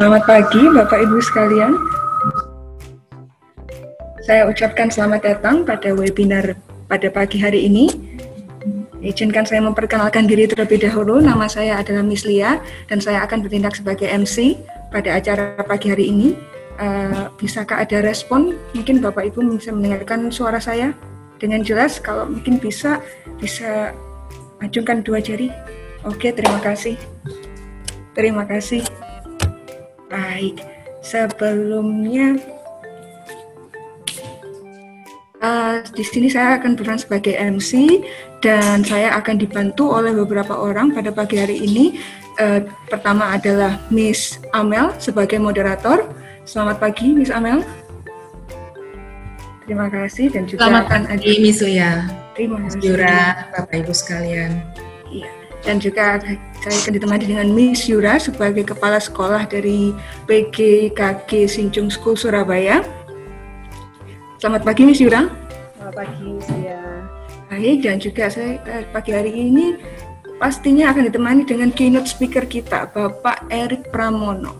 Selamat pagi Bapak Ibu sekalian. Saya ucapkan selamat datang pada webinar pada pagi hari ini. Izinkan saya memperkenalkan diri terlebih dahulu. Nama saya adalah Miss Lia dan saya akan bertindak sebagai MC pada acara pagi hari ini. Uh, bisakah ada respon? Mungkin Bapak Ibu bisa mendengarkan suara saya dengan jelas. Kalau mungkin bisa, bisa acungkan dua jari. Oke, terima kasih. Terima kasih. Baik, sebelumnya uh, di sini saya akan berperan sebagai MC dan saya akan dibantu oleh beberapa orang pada pagi hari ini. Uh, pertama adalah Miss Amel sebagai moderator. Selamat pagi, Miss Amel. Terima kasih dan juga Selamat pagi, Miss Uya. Terima kasih. Bapak Ibu sekalian. Iya dan juga saya akan ditemani dengan Miss Yura sebagai kepala sekolah dari PGKG Sinjung School Surabaya. Selamat pagi Miss Yura. Selamat pagi Miss Yura. Baik dan juga saya eh, pagi hari ini pastinya akan ditemani dengan keynote speaker kita Bapak Erik Pramono.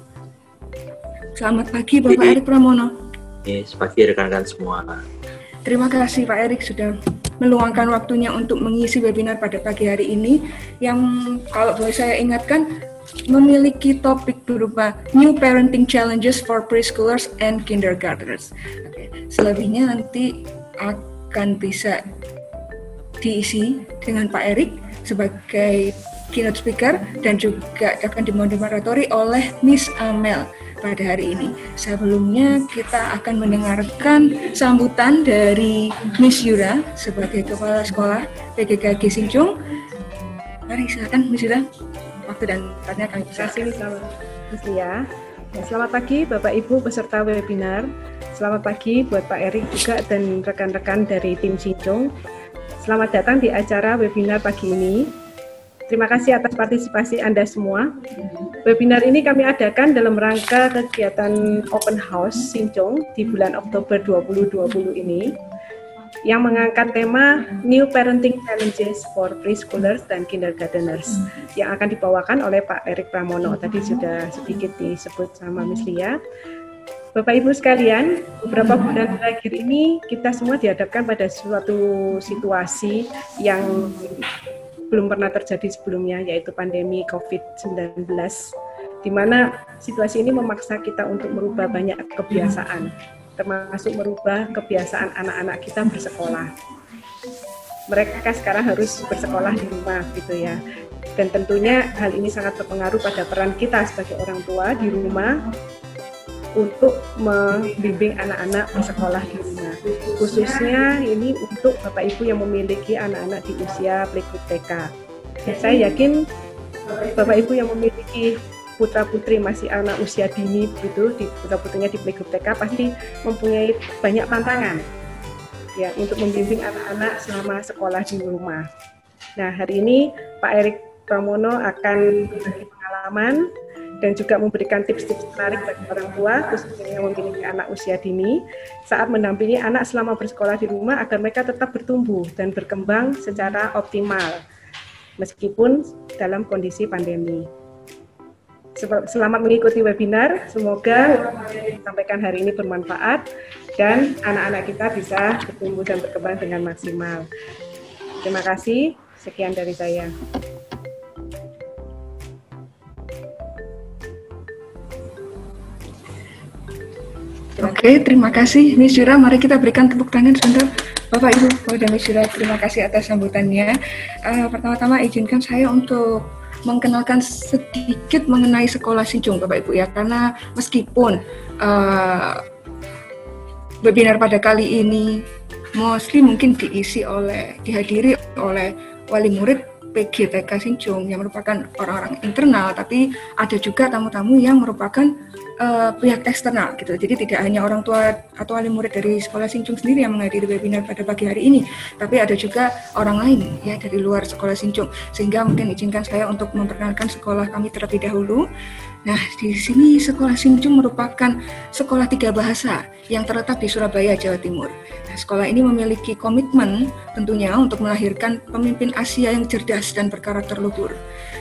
Selamat pagi Bapak Erik Pramono. Yes, pagi rekan-rekan semua. Terima kasih Pak Erik sudah meluangkan waktunya untuk mengisi webinar pada pagi hari ini yang kalau boleh saya ingatkan memiliki topik berupa New Parenting Challenges for Preschoolers and Kindergartners. Oke, selebihnya nanti akan bisa diisi dengan Pak Erik sebagai keynote speaker dan juga akan dimoderatori oleh Miss Amel pada hari ini. Sebelumnya kita akan mendengarkan sambutan dari Miss Yura sebagai Kepala Sekolah PGKG Sinjung. Mari silakan Miss Yura. Waktu dan tempatnya kami Terima kasih Lia. Ya, selamat pagi Bapak Ibu peserta webinar. Selamat pagi buat Pak Erik juga dan rekan-rekan dari tim Sinjung. Selamat datang di acara webinar pagi ini Terima kasih atas partisipasi Anda semua. Webinar ini kami adakan dalam rangka kegiatan Open House Sincong di bulan Oktober 2020 ini yang mengangkat tema New Parenting Challenges for Preschoolers dan Kindergarteners yang akan dibawakan oleh Pak Erik Pramono. Tadi sudah sedikit disebut sama Miss Lia. Bapak Ibu sekalian, beberapa bulan terakhir ini kita semua dihadapkan pada suatu situasi yang belum pernah terjadi sebelumnya yaitu pandemi COVID-19 di mana situasi ini memaksa kita untuk merubah banyak kebiasaan termasuk merubah kebiasaan anak-anak kita bersekolah. Mereka sekarang harus bersekolah di rumah gitu ya. Dan tentunya hal ini sangat berpengaruh pada peran kita sebagai orang tua di rumah untuk membimbing anak-anak bersekolah di rumah. Khususnya ini untuk Bapak Ibu yang memiliki anak-anak di usia playgroup TK. Saya yakin Bapak Ibu yang memiliki putra putri masih anak usia dini begitu di putra putrinya di playgroup TK pasti mempunyai banyak tantangan ya untuk membimbing anak-anak selama sekolah di rumah. Nah hari ini Pak Erik Pramono akan berbagi pengalaman dan juga memberikan tips-tips menarik bagi orang tua khususnya yang memiliki anak usia dini saat mendampingi anak selama bersekolah di rumah agar mereka tetap bertumbuh dan berkembang secara optimal meskipun dalam kondisi pandemi. Selamat mengikuti webinar, semoga yang disampaikan hari ini bermanfaat dan anak-anak kita bisa bertumbuh dan berkembang dengan maksimal. Terima kasih, sekian dari saya. Oke, terima kasih Miss Yura. Mari kita berikan tepuk tangan sebentar. Bapak Ibu, kepada Miss Yura, terima kasih atas sambutannya. Uh, Pertama-tama izinkan saya untuk mengenalkan sedikit mengenai sekolah Sinjung, Bapak Ibu ya, karena meskipun uh, webinar pada kali ini mostly mungkin diisi oleh dihadiri oleh wali murid PGTK Sinjung yang merupakan orang-orang internal, tapi ada juga tamu-tamu yang merupakan uh, pihak eksternal gitu. Jadi tidak hanya orang tua atau wali murid dari sekolah Sinjung sendiri yang menghadiri webinar pada pagi hari ini, tapi ada juga orang lain ya dari luar sekolah Sinjung. Sehingga mungkin izinkan saya untuk memperkenalkan sekolah kami terlebih dahulu. Nah, di sini Sekolah Sinjung merupakan sekolah tiga bahasa yang terletak di Surabaya, Jawa Timur. Nah, sekolah ini memiliki komitmen tentunya untuk melahirkan pemimpin Asia yang cerdas dan berkarakter luhur.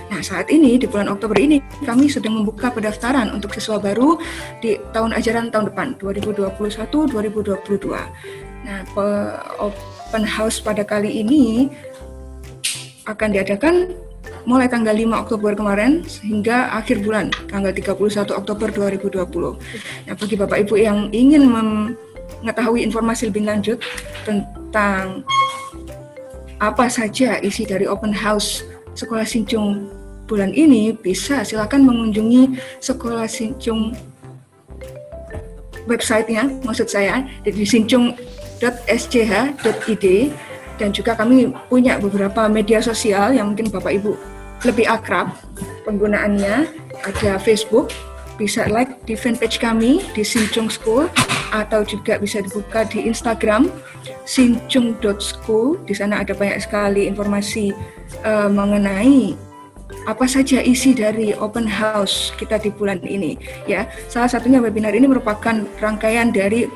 Nah, saat ini di bulan Oktober ini kami sedang membuka pendaftaran untuk siswa baru di tahun ajaran tahun depan 2021-2022. Nah, open house pada kali ini akan diadakan mulai tanggal 5 Oktober kemarin hingga akhir bulan tanggal 31 Oktober 2020. Nah, bagi Bapak Ibu yang ingin mengetahui informasi lebih lanjut tentang apa saja isi dari open house Sekolah Sincung bulan ini bisa silakan mengunjungi Sekolah Sincung websitenya maksud saya di sincung.schid dan juga kami punya beberapa media sosial yang mungkin Bapak Ibu lebih akrab penggunaannya. Ada Facebook bisa like di fanpage kami di Sincung School atau juga bisa dibuka di Instagram sincung.school di sana ada banyak sekali informasi uh, mengenai apa saja isi dari open house kita di bulan ini ya. Salah satunya webinar ini merupakan rangkaian dari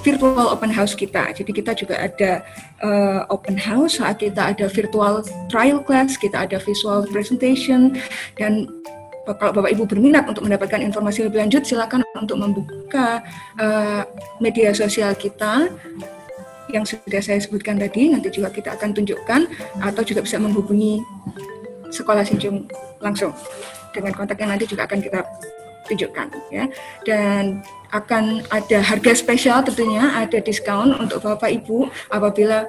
virtual open house kita. Jadi kita juga ada uh, open house saat kita ada virtual trial class, kita ada visual presentation dan kalau Bapak Ibu berminat untuk mendapatkan informasi lebih lanjut silakan untuk membuka uh, media sosial kita yang sudah saya sebutkan tadi. Nanti juga kita akan tunjukkan atau juga bisa menghubungi sekolah Sinjung langsung. Dengan kontaknya nanti juga akan kita tunjukkan ya. Dan akan ada harga spesial tentunya ada diskon untuk Bapak Ibu apabila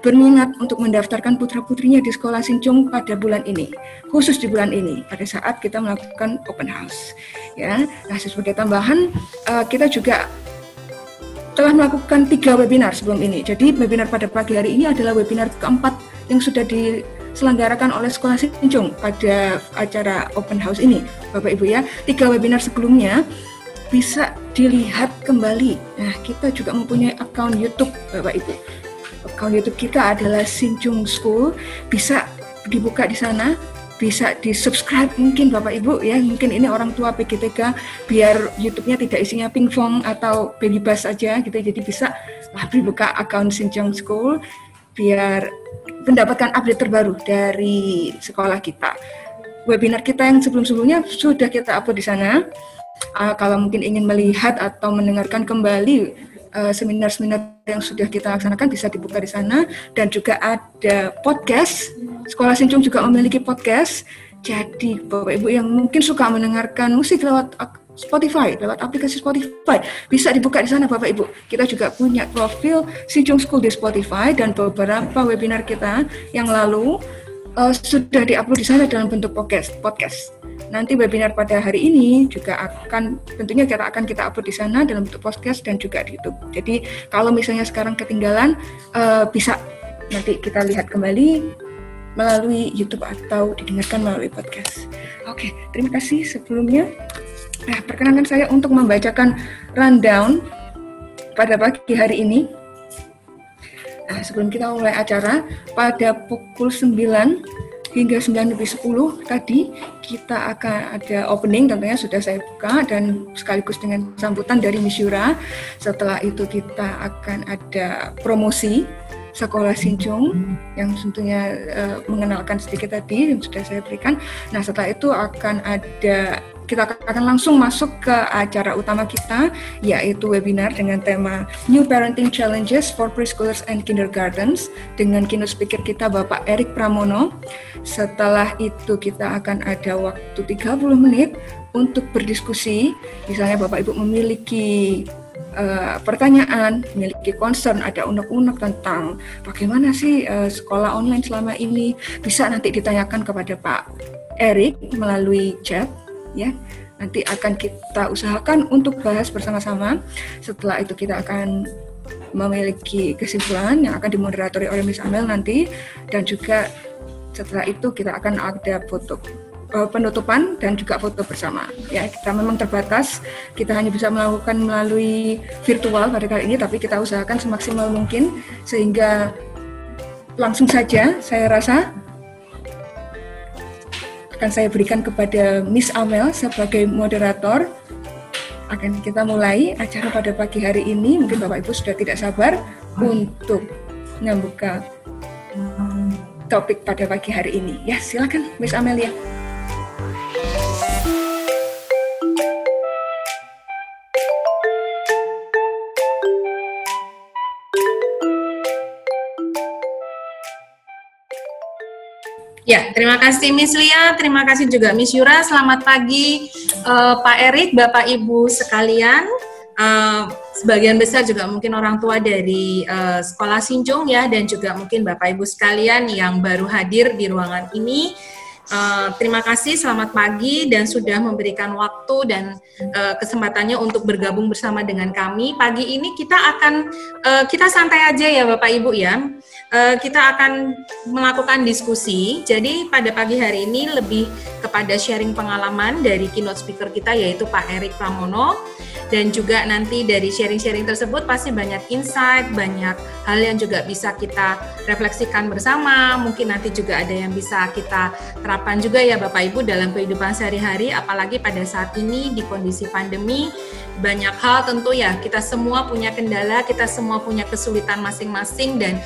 berminat untuk mendaftarkan putra-putrinya di sekolah Sincung pada bulan ini, khusus di bulan ini pada saat kita melakukan open house. Ya, nah sebagai tambahan uh, kita juga telah melakukan tiga webinar sebelum ini. Jadi webinar pada pagi hari ini adalah webinar keempat yang sudah diselenggarakan oleh Sekolah Sincung pada acara open house ini, Bapak Ibu ya. Tiga webinar sebelumnya bisa dilihat kembali. Nah, kita juga mempunyai akun YouTube Bapak Ibu. Akun YouTube kita adalah Sinjung School. Bisa dibuka di sana, bisa di subscribe mungkin Bapak Ibu ya. Mungkin ini orang tua PGTK biar YouTube-nya tidak isinya pingpong atau baby bus saja gitu. Jadi bisa lah dibuka akun Sinjung School biar mendapatkan update terbaru dari sekolah kita. Webinar kita yang sebelum-sebelumnya sudah kita upload di sana uh, kalau mungkin ingin melihat atau mendengarkan kembali uh, seminar-seminar uh, yang sudah kita laksanakan bisa dibuka di sana dan juga ada podcast. Sekolah Sincung juga memiliki podcast. Jadi Bapak Ibu yang mungkin suka mendengarkan musik lewat Spotify, lewat aplikasi Spotify, bisa dibuka di sana Bapak Ibu. Kita juga punya profil Sincung School di Spotify dan beberapa webinar kita yang lalu uh, sudah diupload di sana dalam bentuk podcast. podcast. Nanti webinar pada hari ini juga akan tentunya kita akan kita upload di sana dalam bentuk podcast dan juga di YouTube. Jadi kalau misalnya sekarang ketinggalan uh, bisa nanti kita lihat kembali melalui YouTube atau didengarkan melalui podcast. Oke, terima kasih sebelumnya. Nah, perkenankan saya untuk membacakan rundown pada pagi hari ini. Nah, sebelum kita mulai acara, pada pukul 9 hingga 9 lebih 10 tadi kita akan ada opening tentunya sudah saya buka dan sekaligus dengan sambutan dari Misyura. Setelah itu kita akan ada promosi sekolah Sinjung yang tentunya uh, mengenalkan sedikit tadi yang sudah saya berikan. Nah setelah itu akan ada kita akan langsung masuk ke acara utama kita, yaitu webinar dengan tema New Parenting Challenges for Preschoolers and Kindergartens dengan keynote speaker kita Bapak Erik Pramono. Setelah itu kita akan ada waktu 30 menit untuk berdiskusi, misalnya Bapak Ibu memiliki uh, pertanyaan, memiliki concern, ada unek-unek tentang bagaimana sih uh, sekolah online selama ini, bisa nanti ditanyakan kepada Pak Erik melalui chat ya nanti akan kita usahakan untuk bahas bersama-sama. Setelah itu kita akan memiliki kesimpulan yang akan dimoderatori oleh Miss Amel nanti dan juga setelah itu kita akan ada foto uh, penutupan dan juga foto bersama. Ya, kita memang terbatas, kita hanya bisa melakukan melalui virtual pada kali ini tapi kita usahakan semaksimal mungkin sehingga langsung saja saya rasa akan saya berikan kepada Miss Amel sebagai moderator. Akan kita mulai acara pada pagi hari ini. Mungkin Bapak Ibu sudah tidak sabar untuk membuka topik pada pagi hari ini. Ya, silakan Miss Amelia. Ya, terima kasih Miss Lia, terima kasih juga Miss Yura. Selamat pagi uh, Pak Erik, Bapak Ibu sekalian. Uh, sebagian besar juga mungkin orang tua dari uh, sekolah Sinjung ya dan juga mungkin Bapak Ibu sekalian yang baru hadir di ruangan ini. Uh, terima kasih, selamat pagi dan sudah memberikan waktu dan uh, kesempatannya untuk bergabung bersama dengan kami. Pagi ini kita akan uh, kita santai aja ya Bapak Ibu ya. Uh, kita akan melakukan diskusi. Jadi pada pagi hari ini lebih kepada sharing pengalaman dari keynote speaker kita yaitu Pak Erik Pramono dan juga nanti dari sharing-sharing tersebut pasti banyak insight, banyak hal yang juga bisa kita refleksikan bersama. Mungkin nanti juga ada yang bisa kita terapkan juga ya Bapak Ibu dalam kehidupan sehari-hari, apalagi pada saat ini di kondisi pandemi banyak hal tentu ya kita semua punya kendala, kita semua punya kesulitan masing-masing dan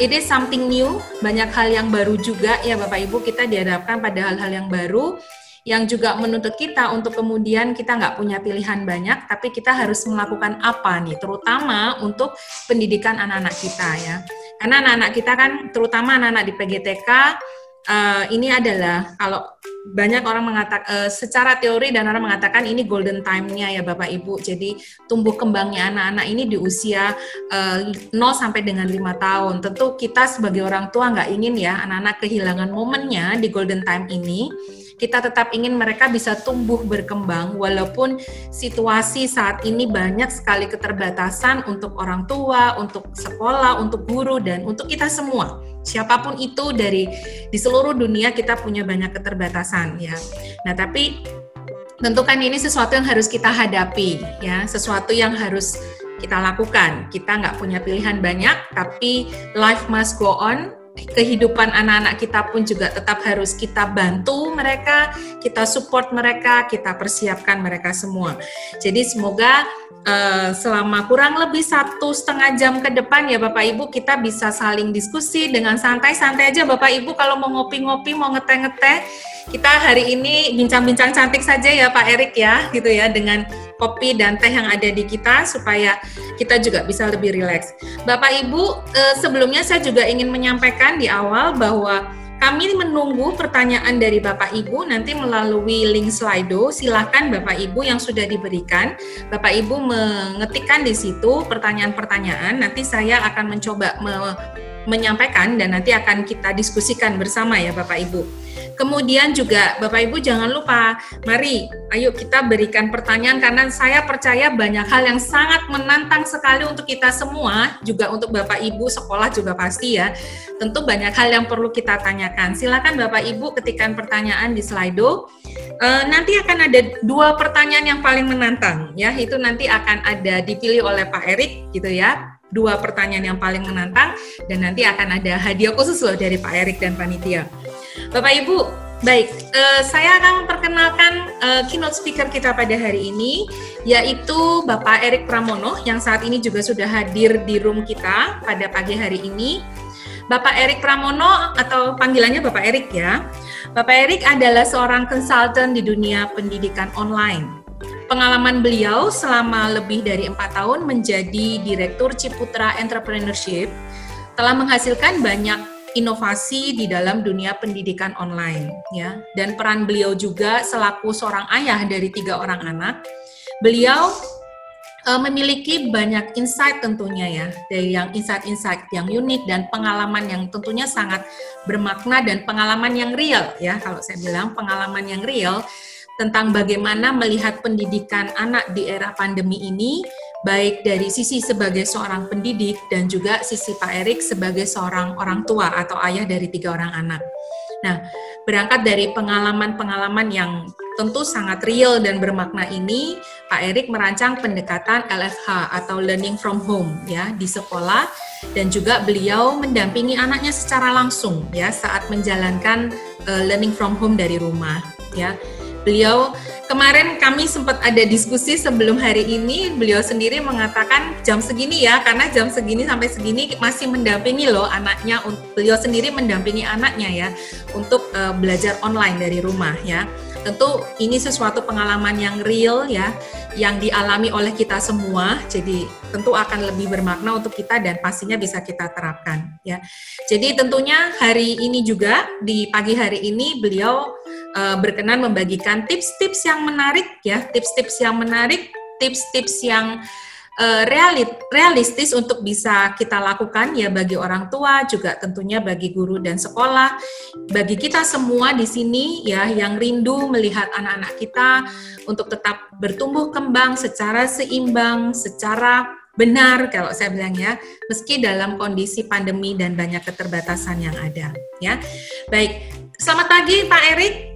it is something new, banyak hal yang baru juga ya Bapak Ibu kita dihadapkan pada hal-hal yang baru yang juga menuntut kita untuk kemudian kita nggak punya pilihan banyak, tapi kita harus melakukan apa nih, terutama untuk pendidikan anak-anak kita ya. Karena anak-anak kita kan, terutama anak-anak di PGTK, uh, eh, ini adalah kalau banyak orang mengatakan uh, secara teori dan orang mengatakan ini golden time-nya ya Bapak Ibu. Jadi tumbuh kembangnya anak-anak ini di usia uh, eh, 0 sampai dengan 5 tahun. Tentu kita sebagai orang tua nggak ingin ya anak-anak kehilangan momennya di golden time ini kita tetap ingin mereka bisa tumbuh berkembang walaupun situasi saat ini banyak sekali keterbatasan untuk orang tua, untuk sekolah, untuk guru dan untuk kita semua. Siapa pun itu dari di seluruh dunia kita punya banyak keterbatasan ya. Nah, tapi tentu kan ini sesuatu yang harus kita hadapi ya, sesuatu yang harus kita lakukan. Kita nggak punya pilihan banyak, tapi life must go on kehidupan anak-anak kita pun juga tetap harus kita bantu mereka, kita support mereka, kita persiapkan mereka semua. Jadi semoga uh, selama kurang lebih satu setengah jam ke depan ya Bapak Ibu kita bisa saling diskusi dengan santai-santai aja Bapak Ibu kalau mau ngopi-ngopi, mau ngeteh-ngeteh, kita hari ini bincang-bincang cantik saja ya Pak Erik ya, gitu ya dengan kopi dan teh yang ada di kita supaya kita juga bisa lebih rileks. Bapak Ibu, eh, sebelumnya saya juga ingin menyampaikan di awal bahwa kami menunggu pertanyaan dari Bapak Ibu nanti melalui link Slido. Silakan Bapak Ibu yang sudah diberikan, Bapak Ibu mengetikkan di situ pertanyaan-pertanyaan. Nanti saya akan mencoba me menyampaikan dan nanti akan kita diskusikan bersama ya Bapak Ibu. Kemudian juga Bapak Ibu jangan lupa, mari ayo kita berikan pertanyaan karena saya percaya banyak hal yang sangat menantang sekali untuk kita semua, juga untuk Bapak Ibu sekolah juga pasti ya. Tentu banyak hal yang perlu kita tanyakan. Silakan Bapak Ibu ketikkan pertanyaan di Slido. E, nanti akan ada dua pertanyaan yang paling menantang ya, itu nanti akan ada dipilih oleh Pak Erik gitu ya dua pertanyaan yang paling menantang dan nanti akan ada hadiah khusus loh dari Pak Erik dan panitia. Bapak Ibu, baik, uh, saya akan memperkenalkan uh, keynote speaker kita pada hari ini, yaitu Bapak Erik Pramono yang saat ini juga sudah hadir di room kita pada pagi hari ini. Bapak Erik Pramono atau panggilannya Bapak Erik ya. Bapak Erik adalah seorang konsultan di dunia pendidikan online. Pengalaman beliau selama lebih dari empat tahun menjadi Direktur Ciputra Entrepreneurship telah menghasilkan banyak inovasi di dalam dunia pendidikan online ya. Dan peran beliau juga selaku seorang ayah dari tiga orang anak beliau uh, memiliki banyak insight tentunya ya. Dari yang insight-insight yang unik dan pengalaman yang tentunya sangat bermakna dan pengalaman yang real ya. Kalau saya bilang pengalaman yang real tentang bagaimana melihat pendidikan anak di era pandemi ini baik dari sisi sebagai seorang pendidik dan juga sisi Pak Erik sebagai seorang orang tua atau ayah dari tiga orang anak. Nah, berangkat dari pengalaman-pengalaman yang tentu sangat real dan bermakna ini, Pak Erik merancang pendekatan LFH atau Learning from Home ya di sekolah dan juga beliau mendampingi anaknya secara langsung ya saat menjalankan uh, learning from home dari rumah ya. Beliau kemarin kami sempat ada diskusi sebelum hari ini, beliau sendiri mengatakan jam segini ya, karena jam segini sampai segini masih mendampingi loh anaknya, beliau sendiri mendampingi anaknya ya untuk uh, belajar online dari rumah ya. Tentu ini sesuatu pengalaman yang real ya, yang dialami oleh kita semua. Jadi tentu akan lebih bermakna untuk kita dan pastinya bisa kita terapkan ya. Jadi tentunya hari ini juga di pagi hari ini beliau uh, berkenan membagikan tips-tips yang menarik ya, tips-tips yang menarik, tips-tips yang uh, realistis untuk bisa kita lakukan ya bagi orang tua juga tentunya bagi guru dan sekolah bagi kita semua di sini ya yang rindu melihat anak-anak kita untuk tetap bertumbuh kembang secara seimbang secara benar kalau saya bilang ya meski dalam kondisi pandemi dan banyak keterbatasan yang ada ya. Baik selamat pagi Pak Erik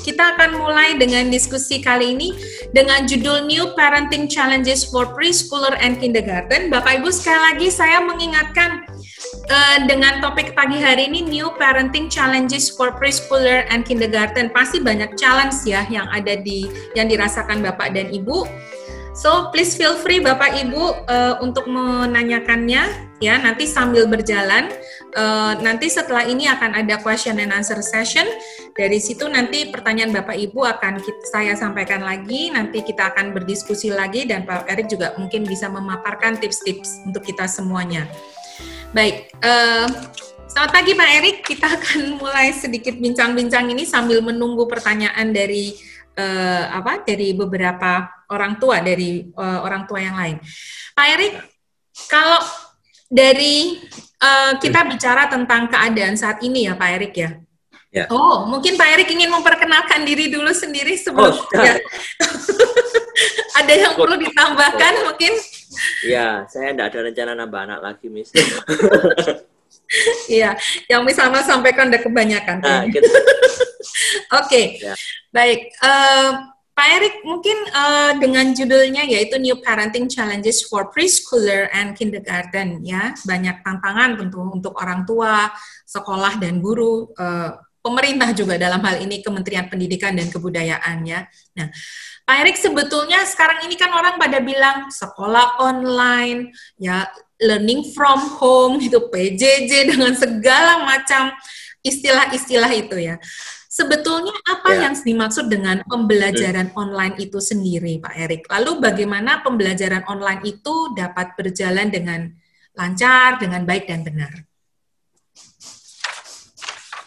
kita akan mulai dengan diskusi kali ini dengan judul New Parenting Challenges for Preschooler and Kindergarten. Bapak Ibu sekali lagi saya mengingatkan uh, dengan topik pagi hari ini New Parenting Challenges for Preschooler and Kindergarten. Pasti banyak challenge ya yang ada di yang dirasakan Bapak dan Ibu. So please feel free Bapak Ibu uh, untuk menanyakannya ya nanti sambil berjalan. Uh, nanti setelah ini akan ada question and answer session. Dari situ nanti pertanyaan Bapak Ibu akan kita, saya sampaikan lagi. Nanti kita akan berdiskusi lagi dan Pak Erik juga mungkin bisa memaparkan tips-tips untuk kita semuanya. Baik. Uh, Selamat pagi Pak Erik, kita akan mulai sedikit bincang-bincang ini sambil menunggu pertanyaan dari uh, apa dari beberapa orang tua dari uh, orang tua yang lain. Pak Erik, kalau dari uh, kita bicara tentang keadaan saat ini ya Pak Erik ya. Ya. Oh, mungkin Pak Erik ingin memperkenalkan diri dulu sendiri sebelum oh, ya. ada yang perlu ditambahkan oh. mungkin? Ya, saya tidak ada rencana nambah anak lagi, Miss. Iya, yang misalnya sampaikan udah kebanyakan. Nah, gitu. Oke, okay. ya. baik. Uh, Pak Erik, mungkin uh, dengan judulnya yaitu New Parenting Challenges for Preschooler and Kindergarten, ya banyak tantangan tentu untuk orang tua, sekolah dan guru, uh, pemerintah juga dalam hal ini Kementerian Pendidikan dan Kebudayaan, ya. Nah, Pak Erik sebetulnya sekarang ini kan orang pada bilang sekolah online, ya learning from home, itu PJJ dengan segala macam istilah-istilah itu ya. Sebetulnya apa ya. yang dimaksud dengan pembelajaran online itu sendiri, Pak Erik? Lalu bagaimana pembelajaran online itu dapat berjalan dengan lancar, dengan baik dan benar?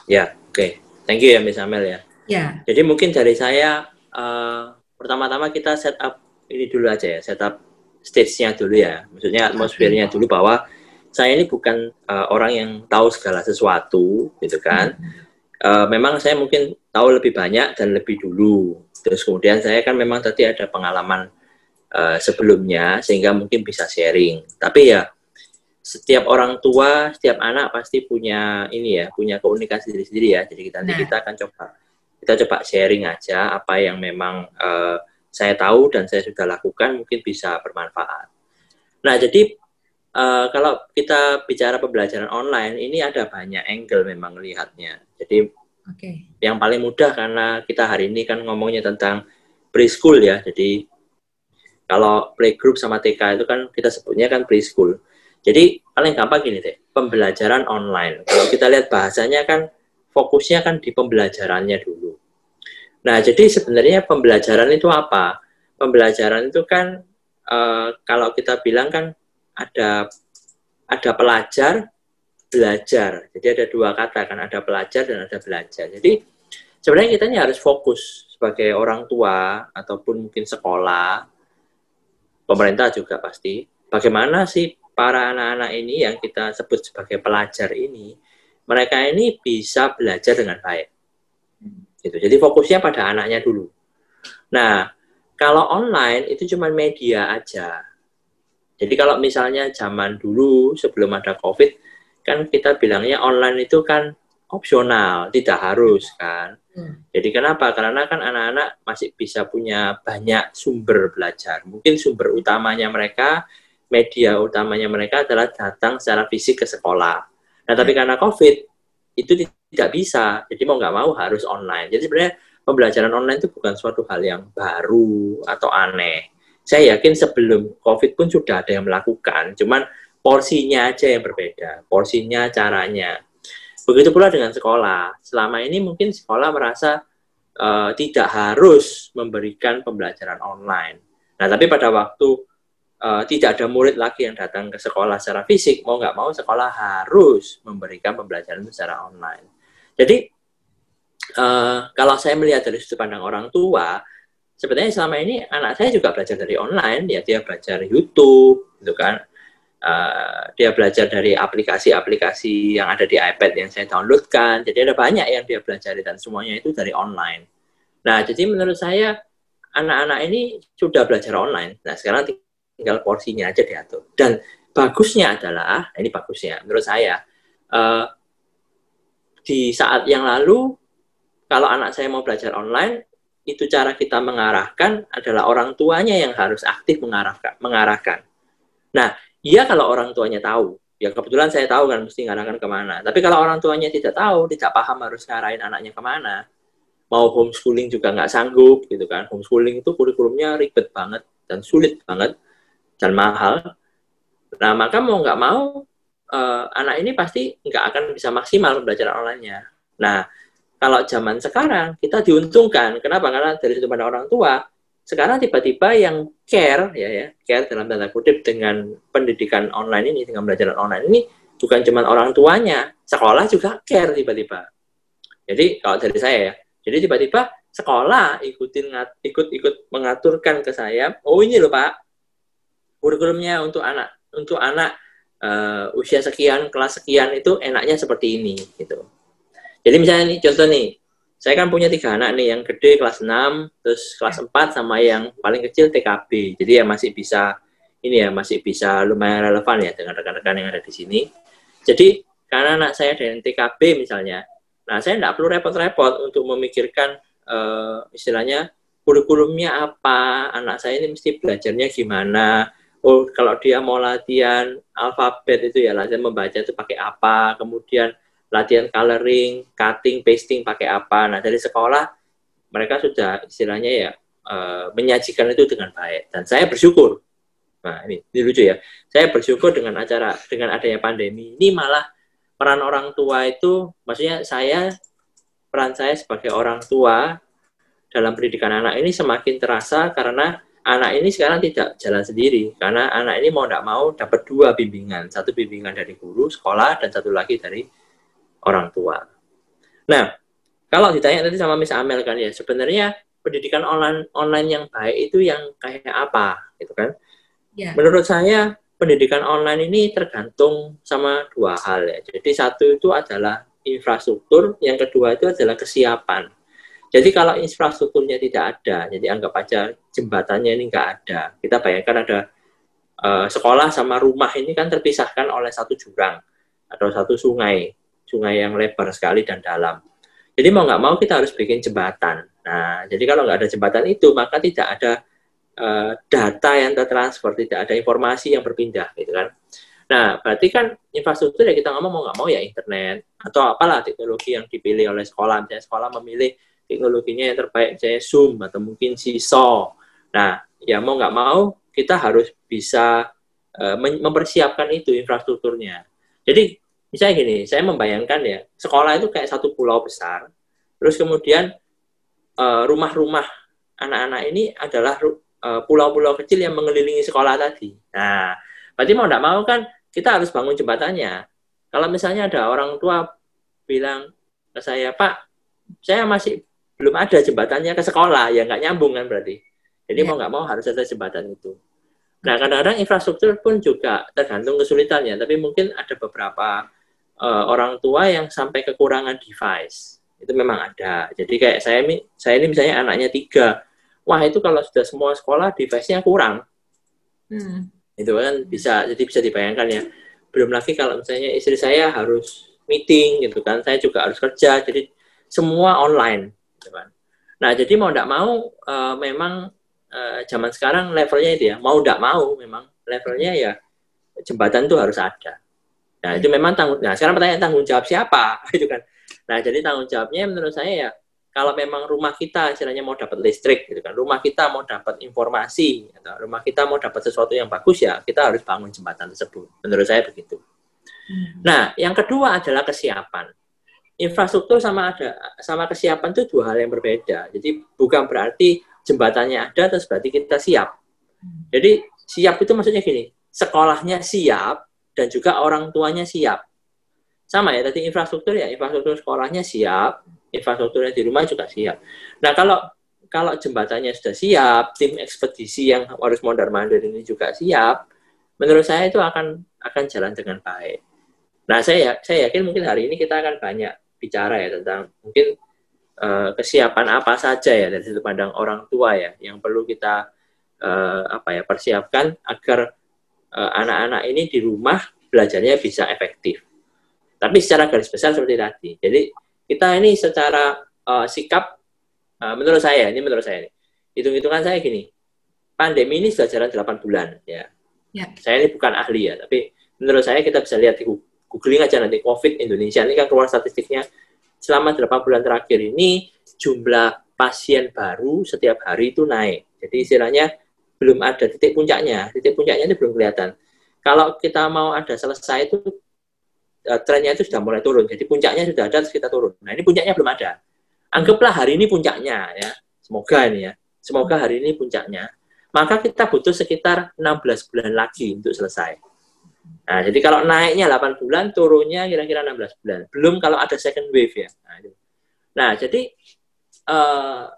Ya, oke. Okay. Thank you ya, Miss Amel ya. Ya. Jadi mungkin dari saya, uh, pertama-tama kita set up ini dulu aja ya, set up stage-nya dulu ya. Maksudnya atmosfernya dulu bahwa saya ini bukan uh, orang yang tahu segala sesuatu, gitu kan. Hmm uh, memang saya mungkin tahu lebih banyak dan lebih dulu. Terus kemudian saya kan memang tadi ada pengalaman uh, sebelumnya sehingga mungkin bisa sharing. Tapi ya setiap orang tua, setiap anak pasti punya ini ya, punya komunikasi sendiri-sendiri ya. Jadi kita nanti nah. kita akan coba kita coba sharing aja apa yang memang uh, saya tahu dan saya sudah lakukan mungkin bisa bermanfaat. Nah, jadi uh, kalau kita bicara pembelajaran online, ini ada banyak angle memang lihatnya. Jadi okay. yang paling mudah karena kita hari ini kan ngomongnya tentang preschool ya. Jadi kalau playgroup sama TK itu kan kita sebutnya kan preschool. Jadi paling gampang gini deh, pembelajaran online. Kalau kita lihat bahasanya kan fokusnya kan di pembelajarannya dulu. Nah, jadi sebenarnya pembelajaran itu apa? Pembelajaran itu kan uh, kalau kita bilang kan ada ada pelajar, belajar. Jadi ada dua kata kan, ada pelajar dan ada belajar. Jadi sebenarnya kita ini harus fokus sebagai orang tua ataupun mungkin sekolah, pemerintah juga pasti. Bagaimana sih para anak-anak ini yang kita sebut sebagai pelajar ini, mereka ini bisa belajar dengan baik. Gitu. Jadi fokusnya pada anaknya dulu. Nah, kalau online itu cuma media aja. Jadi kalau misalnya zaman dulu sebelum ada COVID, kan kita bilangnya online itu kan opsional, tidak harus kan. Hmm. Jadi kenapa? Karena kan anak-anak masih bisa punya banyak sumber belajar. Mungkin sumber utamanya mereka, media utamanya mereka adalah datang secara fisik ke sekolah. Nah, tapi hmm. karena COVID itu tidak bisa. Jadi mau nggak mau harus online. Jadi sebenarnya pembelajaran online itu bukan suatu hal yang baru atau aneh. Saya yakin sebelum COVID pun sudah ada yang melakukan, cuman porsinya aja yang berbeda, porsinya, caranya. Begitu pula dengan sekolah. Selama ini mungkin sekolah merasa uh, tidak harus memberikan pembelajaran online. Nah, tapi pada waktu uh, tidak ada murid lagi yang datang ke sekolah secara fisik, mau nggak mau sekolah harus memberikan pembelajaran secara online. Jadi, uh, kalau saya melihat dari sudut pandang orang tua, sebenarnya selama ini anak saya juga belajar dari online, ya dia belajar YouTube, gitu kan Uh, dia belajar dari aplikasi-aplikasi yang ada di iPad yang saya downloadkan. Jadi ada banyak yang dia belajar dan semuanya itu dari online. Nah, jadi menurut saya anak-anak ini sudah belajar online. Nah, sekarang tinggal porsinya aja diatur. Dan bagusnya adalah, ini bagusnya menurut saya, uh, di saat yang lalu kalau anak saya mau belajar online, itu cara kita mengarahkan adalah orang tuanya yang harus aktif mengarahkan. mengarahkan. Nah, Iya kalau orang tuanya tahu. Ya kebetulan saya tahu kan mesti ngarahkan ke mana. Tapi kalau orang tuanya tidak tahu, tidak paham harus ngarahin anaknya ke mana. Mau homeschooling juga nggak sanggup gitu kan. Homeschooling itu kurikulumnya ribet banget dan sulit banget dan mahal. Nah maka mau nggak mau uh, anak ini pasti nggak akan bisa maksimal belajar online-nya. Nah kalau zaman sekarang kita diuntungkan. Kenapa? Karena dari sudut pandang orang tua, sekarang tiba-tiba yang care ya ya care dalam tanda kutip dengan pendidikan online ini dengan belajar online ini bukan cuma orang tuanya sekolah juga care tiba-tiba jadi kalau dari saya ya jadi tiba-tiba sekolah ikutin ikut ikut mengaturkan ke saya oh ini loh pak kurikulumnya untuk anak untuk anak uh, usia sekian kelas sekian itu enaknya seperti ini gitu jadi misalnya nih contoh nih saya kan punya tiga anak nih, yang gede kelas 6, terus kelas 4 sama yang paling kecil TKB. Jadi ya masih bisa ini ya masih bisa lumayan relevan ya dengan rekan-rekan yang ada di sini. Jadi karena anak saya dengan TKB misalnya, nah saya tidak perlu repot-repot untuk memikirkan uh, istilahnya kurikulumnya apa, anak saya ini mesti belajarnya gimana. Oh kalau dia mau latihan alfabet itu ya latihan membaca itu pakai apa, kemudian latihan coloring, cutting, pasting pakai apa. Nah, dari sekolah mereka sudah istilahnya ya uh, menyajikan itu dengan baik dan saya bersyukur. Nah, ini, ini lucu ya. Saya bersyukur dengan acara dengan adanya pandemi. Ini malah peran orang tua itu maksudnya saya peran saya sebagai orang tua dalam pendidikan anak ini semakin terasa karena anak ini sekarang tidak jalan sendiri karena anak ini mau tidak mau dapat dua bimbingan satu bimbingan dari guru sekolah dan satu lagi dari orang tua. Nah, kalau ditanya tadi sama Miss Amel kan ya, sebenarnya pendidikan online online yang baik itu yang kayak apa, gitu kan? Ya. Menurut saya pendidikan online ini tergantung sama dua hal ya. Jadi satu itu adalah infrastruktur, yang kedua itu adalah kesiapan. Jadi kalau infrastrukturnya tidak ada, jadi anggap aja jembatannya ini nggak ada. Kita bayangkan ada uh, sekolah sama rumah ini kan terpisahkan oleh satu jurang atau satu sungai sungai yang lebar sekali dan dalam. Jadi mau nggak mau kita harus bikin jembatan. Nah, jadi kalau nggak ada jembatan itu, maka tidak ada uh, data yang tertransfer, tidak ada informasi yang berpindah, gitu kan. Nah, berarti kan infrastruktur ya kita ngomong mau nggak mau ya internet atau apalah teknologi yang dipilih oleh sekolah. Misalnya sekolah memilih teknologinya yang terbaik, misalnya Zoom atau mungkin Siso. Nah, ya mau nggak mau kita harus bisa uh, mempersiapkan itu infrastrukturnya. Jadi misalnya gini, saya membayangkan ya, sekolah itu kayak satu pulau besar, terus kemudian eh, rumah-rumah anak-anak ini adalah eh, pulau-pulau kecil yang mengelilingi sekolah tadi. Nah, berarti mau tidak mau kan kita harus bangun jembatannya. Kalau misalnya ada orang tua bilang ke saya, Pak, saya masih belum ada jembatannya ke sekolah, ya nggak nyambung kan berarti. Jadi ya. mau nggak mau harus ada jembatan itu. Nah, kadang-kadang infrastruktur pun juga tergantung kesulitannya, tapi mungkin ada beberapa uh, orang tua yang sampai kekurangan device itu memang ada. Jadi kayak saya ini, saya ini misalnya anaknya tiga, wah itu kalau sudah semua sekolah device-nya kurang, hmm. itu kan bisa jadi bisa dibayangkan ya. Belum lagi kalau misalnya istri saya harus meeting gitu kan, saya juga harus kerja, jadi semua online. gitu kan. Nah, jadi mau tidak mau uh, memang uh, zaman sekarang levelnya itu ya, mau tidak mau memang levelnya ya jembatan itu harus ada. Nah, itu memang tanggung Nah, sekarang pertanyaan tanggung jawab siapa? itu kan. Nah, jadi tanggung jawabnya menurut saya ya kalau memang rumah kita istilahnya mau dapat listrik gitu kan, rumah kita mau dapat informasi atau rumah kita mau dapat sesuatu yang bagus ya, kita harus bangun jembatan tersebut. Menurut saya begitu. Hmm. Nah, yang kedua adalah kesiapan. Infrastruktur sama ada sama kesiapan itu dua hal yang berbeda. Jadi bukan berarti jembatannya ada terus berarti kita siap. Hmm. Jadi siap itu maksudnya gini, sekolahnya siap dan juga orang tuanya siap. Sama ya, tadi infrastruktur ya, infrastruktur sekolahnya siap, infrastrukturnya di rumah juga siap. Nah kalau kalau jembatannya sudah siap, tim ekspedisi yang harus mondar mandir ini juga siap, menurut saya itu akan akan jalan dengan baik. Nah saya saya yakin mungkin hari ini kita akan banyak bicara ya tentang mungkin uh, kesiapan apa saja ya dari sudut pandang orang tua ya yang perlu kita uh, apa ya persiapkan agar anak-anak uh, ini di rumah belajarnya bisa efektif. Tapi secara garis besar seperti tadi. Jadi kita ini secara uh, sikap uh, menurut saya ini menurut saya hitung-hitungan saya gini. Pandemi ini sudah jalan 8 bulan ya. ya. Saya ini bukan ahli ya. Tapi menurut saya kita bisa lihat di googling aja nanti covid Indonesia. Ini kan keluar statistiknya. Selama 8 bulan terakhir ini jumlah pasien baru setiap hari itu naik. Jadi istilahnya belum ada titik puncaknya titik puncaknya ini belum kelihatan kalau kita mau ada selesai itu uh, trennya itu sudah mulai turun. Jadi puncaknya sudah ada, terus kita turun. Nah ini puncaknya belum ada. Anggaplah hari ini puncaknya ya. Semoga ini ya. Semoga hari ini puncaknya. Maka kita butuh sekitar 16 bulan lagi untuk selesai. Nah, jadi kalau naiknya 8 bulan, turunnya kira-kira 16 bulan. Belum kalau ada second wave ya. Nah, nah jadi uh,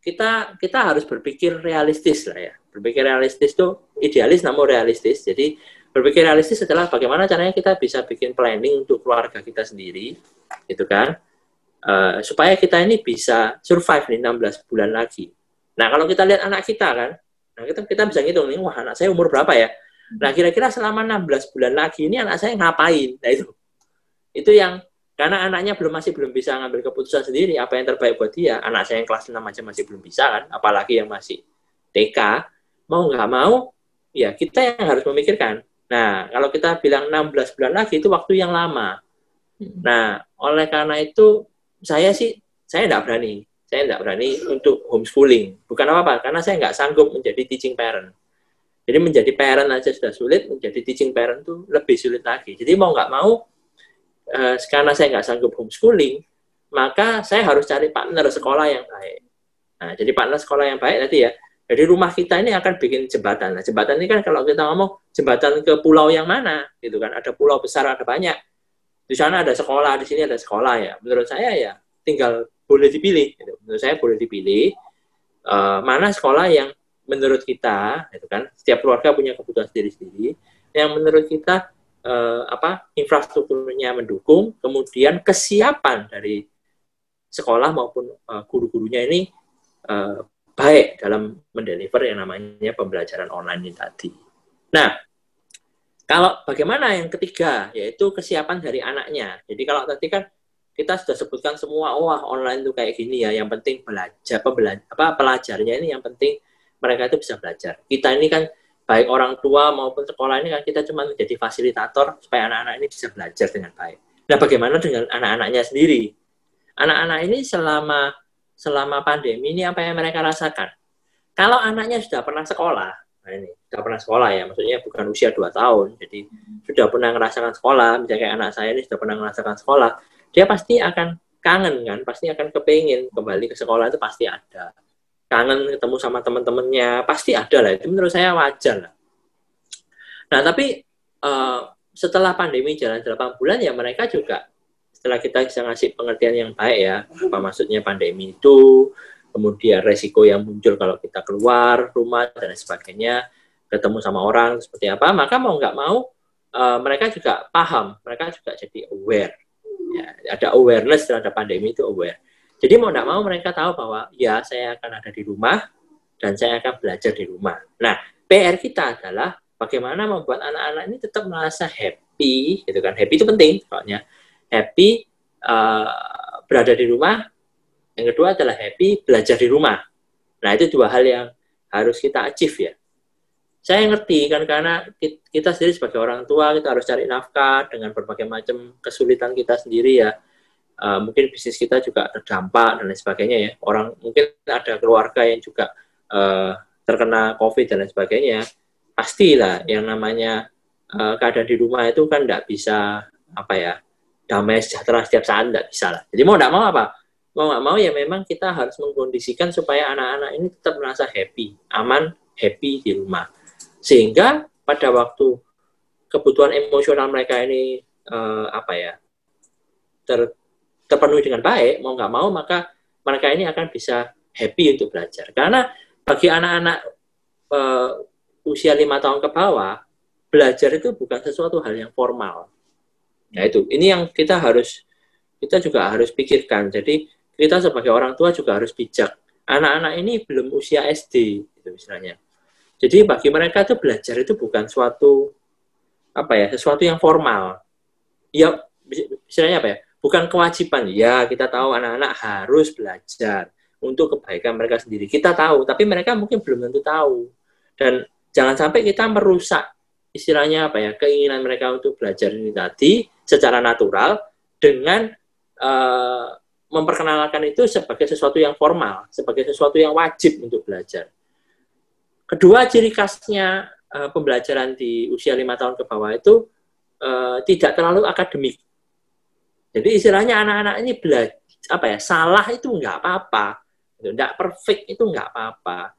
kita kita harus berpikir realistis lah ya. Berpikir realistis itu idealis namun realistis. Jadi berpikir realistis adalah bagaimana caranya kita bisa bikin planning untuk keluarga kita sendiri, gitu kan, uh, supaya kita ini bisa survive nih 16 bulan lagi. Nah kalau kita lihat anak kita kan, nah kita kita bisa ngitung nih, wah anak saya umur berapa ya? Nah kira-kira selama 16 bulan lagi ini anak saya ngapain? Nah itu, itu yang karena anaknya belum masih belum bisa ngambil keputusan sendiri apa yang terbaik buat dia. Anak saya yang kelas 6 aja masih belum bisa kan, apalagi yang masih TK, mau nggak mau, ya kita yang harus memikirkan Nah, kalau kita bilang 16 bulan lagi itu waktu yang lama. Hmm. Nah, oleh karena itu saya sih saya tidak berani. Saya tidak berani untuk homeschooling. Bukan apa-apa, karena saya nggak sanggup menjadi teaching parent. Jadi menjadi parent aja sudah sulit, menjadi teaching parent itu lebih sulit lagi. Jadi mau nggak mau, eh, karena saya nggak sanggup homeschooling, maka saya harus cari partner sekolah yang baik. Nah, jadi partner sekolah yang baik tadi ya, jadi rumah kita ini akan bikin jembatan. Nah, jembatan ini kan kalau kita ngomong jembatan ke pulau yang mana, gitu kan? Ada pulau besar, ada banyak. Di sana ada sekolah, di sini ada sekolah ya. Menurut saya ya tinggal boleh dipilih. Gitu. Menurut saya boleh dipilih uh, mana sekolah yang menurut kita, gitu kan? Setiap keluarga punya kebutuhan sendiri-sendiri. Yang menurut kita uh, apa infrastrukturnya mendukung, kemudian kesiapan dari sekolah maupun uh, guru-gurunya ini uh, baik dalam mendeliver yang namanya pembelajaran online ini tadi. Nah, kalau bagaimana yang ketiga, yaitu kesiapan dari anaknya. Jadi kalau tadi kan kita sudah sebutkan semua, wah online itu kayak gini ya, yang penting belajar, pembelajar, apa pelajarnya ini yang penting mereka itu bisa belajar. Kita ini kan baik orang tua maupun sekolah ini kan kita cuma menjadi fasilitator supaya anak-anak ini bisa belajar dengan baik. Nah, bagaimana dengan anak-anaknya sendiri? Anak-anak ini selama selama pandemi ini apa yang mereka rasakan. Kalau anaknya sudah pernah sekolah, nah ini sudah pernah sekolah ya, maksudnya bukan usia 2 tahun, jadi sudah pernah merasakan sekolah, misalnya kayak anak saya ini sudah pernah merasakan sekolah, dia pasti akan kangen kan, pasti akan kepingin kembali ke sekolah itu pasti ada. Kangen ketemu sama teman-temannya, pasti ada lah, itu menurut saya wajar lah. Nah tapi uh, setelah pandemi jalan 8 bulan ya mereka juga setelah kita bisa ngasih pengertian yang baik ya, apa maksudnya pandemi itu, kemudian resiko yang muncul kalau kita keluar rumah dan sebagainya, ketemu sama orang seperti apa, maka mau nggak mau uh, mereka juga paham, mereka juga jadi aware. Ya, ada awareness terhadap pandemi itu aware. Jadi mau nggak mau mereka tahu bahwa ya saya akan ada di rumah dan saya akan belajar di rumah. Nah, PR kita adalah bagaimana membuat anak-anak ini tetap merasa happy, gitu kan? Happy itu penting soalnya happy uh, berada di rumah Yang kedua adalah happy belajar di rumah. Nah, itu dua hal yang harus kita achieve ya. Saya ngerti kan karena kita sendiri sebagai orang tua kita harus cari nafkah dengan berbagai macam kesulitan kita sendiri ya. Uh, mungkin bisnis kita juga terdampak dan lain sebagainya ya. Orang mungkin ada keluarga yang juga uh, terkena COVID dan lain sebagainya. Pastilah yang namanya uh, keadaan di rumah itu kan tidak bisa apa ya damai sejahtera setiap saat tidak bisa lah. Jadi mau tidak mau apa? mau nggak mau ya memang kita harus mengkondisikan supaya anak-anak ini tetap merasa happy, aman, happy di rumah. Sehingga pada waktu kebutuhan emosional mereka ini eh, apa ya ter, terpenuhi dengan baik, mau nggak mau maka mereka ini akan bisa happy untuk belajar. Karena bagi anak-anak eh, usia lima tahun ke bawah, belajar itu bukan sesuatu hal yang formal. Nah itu, ini yang kita harus kita juga harus pikirkan. Jadi kita sebagai orang tua juga harus bijak. Anak-anak ini belum usia SD, gitu misalnya. Jadi bagi mereka itu belajar itu bukan suatu apa ya, sesuatu yang formal. Ya, misalnya apa ya? Bukan kewajiban. Ya, kita tahu anak-anak harus belajar untuk kebaikan mereka sendiri. Kita tahu, tapi mereka mungkin belum tentu tahu. Dan jangan sampai kita merusak istilahnya apa ya keinginan mereka untuk belajar ini tadi secara natural dengan uh, memperkenalkan itu sebagai sesuatu yang formal, sebagai sesuatu yang wajib untuk belajar. Kedua, ciri khasnya uh, pembelajaran di usia lima tahun ke bawah itu uh, tidak terlalu akademik. Jadi istilahnya anak-anak ini belajar apa ya salah itu nggak apa-apa, nggak perfect itu nggak apa-apa.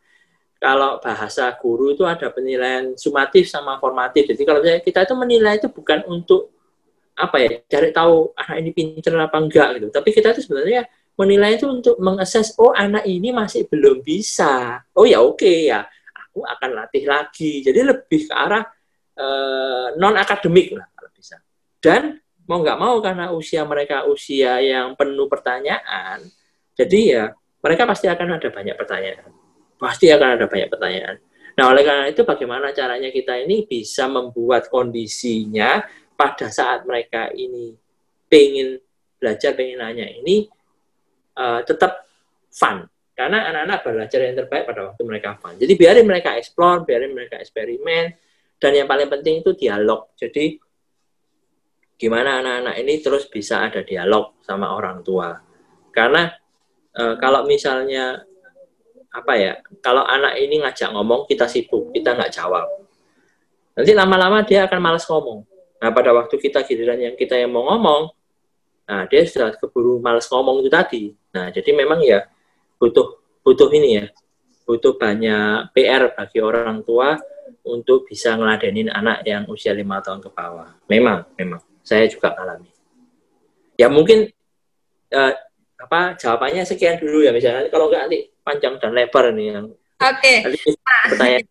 Kalau bahasa guru itu ada penilaian sumatif sama formatif. Jadi kalau kita itu menilai itu bukan untuk apa ya cari tahu anak ini pinter apa enggak gitu. Tapi kita itu sebenarnya menilai itu untuk mengakses oh anak ini masih belum bisa. Oh ya oke okay, ya aku akan latih lagi. Jadi lebih ke arah uh, eh, non akademik lah kalau bisa. Dan mau nggak mau karena usia mereka usia yang penuh pertanyaan jadi ya mereka pasti akan ada banyak pertanyaan pasti akan ada banyak pertanyaan nah oleh karena itu bagaimana caranya kita ini bisa membuat kondisinya pada saat mereka ini pengen belajar, pengen nanya ini uh, tetap fun. Karena anak-anak belajar yang terbaik pada waktu mereka fun. Jadi biarin mereka explore, biarin mereka eksperimen, dan yang paling penting itu dialog. Jadi gimana anak-anak ini terus bisa ada dialog sama orang tua. Karena uh, kalau misalnya apa ya, kalau anak ini ngajak ngomong kita sibuk, kita nggak jawab. Nanti lama-lama dia akan malas ngomong. Nah, pada waktu kita giliran yang kita yang mau ngomong, nah dia sudah keburu males ngomong itu tadi. Nah, jadi memang ya butuh butuh ini ya, butuh banyak PR bagi orang tua untuk bisa ngeladenin anak yang usia lima tahun ke bawah. Memang, memang saya juga alami. Ya mungkin uh, apa jawabannya sekian dulu ya misalnya kalau nggak nanti panjang dan lebar nih yang Oke. Okay. Pertanyaan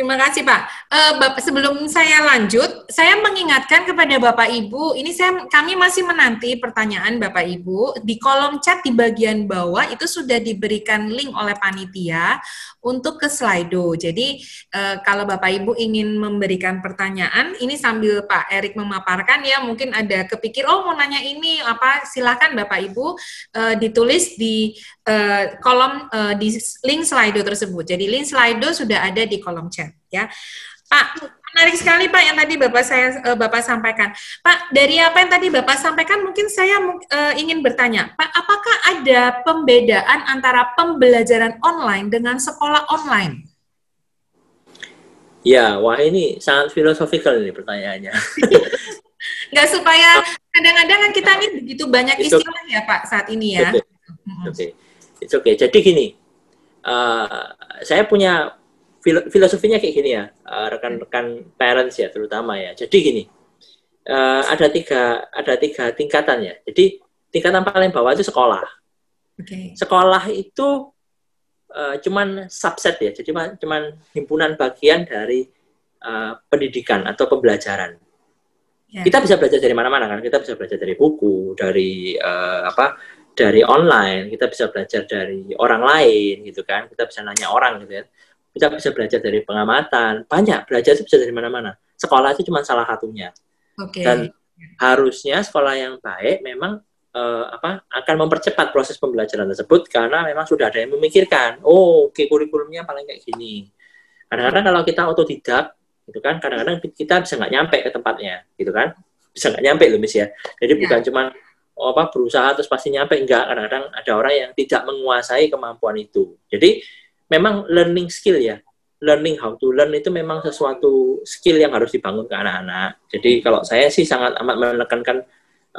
Terima kasih Pak. Uh, Bapak sebelum saya lanjut, saya mengingatkan kepada Bapak Ibu, ini saya kami masih menanti pertanyaan Bapak Ibu di kolom chat di bagian bawah itu sudah diberikan link oleh panitia untuk ke Slido. Jadi uh, kalau Bapak Ibu ingin memberikan pertanyaan, ini sambil Pak Erik memaparkan ya, mungkin ada kepikir oh mau nanya ini apa, silakan Bapak Ibu uh, ditulis di uh, kolom uh, di link Slido tersebut. Jadi link Slido sudah ada di kolom chat ya. Pak, menarik sekali Pak yang tadi Bapak saya uh, Bapak sampaikan. Pak, dari apa yang tadi Bapak sampaikan mungkin saya uh, ingin bertanya, Pak, apakah ada pembedaan antara pembelajaran online dengan sekolah online? Ya, wah ini sangat filosofikal ini pertanyaannya. Nggak supaya kadang-kadang kan kita ini begitu banyak istilah ya Pak saat ini ya. Oke, okay. okay. Okay. Jadi gini, uh, saya punya filosofinya kayak gini ya, eh, rekan-rekan parents ya terutama ya. Jadi gini, uh, ada tiga ada tiga tingkatan ya. Jadi tingkatan paling bawah itu sekolah. Okay. Sekolah itu uh, cuman subset ya, jadi cuman himpunan bagian dari uh, pendidikan atau pembelajaran. Yeah. Kita bisa belajar dari mana-mana kan, kita bisa belajar dari buku, dari uh, apa, dari online, kita bisa belajar dari orang lain gitu kan, kita bisa nanya orang gitu ya. Kita bisa belajar dari pengamatan. Banyak belajar itu bisa dari mana-mana. Sekolah itu cuma salah satunya. Okay. dan harusnya sekolah yang baik memang uh, apa akan mempercepat proses pembelajaran tersebut karena memang sudah ada yang memikirkan oh oke okay, kurikulumnya paling kayak gini. Kadang-kadang kalau kita otodidak gitu kan kadang-kadang kita bisa nggak nyampe ke tempatnya gitu kan. Bisa nggak nyampe loh mis ya. Jadi ya. bukan cuma apa berusaha terus pasti nyampe enggak kadang-kadang ada orang yang tidak menguasai kemampuan itu jadi memang learning skill ya learning how to learn itu memang sesuatu skill yang harus dibangun ke anak-anak. Jadi kalau saya sih sangat amat menekankan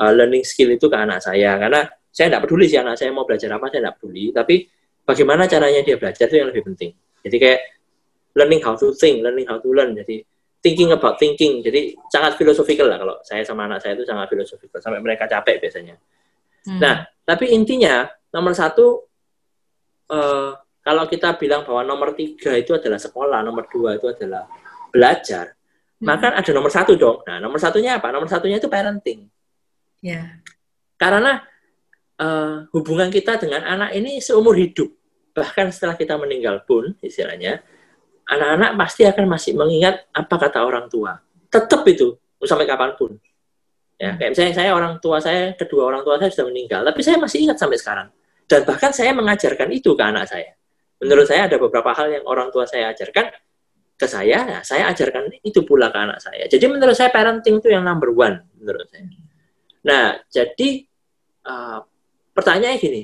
uh, learning skill itu ke anak saya karena saya tidak peduli sih anak saya mau belajar apa saya tidak peduli, tapi bagaimana caranya dia belajar itu yang lebih penting. Jadi kayak learning how to think, learning how to learn. Jadi thinking about thinking. Jadi sangat filosofikal lah kalau saya sama anak saya itu sangat filosofikal sampai mereka capek biasanya. Hmm. Nah, tapi intinya nomor satu uh, kalau kita bilang bahwa nomor tiga itu adalah sekolah, nomor dua itu adalah belajar, hmm. maka ada nomor satu dong. Nah, nomor satunya apa? Nomor satunya itu parenting. Ya. Yeah. Karena uh, hubungan kita dengan anak ini seumur hidup, bahkan setelah kita meninggal pun, istilahnya, anak-anak pasti akan masih mengingat apa kata orang tua. Tetap itu sampai kapan pun. Ya, hmm. kayak misalnya saya orang tua saya, kedua orang tua saya sudah meninggal, tapi saya masih ingat sampai sekarang. Dan bahkan saya mengajarkan itu ke anak saya menurut saya ada beberapa hal yang orang tua saya ajarkan ke saya, ya saya ajarkan itu pula ke anak saya. Jadi menurut saya parenting itu yang number one menurut saya. Nah, jadi uh, pertanyaannya gini,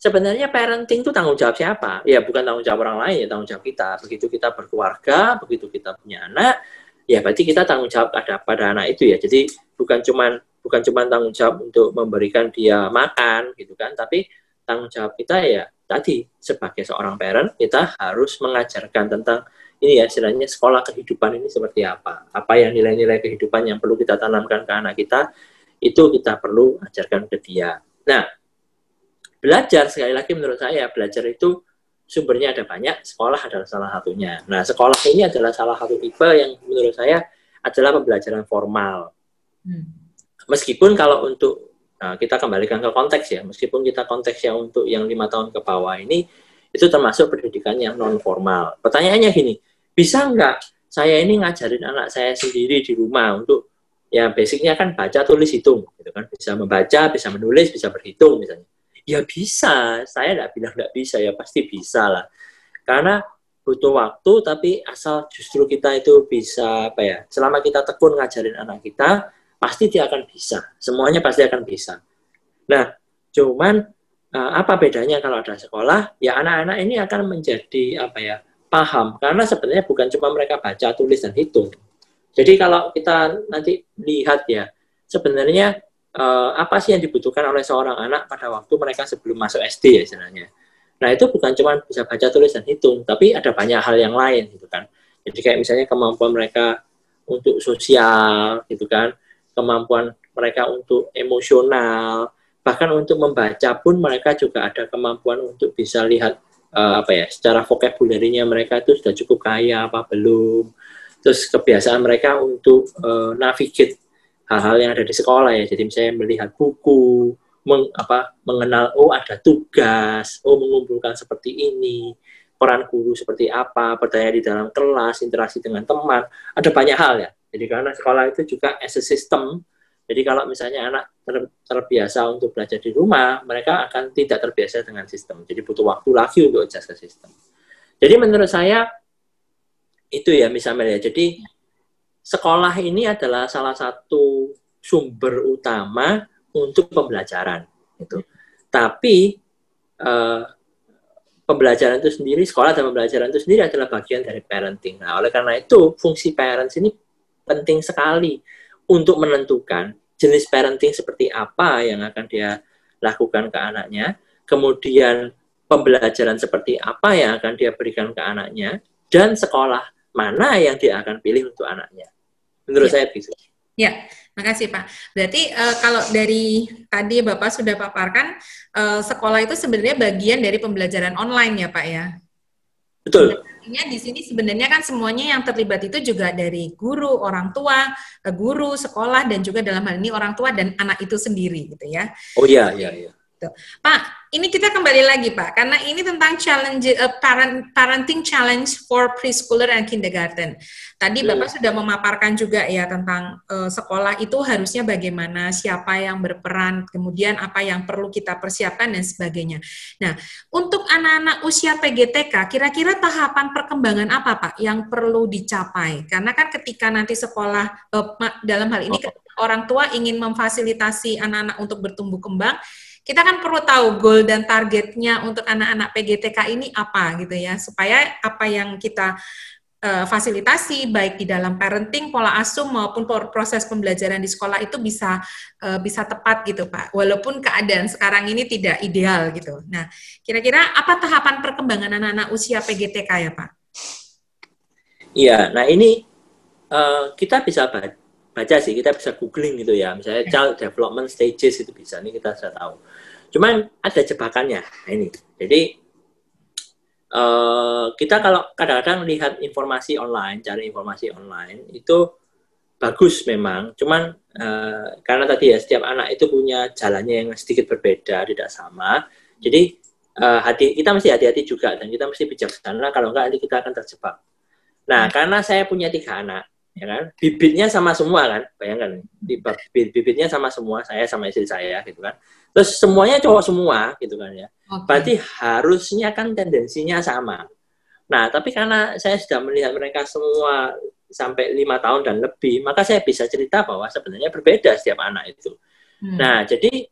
sebenarnya parenting itu tanggung jawab siapa? Ya bukan tanggung jawab orang lain, ya tanggung jawab kita. Begitu kita berkeluarga, begitu kita punya anak, ya berarti kita tanggung jawab ada pada anak itu ya. Jadi bukan cuman bukan cuman tanggung jawab untuk memberikan dia makan gitu kan, tapi tanggung jawab kita ya tadi sebagai seorang parent kita harus mengajarkan tentang ini ya istilahnya sekolah kehidupan ini seperti apa apa yang nilai-nilai kehidupan yang perlu kita tanamkan ke anak kita itu kita perlu ajarkan ke dia nah belajar sekali lagi menurut saya belajar itu sumbernya ada banyak sekolah adalah salah satunya nah sekolah ini adalah salah satu tipe yang menurut saya adalah pembelajaran formal hmm. meskipun kalau untuk Nah, kita kembalikan ke konteks ya, meskipun kita konteksnya untuk yang lima tahun ke bawah ini, itu termasuk pendidikan yang non formal. Pertanyaannya gini, bisa nggak saya ini ngajarin anak saya sendiri di rumah untuk ya basicnya kan baca tulis hitung gitu kan bisa membaca bisa menulis bisa berhitung misalnya ya bisa saya tidak bilang nggak bisa ya pasti bisa lah karena butuh waktu tapi asal justru kita itu bisa apa ya selama kita tekun ngajarin anak kita pasti dia akan bisa. Semuanya pasti akan bisa. Nah, cuman uh, apa bedanya kalau ada sekolah? Ya anak-anak ini akan menjadi apa ya paham karena sebenarnya bukan cuma mereka baca, tulis dan hitung. Jadi kalau kita nanti lihat ya sebenarnya uh, apa sih yang dibutuhkan oleh seorang anak pada waktu mereka sebelum masuk SD ya sebenarnya. Nah itu bukan cuma bisa baca, tulis dan hitung, tapi ada banyak hal yang lain gitu kan. Jadi kayak misalnya kemampuan mereka untuk sosial gitu kan, kemampuan mereka untuk emosional, bahkan untuk membaca pun mereka juga ada kemampuan untuk bisa lihat uh, apa ya, secara vocabulary-nya mereka itu sudah cukup kaya apa belum. Terus kebiasaan mereka untuk uh, navigate hal-hal yang ada di sekolah ya. Jadi misalnya melihat buku, meng, apa, mengenal oh ada tugas, oh mengumpulkan seperti ini, peran guru seperti apa, bertanya di dalam kelas, interaksi dengan teman, ada banyak hal ya. Jadi karena sekolah itu juga as a system, jadi kalau misalnya anak ter, terbiasa untuk belajar di rumah, mereka akan tidak terbiasa dengan sistem. Jadi butuh waktu lagi untuk adjust ke sistem. Jadi menurut saya itu ya misalnya ya. Jadi sekolah ini adalah salah satu sumber utama untuk pembelajaran itu. Tapi eh, pembelajaran itu sendiri, sekolah dan pembelajaran itu sendiri adalah bagian dari parenting. Nah, oleh karena itu fungsi parents ini penting sekali untuk menentukan jenis parenting seperti apa yang akan dia lakukan ke anaknya, kemudian pembelajaran seperti apa yang akan dia berikan ke anaknya, dan sekolah mana yang dia akan pilih untuk anaknya. Menurut ya. saya begitu. Ya, makasih Pak. Berarti uh, kalau dari tadi Bapak sudah paparkan, uh, sekolah itu sebenarnya bagian dari pembelajaran online ya Pak ya? Betul artinya di sini sebenarnya kan semuanya yang terlibat itu juga dari guru, orang tua, eh, guru, sekolah dan juga dalam hal ini orang tua dan anak itu sendiri gitu ya. Oh iya iya iya. Tuh. Pak, ini kita kembali lagi Pak, karena ini tentang challenge uh, parent, parenting challenge for preschooler and kindergarten. Tadi Bapak hmm. sudah memaparkan juga ya tentang uh, sekolah itu harusnya bagaimana, siapa yang berperan, kemudian apa yang perlu kita persiapkan dan sebagainya. Nah, untuk anak-anak usia PGTK, kira-kira tahapan perkembangan apa Pak yang perlu dicapai? Karena kan ketika nanti sekolah uh, dalam hal ini oh. orang tua ingin memfasilitasi anak-anak untuk bertumbuh kembang, kita kan perlu tahu goal dan targetnya untuk anak-anak PGTK ini apa gitu ya. Supaya apa yang kita uh, fasilitasi baik di dalam parenting pola asuh maupun proses pembelajaran di sekolah itu bisa uh, bisa tepat gitu Pak. Walaupun keadaan sekarang ini tidak ideal gitu. Nah kira-kira apa tahapan perkembangan anak-anak usia PGTK ya Pak? Iya. Nah ini uh, kita bisa baca sih kita bisa googling gitu ya. Misalnya child development stages itu bisa ini kita sudah tahu. Cuman ada jebakannya nah ini. Jadi uh, kita kalau kadang-kadang lihat informasi online cari informasi online itu bagus memang. Cuman uh, karena tadi ya setiap anak itu punya jalannya yang sedikit berbeda tidak sama. Jadi uh, hati kita mesti hati-hati juga dan kita mesti bijaksana. Kalau enggak nanti kita akan terjebak. Nah hmm. karena saya punya tiga anak ya kan? Bibitnya sama semua kan? Bayangkan bibit bibitnya sama semua saya sama istri saya gitu kan? Terus semuanya cowok semua gitu kan ya? Okay. berarti harusnya kan tendensinya sama. Nah tapi karena saya sudah melihat mereka semua sampai lima tahun dan lebih maka saya bisa cerita bahwa sebenarnya berbeda setiap anak itu. Hmm. nah jadi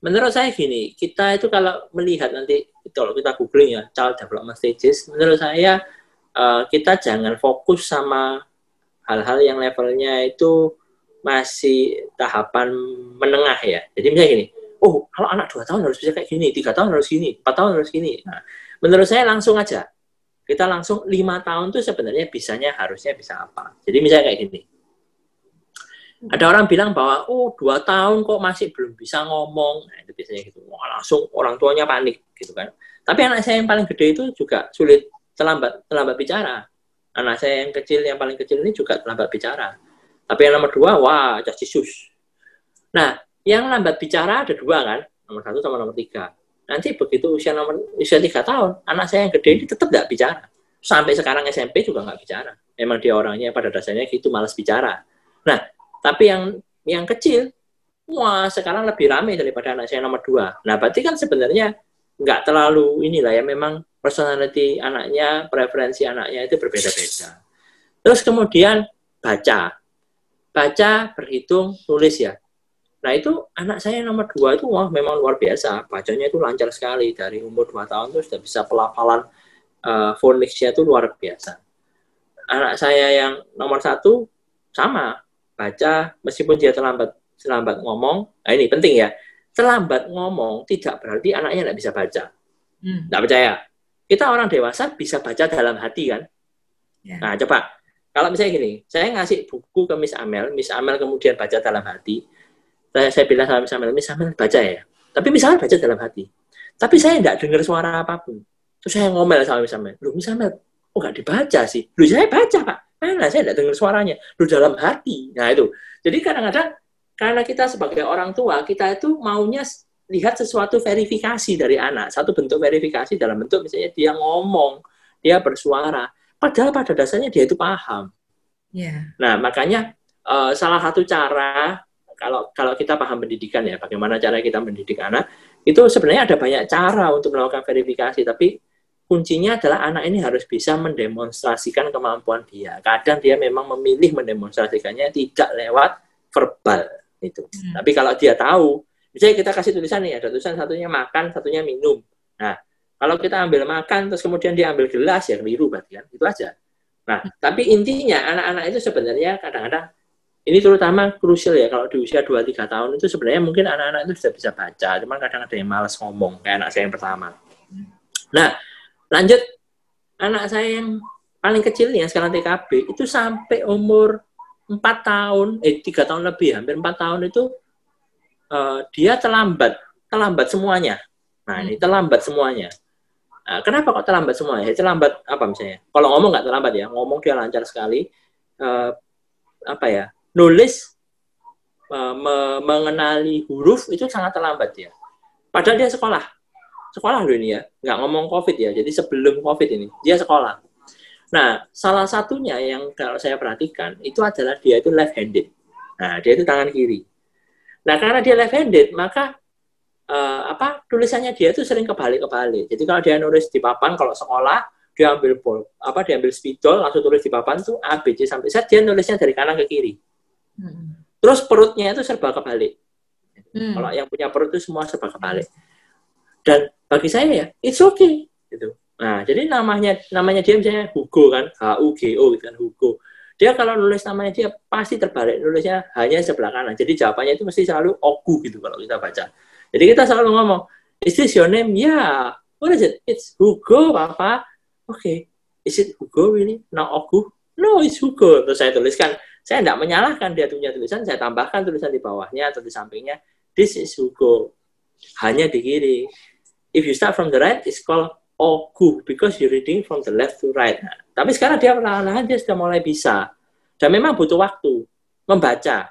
menurut saya gini kita itu kalau melihat nanti kalau kita googling ya child development stages menurut saya uh, kita jangan fokus sama hal-hal yang levelnya itu masih tahapan menengah ya. Jadi misalnya gini, oh kalau anak dua tahun harus bisa kayak gini, tiga tahun harus gini, empat tahun harus gini. Nah, menurut saya langsung aja. Kita langsung lima tahun tuh sebenarnya bisanya harusnya bisa apa. Jadi misalnya kayak gini. Ada orang bilang bahwa, oh dua tahun kok masih belum bisa ngomong. Nah, itu biasanya gitu. Wah, langsung orang tuanya panik gitu kan. Tapi anak saya yang paling gede itu juga sulit terlambat terlambat bicara anak saya yang kecil yang paling kecil ini juga lambat bicara. Tapi yang nomor dua wah Jesus. Nah yang lambat bicara ada dua kan nomor satu sama nomor tiga. Nanti begitu usia nomor usia tiga tahun anak saya yang gede ini tetap nggak bicara. Sampai sekarang SMP juga nggak bicara. Memang dia orangnya pada dasarnya gitu malas bicara. Nah tapi yang yang kecil wah sekarang lebih ramai daripada anak saya nomor dua. Nah berarti kan sebenarnya nggak terlalu inilah ya memang personality anaknya, preferensi anaknya itu berbeda-beda. Terus kemudian baca. Baca, berhitung, tulis ya. Nah itu anak saya nomor dua itu wah memang luar biasa. Bacanya itu lancar sekali. Dari umur dua tahun itu sudah bisa pelafalan uh, foniknya itu luar biasa. Anak saya yang nomor satu sama. Baca meskipun dia terlambat terlambat ngomong. Nah ini penting ya. Terlambat ngomong tidak berarti anaknya tidak bisa baca. Hmm. Percaya? Kita orang dewasa bisa baca dalam hati kan? Ya. Nah, coba. Kalau misalnya gini, saya ngasih buku ke Miss Amel, Miss Amel kemudian baca dalam hati. Saya, saya bilang sama Miss Amel, Miss Amel baca ya. Tapi misalnya baca dalam hati. Tapi saya tidak dengar suara apa pun. Terus saya ngomel sama Miss Amel, lu Miss Amel, oh nggak dibaca sih. Lu saya baca pak. Mana saya tidak dengar suaranya. Lu dalam hati. Nah itu. Jadi kadang-kadang karena kita sebagai orang tua, kita itu maunya lihat sesuatu verifikasi dari anak. Satu bentuk verifikasi dalam bentuk misalnya dia ngomong, dia bersuara. Padahal pada dasarnya dia itu paham. Yeah. Nah, makanya uh, salah satu cara kalau kalau kita paham pendidikan ya, bagaimana cara kita mendidik anak, itu sebenarnya ada banyak cara untuk melakukan verifikasi, tapi kuncinya adalah anak ini harus bisa mendemonstrasikan kemampuan dia. Kadang dia memang memilih mendemonstrasikannya tidak lewat verbal itu. Hmm. Tapi kalau dia tahu Misalnya kita kasih tulisan nih, ada tulisan satunya makan, satunya minum. Nah, kalau kita ambil makan, terus kemudian dia ambil gelas, ya keliru berarti kan, itu aja. Nah, tapi intinya anak-anak itu sebenarnya kadang-kadang, ini terutama krusial ya, kalau di usia 2-3 tahun itu sebenarnya mungkin anak-anak itu sudah bisa baca, cuman kadang ada yang malas ngomong, kayak anak saya yang pertama. Nah, lanjut, anak saya yang paling kecil yang sekarang TKB, itu sampai umur 4 tahun, eh 3 tahun lebih, hampir 4 tahun itu uh, dia terlambat, terlambat semuanya. Nah, ini hmm. terlambat semuanya. Nah, kenapa kok terlambat semuanya? Ya, terlambat apa misalnya? Kalau ngomong nggak terlambat ya, ngomong dia lancar sekali. Uh, apa ya? Nulis uh, me mengenali huruf itu sangat terlambat ya. Padahal dia sekolah. Sekolah loh ini ya, nggak ngomong COVID ya, jadi sebelum COVID ini, dia sekolah. Nah, salah satunya yang kalau saya perhatikan, itu adalah dia itu left-handed. Nah, dia itu tangan kiri. Nah, karena dia left-handed, maka uh, apa tulisannya dia itu sering kebalik-kebalik. Jadi kalau dia nulis di papan, kalau sekolah, dia ambil bol, apa dia ambil spidol, langsung tulis di papan tuh A, B, C sampai Z, dia nulisnya dari kanan ke kiri. Hmm. Terus perutnya itu serba kebalik. Hmm. Kalau yang punya perut itu semua serba kebalik. Dan bagi saya ya, it's okay. Gitu. Nah, jadi namanya namanya dia misalnya Hugo kan, H U G O gitu kan Hugo. Dia kalau nulis namanya dia pasti terbalik, nulisnya hanya sebelah kanan. Jadi jawabannya itu mesti selalu Ogu gitu kalau kita baca. Jadi kita selalu ngomong, is this your name? Ya. Yeah. What is it? It's Hugo, Papa oke, okay, is it Hugo really? Not Ogu? No, it's Hugo. Terus saya tuliskan, saya tidak menyalahkan dia punya tulisan, saya tambahkan tulisan di bawahnya atau di sampingnya, this is Hugo. Hanya di kiri. If you start from the right, it's called Ogu, because you're reading from the left to right. Nah, tapi sekarang dia perlahan-lahan dia sudah mulai bisa. Dan memang butuh waktu membaca.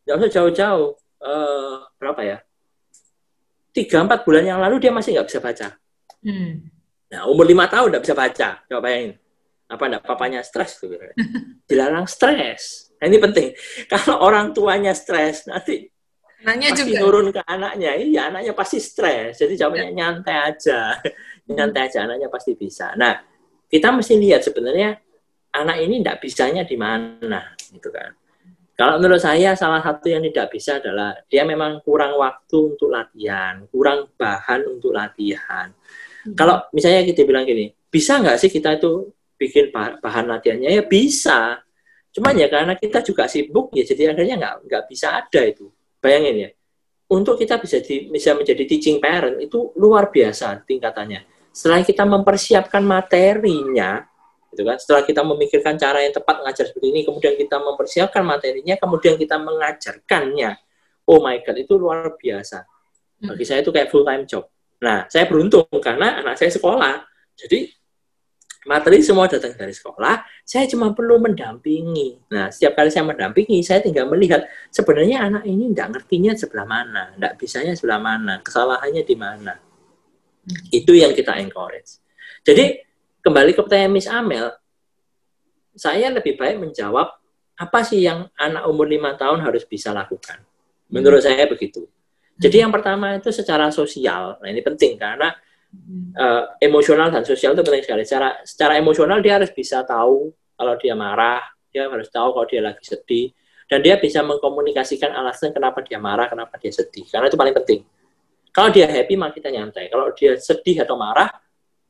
Tidak usah jauh-jauh. Uh, berapa ya? Tiga empat bulan yang lalu dia masih nggak bisa baca. Hmm. Nah, umur lima tahun tidak bisa baca. Coba bayangin. Apa enggak papanya stres tuh? Dilarang stres. Nah, ini penting. Kalau orang tuanya stres, nanti Anaknya pasti juga. turun ke anaknya. Iya, anaknya pasti stres. Jadi jawabannya ya. nyantai aja. nyantai aja, anaknya pasti bisa. Nah, kita mesti lihat sebenarnya anak ini tidak bisanya di mana, gitu kan. Kalau menurut saya salah satu yang tidak bisa adalah dia memang kurang waktu untuk latihan, kurang bahan untuk latihan. Kalau misalnya kita bilang gini, bisa nggak sih kita itu bikin bahan latihannya? Ya bisa. Cuman ya karena kita juga sibuk ya jadi akhirnya nggak nggak bisa ada itu. Bayangin ya, untuk kita bisa di, bisa menjadi teaching parent itu luar biasa tingkatannya. Setelah kita mempersiapkan materinya, gitu kan, setelah kita memikirkan cara yang tepat mengajar seperti ini, kemudian kita mempersiapkan materinya, kemudian kita mengajarkannya. Oh my god, itu luar biasa. Bagi saya itu kayak full time job. Nah, saya beruntung karena anak saya sekolah. Jadi materi semua datang dari sekolah, saya cuma perlu mendampingi. Nah, setiap kali saya mendampingi, saya tinggal melihat sebenarnya anak ini tidak ngertinya sebelah mana, tidak bisanya sebelah mana, kesalahannya di mana. Itu yang kita encourage. Jadi, kembali ke pertanyaan Miss Amel, saya lebih baik menjawab apa sih yang anak umur lima tahun harus bisa lakukan. Menurut hmm. saya begitu. Jadi yang pertama itu secara sosial. Nah ini penting karena uh, emosional dan sosial itu penting sekali. Secara secara emosional dia harus bisa tahu kalau dia marah, dia harus tahu kalau dia lagi sedih, dan dia bisa mengkomunikasikan alasan kenapa dia marah, kenapa dia sedih. Karena itu paling penting. Kalau dia happy, maka kita nyantai. Kalau dia sedih atau marah,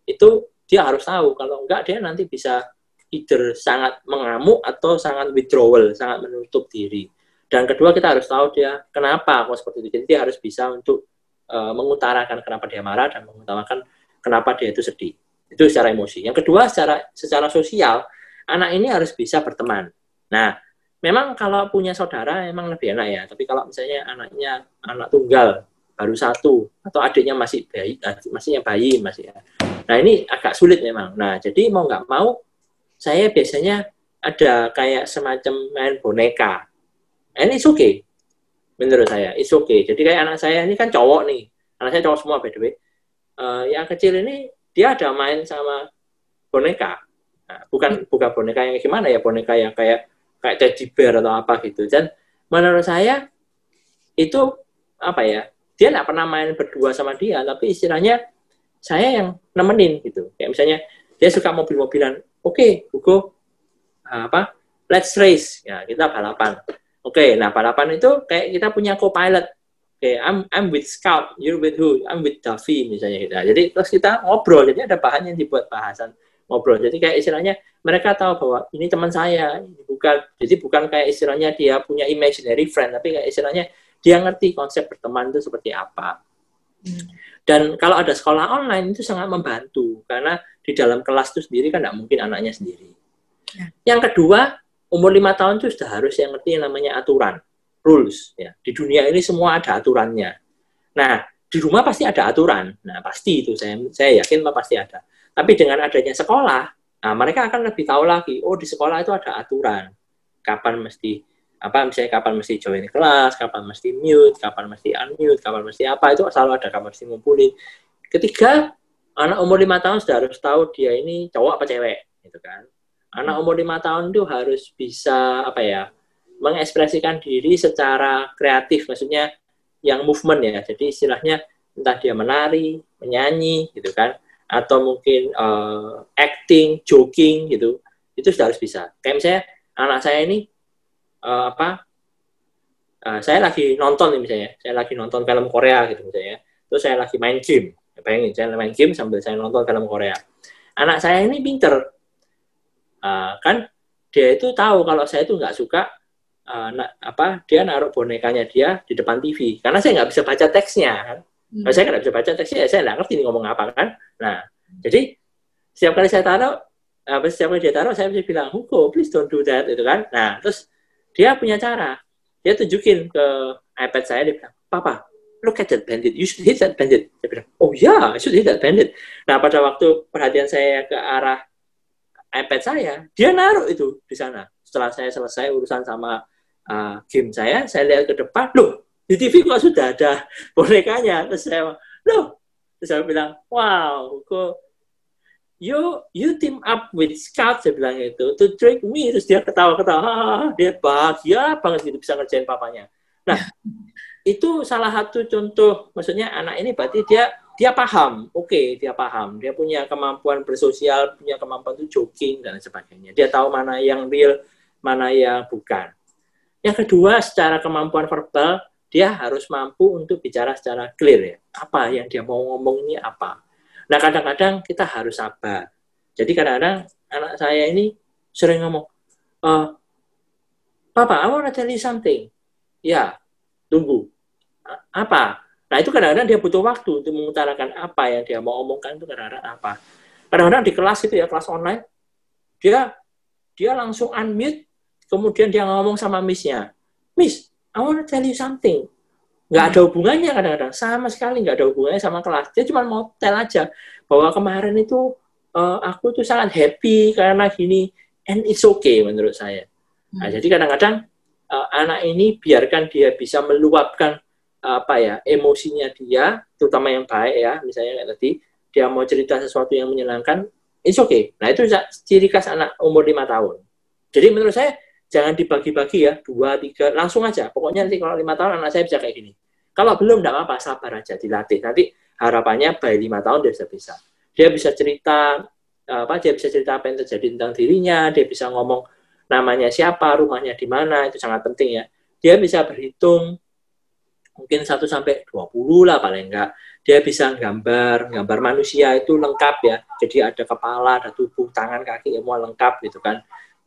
itu dia harus tahu. Kalau enggak, dia nanti bisa either sangat mengamuk atau sangat withdrawal, sangat menutup diri. Dan kedua kita harus tahu dia kenapa kok seperti itu. Jadi dia harus bisa untuk uh, mengutarakan kenapa dia marah dan mengutarakan kenapa dia itu sedih. Itu secara emosi. Yang kedua secara secara sosial, anak ini harus bisa berteman. Nah, memang kalau punya saudara memang lebih enak ya. Tapi kalau misalnya anaknya anak tunggal baru satu. Atau adiknya masih bayi, masihnya bayi masih ya. Nah ini agak sulit memang. Nah jadi mau nggak mau saya biasanya ada kayak semacam main boneka. And it's okay menurut saya. It's okay. Jadi kayak anak saya ini kan cowok nih. Anak saya cowok semua by the way. Uh, yang kecil ini dia ada main sama boneka. Nah, bukan bukan boneka yang gimana ya boneka yang kayak kayak teddy bear atau apa gitu. Dan menurut saya itu apa ya dia nggak pernah main berdua sama dia tapi istilahnya saya yang nemenin gitu kayak misalnya dia suka mobil-mobilan oke okay, Hugo apa let's race ya kita balapan Oke, okay, nah balapan itu kayak kita punya co-pilot. Oke, okay, I'm I'm with Scout, you're with who? I'm with Duffy misalnya gitu. Jadi terus kita ngobrol, jadi ada bahan yang dibuat bahasan ngobrol. Jadi kayak istilahnya mereka tahu bahwa ini teman saya, bukan. Jadi bukan kayak istilahnya dia punya imaginary friend, tapi kayak istilahnya dia ngerti konsep berteman itu seperti apa. Hmm. Dan kalau ada sekolah online itu sangat membantu karena di dalam kelas itu sendiri kan tidak mungkin anaknya sendiri. Ya. Yang kedua, umur lima tahun itu sudah harus yang ngerti yang namanya aturan, rules. Ya. Di dunia ini semua ada aturannya. Nah, di rumah pasti ada aturan. Nah, pasti itu saya saya yakin pasti ada. Tapi dengan adanya sekolah, nah mereka akan lebih tahu lagi. Oh, di sekolah itu ada aturan. Kapan mesti apa misalnya kapan mesti join kelas, kapan mesti mute, kapan mesti unmute, kapan mesti apa itu selalu ada kapan mesti ngumpulin. Ketiga, anak umur lima tahun sudah harus tahu dia ini cowok apa cewek, gitu kan. Anak umur lima tahun itu harus bisa apa ya mengekspresikan diri secara kreatif, maksudnya yang movement ya. Jadi istilahnya entah dia menari, menyanyi, gitu kan, atau mungkin uh, acting, joking, gitu, itu sudah harus bisa. Kayak misalnya anak saya ini uh, apa? Uh, saya lagi nonton nih misalnya, saya lagi nonton film Korea gitu misalnya, terus saya lagi main game, bayangin saya main game sambil saya nonton film Korea. Anak saya ini pinter, uh, kan dia itu tahu kalau saya itu nggak suka uh, na, apa dia naruh bonekanya dia di depan TV karena saya nggak bisa baca teksnya kan. Hmm. Saya nggak bisa baca teksnya ya saya nggak ngerti ini ngomong apa kan. Nah jadi setiap kali saya taruh apa setiap kali dia taruh saya bisa bilang Hugo please don't do that itu kan. Nah terus dia punya cara. Dia tunjukin ke iPad saya dia bilang papa look at that bandit. You should hit that bandit. Saya bilang oh ya yeah, I should hit that bandit. Nah pada waktu perhatian saya ke arah iPad saya dia naruh itu di sana. Setelah saya selesai urusan sama uh, game saya, saya lihat ke depan, loh, di TV kok sudah ada bonekanya. Terus saya, loh, terus saya bilang, wow, kok you you team up with Scout saya bilang itu to trick me terus dia ketawa-ketawa. Dia bahagia banget gitu bisa ngerjain papanya. Nah itu salah satu contoh. Maksudnya anak ini berarti dia dia paham. Oke okay, dia paham. Dia punya kemampuan bersosial punya kemampuan tuh jogging dan sebagainya. Dia tahu mana yang real mana yang bukan. Yang kedua, secara kemampuan verbal, dia harus mampu untuk bicara secara clear ya. Apa yang dia mau ngomong ini apa. Nah, kadang-kadang kita harus sabar. Jadi kadang-kadang anak saya ini sering ngomong, e, Papa, I want to tell you something. Ya, tunggu. Apa? Nah, itu kadang-kadang dia butuh waktu untuk mengutarakan apa yang dia mau omongkan itu kadang-kadang apa. Kadang-kadang di kelas itu ya, kelas online, dia dia langsung unmute kemudian dia ngomong sama missnya, Miss, I want to tell you something. Nggak ada hubungannya kadang-kadang, sama sekali nggak ada hubungannya sama kelas. Dia cuma mau tell aja bahwa kemarin itu uh, aku tuh sangat happy karena gini, and it's okay menurut saya. Nah, hmm. jadi kadang-kadang uh, anak ini biarkan dia bisa meluapkan uh, apa ya emosinya dia, terutama yang baik ya, misalnya kayak tadi dia mau cerita sesuatu yang menyenangkan, it's okay. Nah itu ciri khas anak umur lima tahun. Jadi menurut saya jangan dibagi-bagi ya dua tiga langsung aja. Pokoknya nanti kalau lima tahun anak saya bisa kayak gini. Kalau belum tidak apa-apa sabar aja dilatih. Nanti harapannya by lima tahun dia bisa bisa. Dia bisa cerita apa dia bisa cerita apa yang terjadi tentang dirinya dia bisa ngomong namanya siapa rumahnya di mana itu sangat penting ya. Dia bisa berhitung mungkin satu sampai dua puluh lah paling enggak dia bisa gambar gambar manusia itu lengkap ya. Jadi ada kepala ada tubuh tangan kaki semua lengkap gitu kan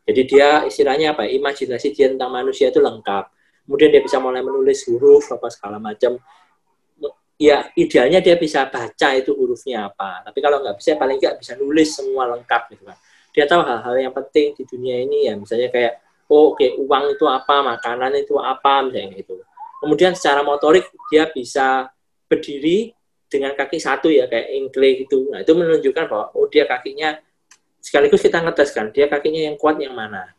jadi dia istilahnya apa? Imajinasi dia tentang manusia itu lengkap. Kemudian dia bisa mulai menulis huruf apa segala macam. Ya idealnya dia bisa baca itu hurufnya apa. Tapi kalau nggak bisa paling nggak bisa nulis semua lengkap gitu kan. Dia tahu hal-hal yang penting di dunia ini ya misalnya kayak oh oke okay, uang itu apa, makanan itu apa misalnya itu. Kemudian secara motorik dia bisa berdiri dengan kaki satu ya kayak ingkle gitu. Nah itu menunjukkan bahwa oh dia kakinya sekaligus kita ngetes kan dia kakinya yang kuat yang mana.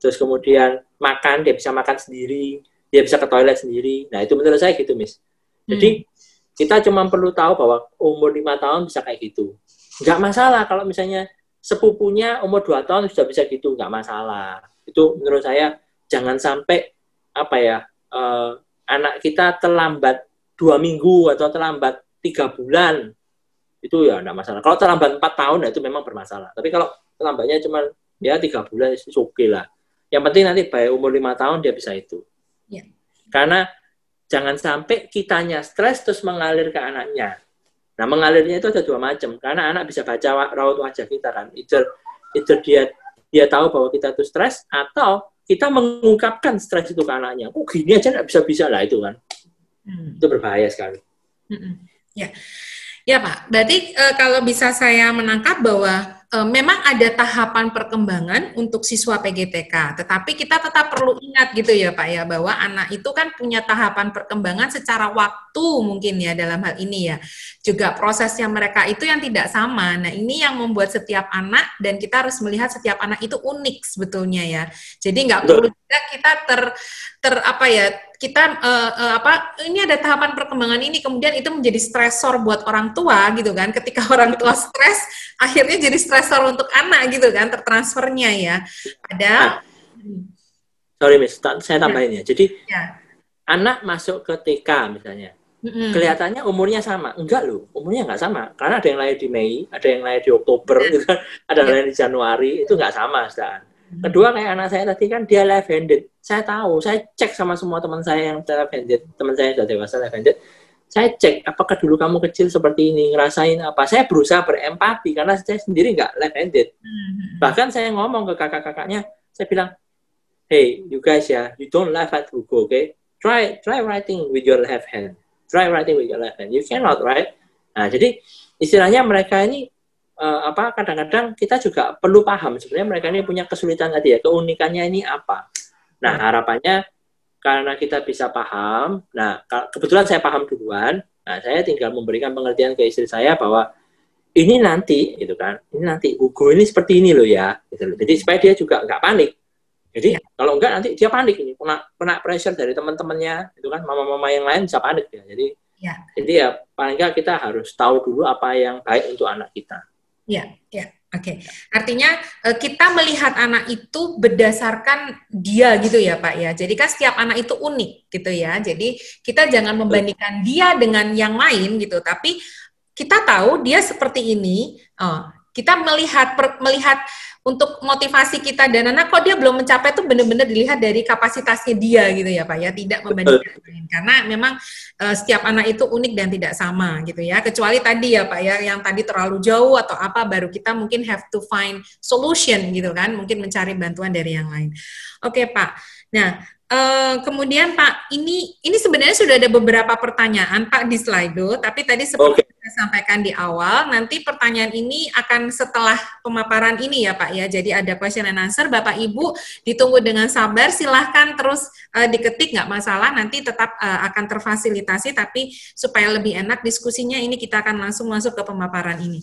Terus kemudian makan dia bisa makan sendiri dia bisa ke toilet sendiri. Nah itu menurut saya gitu mis jadi hmm. kita cuma perlu tahu bahwa umur lima tahun bisa kayak gitu. Nggak masalah kalau misalnya sepupunya umur dua tahun sudah bisa gitu nggak masalah. Itu menurut saya jangan sampai apa ya uh, anak kita terlambat dua minggu atau terlambat tiga bulan itu ya tidak masalah. Kalau terlambat empat tahun ya itu memang bermasalah. Tapi kalau terlambatnya cuma ya tiga bulan itu oke okay lah. Yang penting nanti baik umur lima tahun dia bisa itu. Ya. Karena jangan sampai kitanya stres terus mengalir ke anaknya. Nah mengalirnya itu ada dua macam. Karena anak bisa baca raut wajah kita kan. Either, either dia dia tahu bahwa kita itu stres atau kita mengungkapkan stres itu ke anaknya. Oh gini aja nggak bisa bisa lah itu kan. Hmm. Itu berbahaya sekali. Hmm. Ya. Ya Pak, berarti e, kalau bisa saya menangkap bahwa e, memang ada tahapan perkembangan untuk siswa PGTK, tetapi kita tetap perlu ingat gitu ya Pak ya bahwa anak itu kan punya tahapan perkembangan secara waktu mungkin ya dalam hal ini ya. Juga prosesnya mereka itu yang tidak sama. Nah, ini yang membuat setiap anak dan kita harus melihat setiap anak itu unik sebetulnya ya. Jadi nggak perlu juga kita ter ter apa ya kita uh, uh, apa ini ada tahapan perkembangan ini kemudian itu menjadi stresor buat orang tua gitu kan. Ketika orang tua stres akhirnya jadi stresor untuk anak gitu kan tertransfernya ya. Ada nah, sorry miss saya tambahin ya. Jadi ya. anak masuk ke TK misalnya mm-hmm. kelihatannya umurnya sama. Enggak loh umurnya nggak sama. Karena ada yang lahir di Mei ada yang lahir di Oktober yeah. gitu kan ada yang lahir di Januari itu nggak sama sedang Kedua kayak anak saya tadi kan dia left handed. Saya tahu, saya cek sama semua teman saya yang left handed, teman saya sudah dewasa left handed. Saya cek apakah dulu kamu kecil seperti ini, ngerasain apa. Saya berusaha berempati karena saya sendiri nggak left handed. Hmm. Bahkan saya ngomong ke kakak-kakaknya, saya bilang, hey you guys ya, you don't laugh at Hugo, okay? Try try writing with your left hand. Try writing with your left hand. You cannot, right? Nah, jadi istilahnya mereka ini uh, apa kadang-kadang kita juga perlu paham sebenarnya mereka ini punya kesulitan tadi ya keunikannya ini apa. Nah harapannya karena kita bisa paham, nah kebetulan saya paham duluan, nah saya tinggal memberikan pengertian ke istri saya bahwa ini nanti gitu kan, ini nanti Hugo ini seperti ini loh ya, gitu loh. Jadi supaya dia juga nggak panik. Jadi ya. kalau enggak nanti dia panik ini, kena kena pressure dari teman-temannya, itu kan mama-mama yang lain bisa panik ya. Jadi ya. jadi ya paling enggak kita harus tahu dulu apa yang baik untuk anak kita. Ya, ya. Oke, okay. artinya eh, kita melihat anak itu berdasarkan dia gitu ya Pak ya. Jadi kan setiap anak itu unik gitu ya. Jadi kita jangan membandingkan dia dengan yang lain gitu. Tapi kita tahu dia seperti ini. Oh, kita melihat per, melihat untuk motivasi kita dan anak kok dia belum mencapai itu benar-benar dilihat dari kapasitasnya dia gitu ya Pak ya. Tidak membandingkan lain. Karena memang uh, setiap anak itu unik dan tidak sama gitu ya. Kecuali tadi ya Pak ya yang tadi terlalu jauh atau apa baru kita mungkin have to find solution gitu kan. Mungkin mencari bantuan dari yang lain. Oke Pak. Nah Uh, kemudian Pak, ini ini sebenarnya sudah ada beberapa pertanyaan Pak di Slido, tapi tadi seperti okay. saya sampaikan di awal, nanti pertanyaan ini akan setelah pemaparan ini ya Pak ya. Jadi ada question and answer, Bapak Ibu ditunggu dengan sabar, silahkan terus uh, diketik nggak masalah, nanti tetap uh, akan terfasilitasi, tapi supaya lebih enak diskusinya ini kita akan langsung masuk ke pemaparan ini.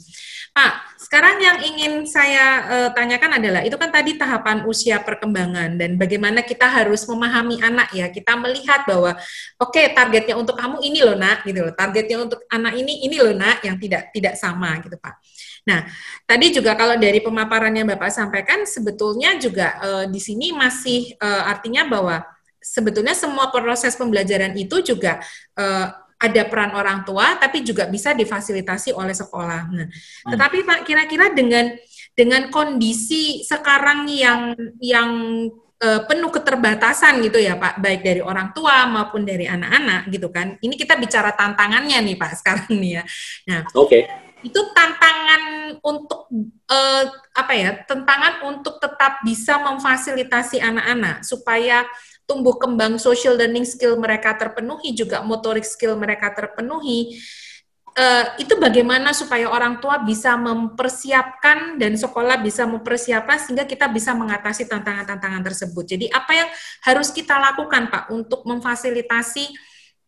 Pak, sekarang yang ingin saya uh, tanyakan adalah itu kan tadi tahapan usia perkembangan dan bagaimana kita harus memahami anak ya. Kita melihat bahwa oke okay, targetnya untuk kamu ini loh nak gitu loh. Targetnya untuk anak ini ini loh nak yang tidak tidak sama gitu Pak. Nah, tadi juga kalau dari pemaparan yang Bapak sampaikan sebetulnya juga uh, di sini masih uh, artinya bahwa sebetulnya semua proses pembelajaran itu juga uh, ada peran orang tua, tapi juga bisa difasilitasi oleh sekolah. Nah, hmm. tetapi Pak, kira-kira dengan dengan kondisi sekarang yang yang uh, penuh keterbatasan gitu ya Pak, baik dari orang tua maupun dari anak-anak gitu kan. Ini kita bicara tantangannya nih Pak sekarang nih ya. Nah, oke. Okay. Itu tantangan untuk uh, apa ya? Tantangan untuk tetap bisa memfasilitasi anak-anak supaya tumbuh kembang social learning skill mereka terpenuhi, juga motorik skill mereka terpenuhi, uh, itu bagaimana supaya orang tua bisa mempersiapkan dan sekolah bisa mempersiapkan sehingga kita bisa mengatasi tantangan-tantangan tersebut. Jadi apa yang harus kita lakukan Pak untuk memfasilitasi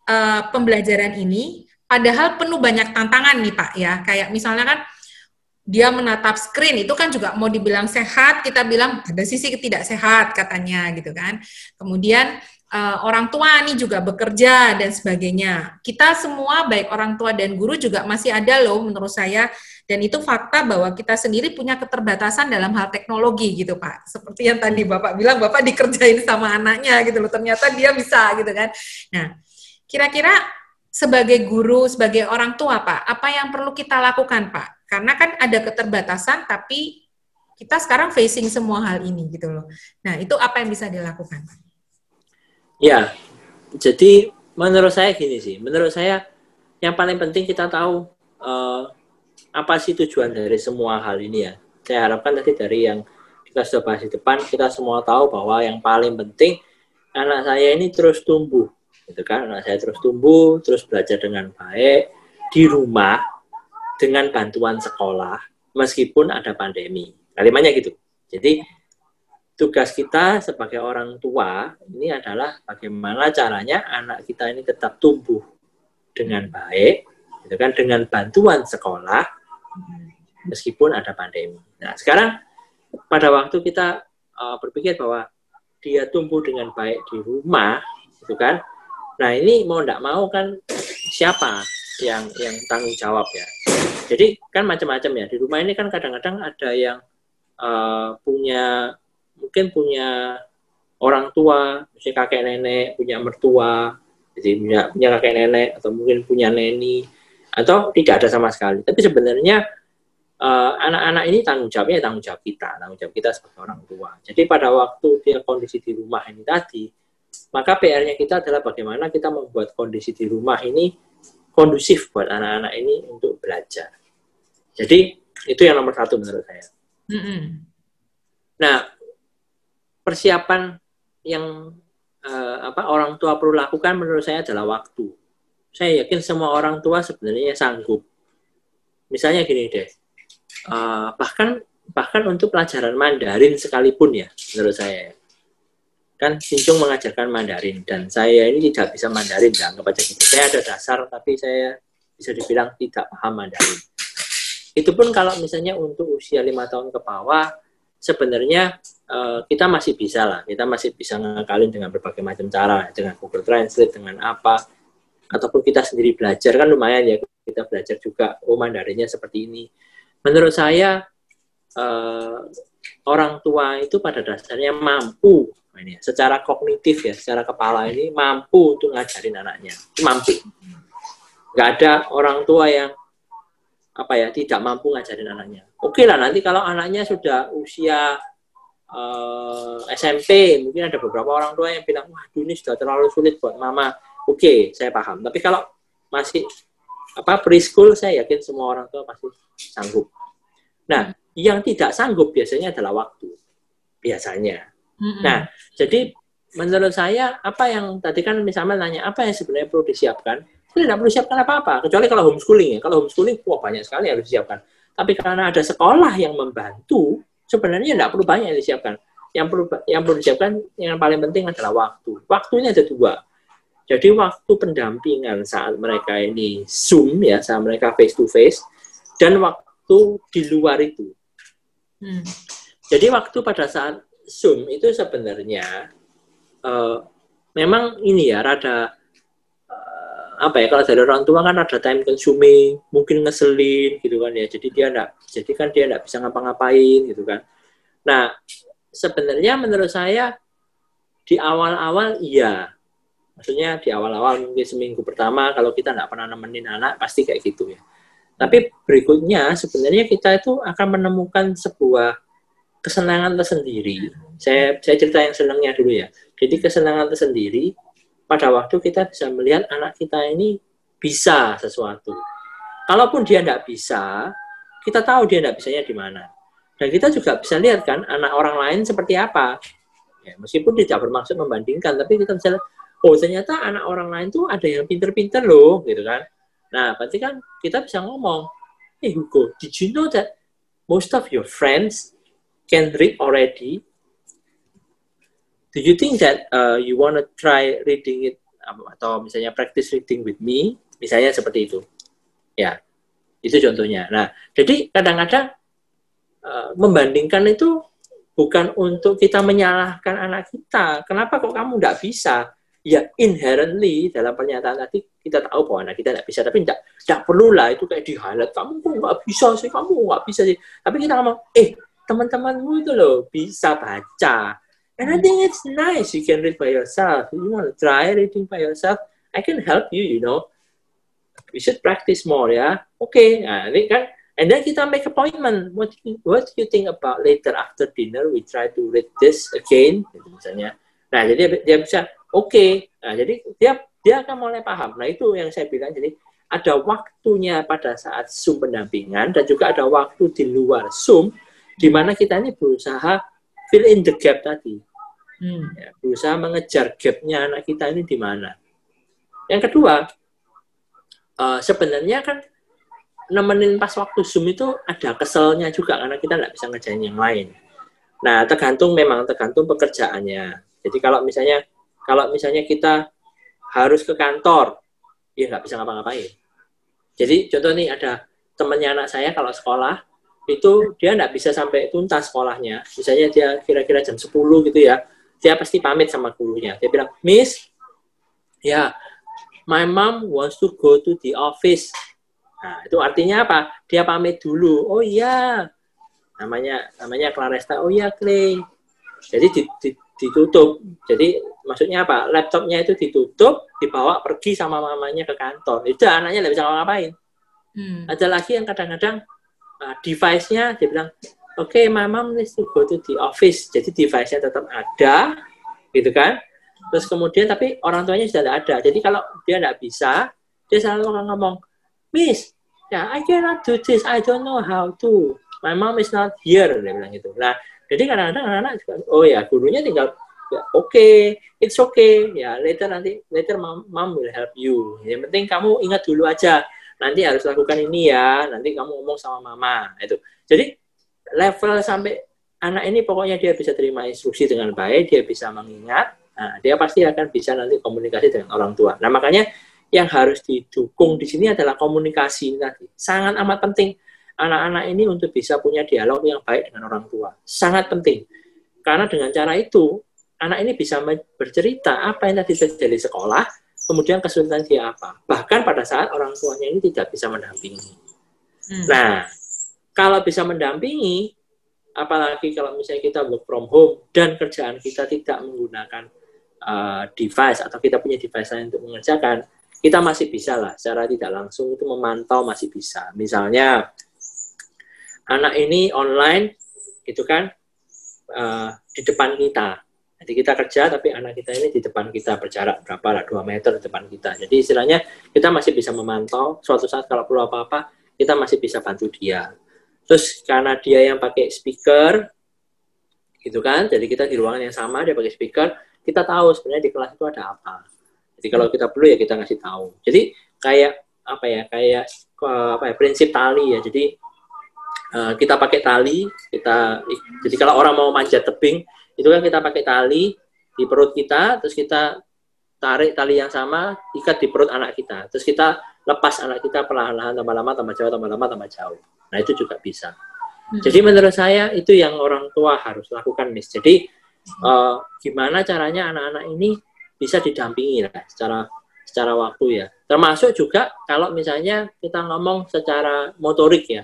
uh, pembelajaran ini? Padahal penuh banyak tantangan nih Pak ya, kayak misalnya kan dia menatap screen itu kan juga mau dibilang sehat kita bilang ada sisi tidak sehat katanya gitu kan. Kemudian uh, orang tua nih juga bekerja dan sebagainya. Kita semua baik orang tua dan guru juga masih ada loh menurut saya. Dan itu fakta bahwa kita sendiri punya keterbatasan dalam hal teknologi gitu pak. Seperti yang tadi bapak bilang bapak dikerjain sama anaknya gitu loh. Ternyata dia bisa gitu kan. Nah kira-kira sebagai guru sebagai orang tua pak apa yang perlu kita lakukan pak karena kan ada keterbatasan tapi kita sekarang facing semua hal ini gitu loh. Nah, itu apa yang bisa dilakukan? Ya. Jadi menurut saya gini sih, menurut saya yang paling penting kita tahu uh, apa sih tujuan dari semua hal ini ya. Saya harapkan tadi dari yang kita sudah bahas di depan, kita semua tahu bahwa yang paling penting anak saya ini terus tumbuh, gitu kan? Anak saya terus tumbuh, terus belajar dengan baik di rumah, dengan bantuan sekolah meskipun ada pandemi. Kalimatnya gitu. Jadi tugas kita sebagai orang tua ini adalah bagaimana caranya anak kita ini tetap tumbuh dengan baik, gitu kan, dengan bantuan sekolah, meskipun ada pandemi. Nah, sekarang pada waktu kita uh, berpikir bahwa dia tumbuh dengan baik di rumah, gitu kan. Nah, ini mau tidak mau kan siapa yang yang tanggung jawab ya. Jadi kan macam-macam ya di rumah ini kan kadang-kadang ada yang uh, punya mungkin punya orang tua, misalnya kakek nenek, punya mertua, jadi punya, punya kakek nenek atau mungkin punya neni atau tidak ada sama sekali. Tapi sebenarnya eh, anak-anak uh, ini tanggung jawabnya tanggung jawab kita, tanggung jawab kita sebagai orang tua. Jadi pada waktu dia kondisi di rumah ini tadi, maka PR-nya kita adalah bagaimana kita membuat kondisi di rumah ini kondusif buat anak-anak ini untuk belajar. Jadi itu yang nomor satu menurut saya. Mm -hmm. Nah, persiapan yang uh, apa orang tua perlu lakukan menurut saya adalah waktu. Saya yakin semua orang tua sebenarnya sanggup. Misalnya gini deh, uh, bahkan bahkan untuk pelajaran Mandarin sekalipun ya, menurut saya ya. Kan Sincung mengajarkan Mandarin dan saya ini tidak bisa Mandarin, anggap aja gitu. Saya ada dasar tapi saya bisa dibilang tidak paham Mandarin. Itu pun kalau misalnya untuk usia lima tahun ke bawah, sebenarnya uh, kita masih bisa lah, kita masih bisa ngakalin dengan berbagai macam cara, dengan Google Translate, dengan apa, ataupun kita sendiri belajar kan lumayan ya, kita belajar juga, oh Mandarinnya seperti ini. Menurut saya uh, orang tua itu pada dasarnya mampu, ini ya, secara kognitif ya, secara kepala ini mampu untuk ngajarin anaknya, mampu. Nggak ada orang tua yang apa ya tidak mampu ngajarin anaknya. Oke lah nanti kalau anaknya sudah usia uh, eh, SMP mungkin ada beberapa orang tua yang bilang wah ini sudah terlalu sulit buat mama. Oke saya paham. Tapi kalau masih apa preschool saya yakin semua orang tua pasti sanggup. Nah yang tidak sanggup biasanya adalah waktu biasanya. Mm-hmm. Nah jadi menurut saya apa yang tadi kan misalnya nanya apa yang sebenarnya perlu disiapkan kita tidak perlu siapkan apa-apa, kecuali kalau homeschooling ya. Kalau homeschooling, wah banyak sekali yang harus disiapkan. Tapi karena ada sekolah yang membantu, sebenarnya tidak perlu banyak yang disiapkan. Yang perlu yang perlu disiapkan yang paling penting adalah waktu. Waktunya ada dua. Jadi waktu pendampingan saat mereka ini zoom ya, saat mereka face to face, dan waktu di luar itu. Hmm. Jadi waktu pada saat zoom itu sebenarnya uh, memang ini ya rada apa ya kalau dari orang tua kan ada time consuming mungkin ngeselin gitu kan ya. Jadi dia enggak jadi kan dia enggak bisa ngapa-ngapain gitu kan. Nah sebenarnya menurut saya di awal-awal iya. Maksudnya di awal-awal mungkin seminggu pertama kalau kita enggak pernah nemenin anak pasti kayak gitu ya. Tapi berikutnya sebenarnya kita itu akan menemukan sebuah kesenangan tersendiri saya saya cerita yang senangnya dulu ya jadi kesenangan tersendiri pada waktu kita bisa melihat anak kita ini bisa sesuatu. Kalaupun dia tidak bisa, kita tahu dia tidak bisanya di mana. Dan kita juga bisa lihat kan anak orang lain seperti apa. Ya, meskipun tidak bermaksud membandingkan, tapi kita bisa lihat, oh ternyata anak orang lain tuh ada yang pinter-pinter loh, gitu kan. Nah, berarti kan kita bisa ngomong, hey Hugo, did you know that most of your friends can read already? do you think that uh, you want to try reading it atau misalnya practice reading with me? Misalnya seperti itu. Ya itu contohnya. Nah jadi kadang-kadang uh, membandingkan itu bukan untuk kita menyalahkan anak kita. Kenapa kok kamu tidak bisa? Ya inherently dalam pernyataan tadi kita tahu bahwa anak kita tidak bisa tapi tidak perlu lah itu kayak di highlight kamu kok nggak bisa sih? Kamu nggak bisa sih? Tapi kita ngomong eh teman-temanmu itu loh bisa baca And I think it's nice. You can read by yourself. If you want to try reading by yourself, I can help you, you know. We should practice more, yeah. Okay. Nah, ini kan And then kita make appointment. What do you, what do you think about later after dinner we try to read this again, gitu misalnya. Nah, jadi dia bisa oke. Okay. Nah, jadi dia dia akan mulai paham. Nah, itu yang saya bilang. Jadi ada waktunya pada saat Zoom pendampingan dan juga ada waktu di luar Zoom di mana kita ini berusaha fill in the gap tadi. Hmm. Ya, berusaha mengejar gapnya anak kita ini di mana. Yang kedua, uh, sebenarnya kan nemenin pas waktu zoom itu ada keselnya juga karena kita nggak bisa ngerjain yang lain. Nah tergantung memang tergantung pekerjaannya. Jadi kalau misalnya kalau misalnya kita harus ke kantor, ya nggak bisa ngapa-ngapain. Jadi contoh nih ada temannya anak saya kalau sekolah itu dia nggak bisa sampai tuntas sekolahnya. Misalnya dia kira-kira jam 10 gitu ya, dia pasti pamit sama gurunya. Dia bilang, Miss, ya, my mom wants to go to the office. Nah, itu artinya apa? Dia pamit dulu. Oh iya, namanya namanya Claresta. Oh iya, Clay. Jadi di, di, ditutup. Jadi maksudnya apa? Laptopnya itu ditutup, dibawa pergi sama mamanya ke kantor. Itu anaknya nggak bisa ngapain. Hmm. Ada lagi yang kadang-kadang uh, device-nya dia bilang, oke, okay, my mom go to the office. Jadi device-nya tetap ada, gitu kan? Terus kemudian tapi orang tuanya sudah tidak ada. Jadi kalau dia tidak bisa, dia selalu akan ngomong, Miss, ya yeah, I cannot do this, I don't know how to. My mom is not here, dia bilang gitu. Nah, jadi kadang-kadang anak-anak juga, oh ya, gurunya tinggal, ya, oke, okay, it's okay, ya later nanti, later mom, mom will help you. Yang penting kamu ingat dulu aja, nanti harus lakukan ini ya, nanti kamu ngomong sama mama. Itu. Jadi level sampai anak ini pokoknya dia bisa terima instruksi dengan baik, dia bisa mengingat, nah, dia pasti akan bisa nanti komunikasi dengan orang tua. Nah makanya yang harus didukung di sini adalah komunikasi nanti. Sangat amat penting anak-anak ini untuk bisa punya dialog yang baik dengan orang tua. Sangat penting. Karena dengan cara itu, anak ini bisa bercerita apa yang tadi terjadi di sekolah, kemudian kesulitan dia apa. Bahkan pada saat orang tuanya ini tidak bisa mendampingi. Hmm. Nah, kalau bisa mendampingi, apalagi kalau misalnya kita work from home dan kerjaan kita tidak menggunakan uh, device atau kita punya device lain untuk mengerjakan, kita masih bisa lah secara tidak langsung itu memantau masih bisa. Misalnya anak ini online, itu kan uh, di depan kita, jadi kita kerja tapi anak kita ini di depan kita berjarak berapa lah 2 meter di depan kita. Jadi istilahnya kita masih bisa memantau suatu saat kalau perlu apa-apa kita masih bisa bantu dia. Terus karena dia yang pakai speaker gitu kan, jadi kita di ruangan yang sama dia pakai speaker, kita tahu sebenarnya di kelas itu ada apa. Jadi kalau kita perlu ya kita ngasih tahu. Jadi kayak apa ya kayak apa ya prinsip tali ya. Jadi uh, kita pakai tali, kita jadi kalau orang mau manjat tebing itu kan kita pakai tali di perut kita, terus kita tarik tali yang sama, ikat di perut anak kita. Terus kita lepas anak kita perlahan-lahan tambah lama, tambah jauh, tambah lama, tambah jauh. Nah itu juga bisa. Hmm. Jadi menurut saya itu yang orang tua harus lakukan, Miss. Jadi uh, gimana caranya anak-anak ini bisa didampingi lah secara secara waktu ya. Termasuk juga kalau misalnya kita ngomong secara motorik ya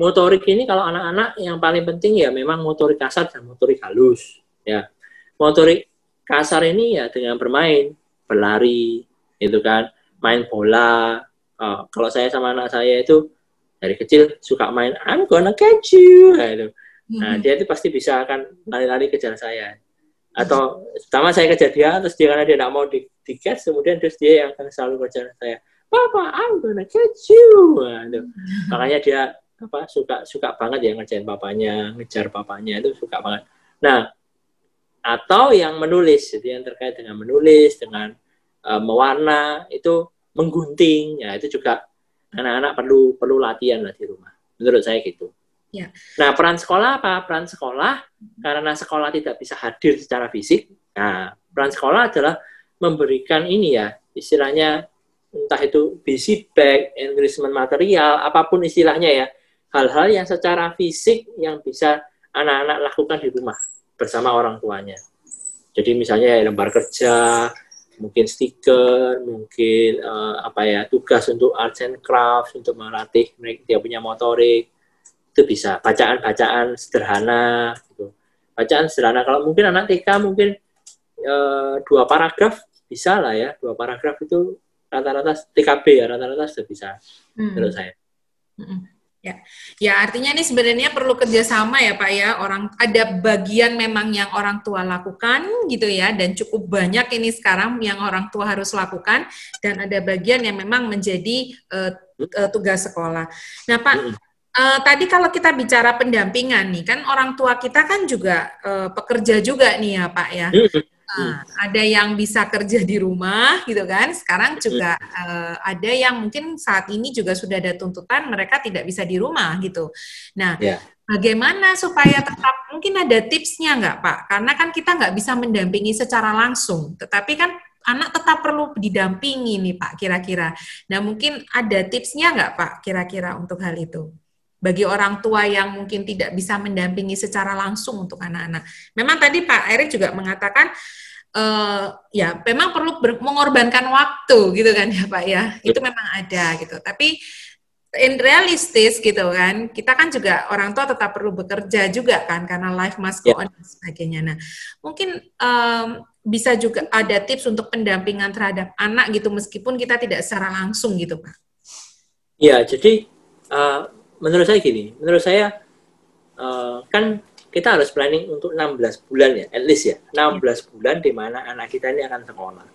motorik ini kalau anak-anak yang paling penting ya memang motorik kasar dan motorik halus ya. Motorik kasar ini ya dengan bermain berlari itu kan. Main bola. Oh, kalau saya sama anak saya itu dari kecil suka main I'm gonna catch you. Nah, itu. Nah hmm. dia itu pasti bisa akan lari-lari kejar saya. Atau pertama saya kejar dia terus dia karena dia tidak mau di, di catch kemudian terus dia yang akan selalu kejar saya Papa I'm gonna catch you. Nah, itu. makanya dia apa suka suka banget ya ngerjain papanya, ngejar papanya itu suka banget. Nah, atau yang menulis, jadi yang terkait dengan menulis, dengan uh, mewarna itu menggunting, ya itu juga anak-anak perlu perlu latihan lah di rumah. Menurut saya gitu. Ya. Nah, peran sekolah apa? Peran sekolah karena sekolah tidak bisa hadir secara fisik. Nah, peran sekolah adalah memberikan ini ya, istilahnya entah itu basic bag, enrichment material, apa pun istilahnya ya, hal-hal yang secara fisik yang bisa anak-anak lakukan di rumah bersama orang tuanya. Jadi misalnya ya, lembar kerja, mungkin stiker, mungkin uh, apa ya tugas untuk arts and crafts untuk melatih mereka dia punya motorik itu bisa bacaan-bacaan sederhana gitu. Bacaan sederhana kalau mungkin anak TK mungkin uh, dua paragraf bisa lah ya dua paragraf itu rata-rata TKB ya rata-rata sudah bisa hmm. menurut saya. Hmm. Ya, ya artinya ini sebenarnya perlu kerjasama ya Pak ya. Orang ada bagian memang yang orang tua lakukan gitu ya, dan cukup banyak ini sekarang yang orang tua harus lakukan, dan ada bagian yang memang menjadi uh, uh, tugas sekolah. Nah Pak, uh, tadi kalau kita bicara pendampingan nih, kan orang tua kita kan juga uh, pekerja juga nih ya Pak ya. Uh, ada yang bisa kerja di rumah gitu kan. Sekarang juga uh, ada yang mungkin saat ini juga sudah ada tuntutan mereka tidak bisa di rumah gitu. Nah, yeah. bagaimana supaya tetap mungkin ada tipsnya nggak Pak? Karena kan kita nggak bisa mendampingi secara langsung, tetapi kan anak tetap perlu didampingi nih Pak kira-kira. Nah mungkin ada tipsnya nggak Pak kira-kira untuk hal itu? Bagi orang tua yang mungkin tidak bisa mendampingi secara langsung untuk anak-anak. Memang tadi Pak Erik juga mengatakan uh, ya memang perlu mengorbankan waktu gitu kan ya Pak ya. Itu memang ada gitu. Tapi in realistis gitu kan kita kan juga orang tua tetap perlu bekerja juga kan karena life must go ya. on dan sebagainya nah mungkin um, bisa juga ada tips untuk pendampingan terhadap anak gitu meskipun kita tidak secara langsung gitu pak ya jadi uh, menurut saya gini, menurut saya uh, kan kita harus planning untuk 16 bulan ya, at least ya, 16 yeah. bulan di mana anak kita ini akan sekolah.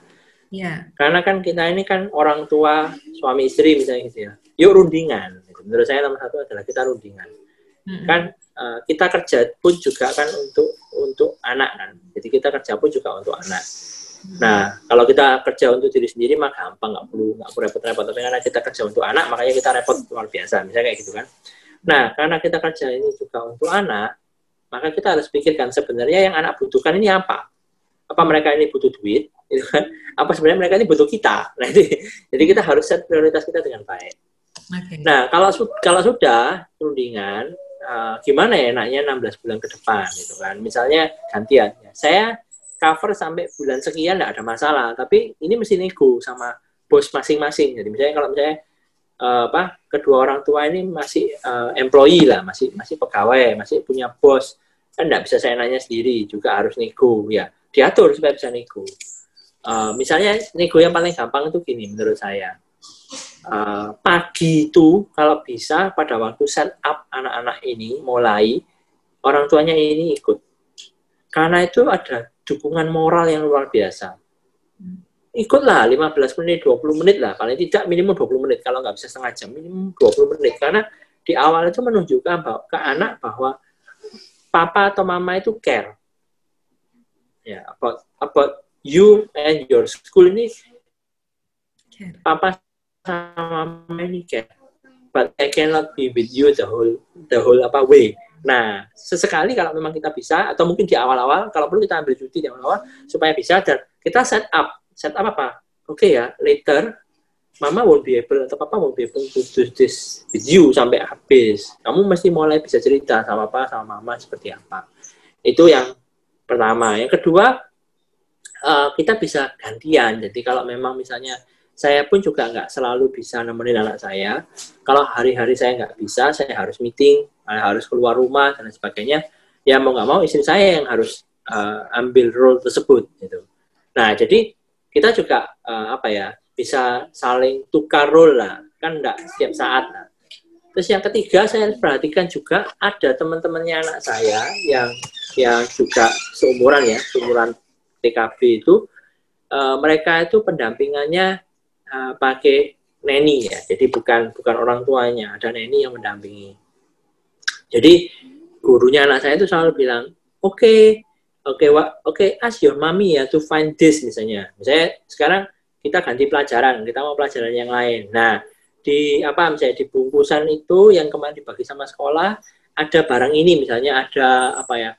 Yeah. Karena kan kita ini kan orang tua, suami istri misalnya gitu ya. Yuk rundingan. Menurut saya nomor satu adalah kita rundingan. Mm-hmm. Kan uh, kita kerja pun juga kan untuk untuk anak kan. Jadi kita kerja pun juga untuk anak. Nah, kalau kita kerja untuk diri sendiri mah gampang, nggak perlu nggak perlu repot-repot. Tapi karena kita kerja untuk anak, makanya kita repot luar biasa. Misalnya kayak gitu kan. Nah, karena kita kerja ini juga untuk anak, maka kita harus pikirkan sebenarnya yang anak butuhkan ini apa. Apa mereka ini butuh duit, gitu kan? Apa sebenarnya mereka ini butuh kita? Nah, ini, jadi kita harus set prioritas kita dengan baik. Okay. Nah, kalau kalau sudah perundingan, uh, gimana ya enaknya 16 bulan ke depan gitu kan? Misalnya gantian, ya, saya cover sampai bulan sekian tidak ada masalah. Tapi ini mesti nego sama bos masing-masing. Jadi misalnya kalau misalnya uh, apa kedua orang tua ini masih uh, employee lah masih masih pegawai masih punya bos kan tidak bisa saya nanya sendiri juga harus nego. Ya diatur supaya bisa nego. Uh, misalnya nego yang paling gampang itu gini menurut saya. Uh, pagi itu kalau bisa pada waktu set up anak-anak ini mulai orang tuanya ini ikut. Karena itu ada dukungan moral yang luar biasa. Ikutlah 15 menit, 20 menit lah. Paling tidak minimum 20 menit. Kalau nggak bisa setengah jam, minimum 20 menit. Karena di awal itu menunjukkan bahwa, ke anak bahwa papa atau mama itu care. Ya, about, about you and your school ini papa sama mama ini care. But I cannot be with you the whole the whole apa way Nah, sesekali kalau memang kita bisa, atau mungkin di awal-awal, kalau perlu kita ambil cuti di awal-awal, supaya bisa, dan kita set up. Set up apa? Oke okay ya, later, mama won't be able, atau papa won't be able to do this with you sampai habis. Kamu mesti mulai bisa cerita sama papa, sama mama seperti apa. Itu yang pertama. Yang kedua, uh, kita bisa gantian. Jadi kalau memang misalnya saya pun juga nggak selalu bisa nemenin anak saya. Kalau hari-hari saya nggak bisa, saya harus meeting, harus keluar rumah dan sebagainya. Ya mau nggak mau istri saya yang harus uh, ambil role tersebut. Gitu. Nah jadi kita juga uh, apa ya bisa saling tukar role lah, kan nggak setiap saat. Nah. Terus yang ketiga saya perhatikan juga ada teman-temannya anak saya yang yang juga seumuran ya, seumuran TKB itu uh, mereka itu pendampingannya uh, pakai neni ya, jadi bukan bukan orang tuanya, ada neni yang mendampingi. Jadi gurunya anak saya itu selalu bilang, oke, okay, oke, okay, oke, okay, ask your mommy ya to find this misalnya. Misalnya sekarang kita ganti pelajaran, kita mau pelajaran yang lain. Nah, di apa misalnya di bungkusan itu yang kemarin dibagi sama sekolah ada barang ini misalnya ada apa ya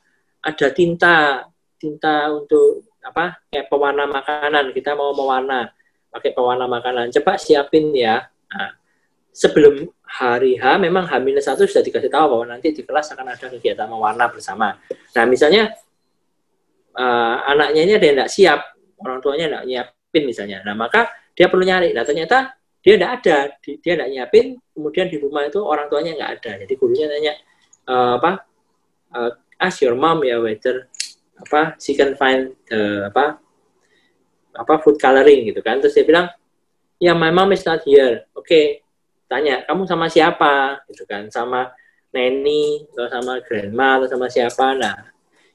ada tinta tinta untuk apa kayak pewarna makanan kita mau mewarna pakai pewarna makanan. Coba siapin ya. Nah, sebelum hari H memang H-1 sudah dikasih tahu bahwa nanti di kelas akan ada kegiatan mewarna bersama. Nah, misalnya uh, anaknya ini ada yang tidak siap, orang tuanya tidak nyiapin misalnya. Nah, maka dia perlu nyari. Nah, ternyata dia tidak ada, dia tidak nyiapin, kemudian di rumah itu orang tuanya nggak ada. Jadi gurunya tanya, uh, apa, uh, ask your mom ya whether apa she can find the apa apa food coloring gitu kan. Terus dia bilang ya my mom is not here. Oke okay. tanya kamu sama siapa? Gitu kan sama neni atau sama grandma atau sama siapa? Nah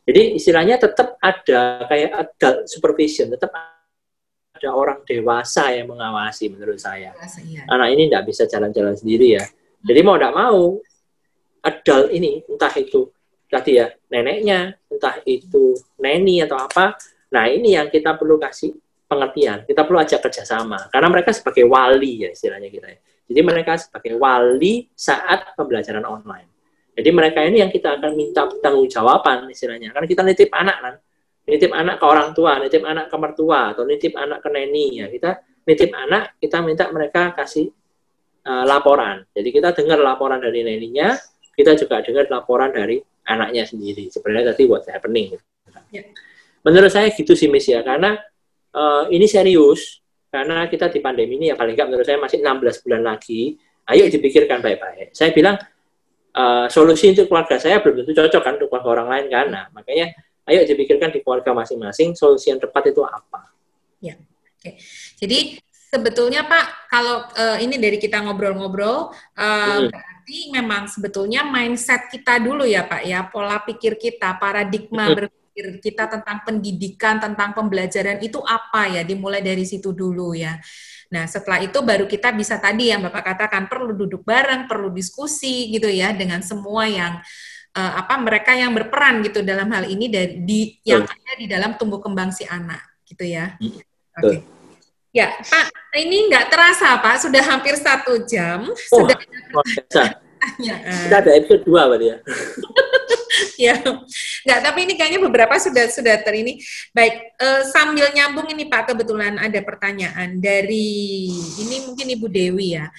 jadi istilahnya tetap ada kayak adult supervision tetap ada orang dewasa yang mengawasi menurut saya. Iya. anak ini tidak bisa jalan-jalan sendiri ya. Jadi mau tidak mau adult ini entah itu tadi ya neneknya entah itu neni atau apa Nah ini yang kita perlu kasih pengertian, kita perlu ajak kerjasama, karena mereka sebagai wali ya istilahnya kita ya. Jadi mereka sebagai wali saat pembelajaran online. Jadi mereka ini yang kita akan minta tanggung jawaban istilahnya, karena kita nitip anak kan, nitip anak ke orang tua, nitip anak ke mertua, atau nitip anak ke neni ya kita nitip anak, kita minta mereka kasih uh, laporan. Jadi kita dengar laporan dari neninya, kita juga dengar laporan dari anaknya sendiri. Sebenarnya tadi what's happening. Ya. Menurut saya gitu sih Miss ya, karena uh, ini serius, karena kita di pandemi ini ya paling nggak menurut saya masih 16 bulan lagi, ayo dipikirkan baik-baik. Saya bilang uh, solusi untuk keluarga saya belum tentu cocok kan untuk keluarga orang lain kan, nah, makanya ayo dipikirkan di keluarga masing-masing solusi yang tepat itu apa. Ya, oke. Jadi sebetulnya Pak, kalau uh, ini dari kita ngobrol-ngobrol, uh, hmm. berarti memang sebetulnya mindset kita dulu ya Pak ya, pola pikir kita, paradigma hmm berpikir kita tentang pendidikan, tentang pembelajaran itu apa ya, dimulai dari situ dulu ya. Nah, setelah itu baru kita bisa tadi yang Bapak katakan perlu duduk bareng, perlu diskusi gitu ya dengan semua yang uh, apa mereka yang berperan gitu dalam hal ini dari di yang ada di dalam tumbuh kembang si anak gitu ya. Oke. Okay. Ya, Pak, ini nggak terasa Pak, sudah hampir satu jam. Oh, sudah. Oh, Kita ada episode dua berarti ya. ya nggak tapi ini kayaknya beberapa sudah sudah ter ini. Baik uh, sambil nyambung ini pak kebetulan ada pertanyaan dari ini mungkin ibu Dewi ya.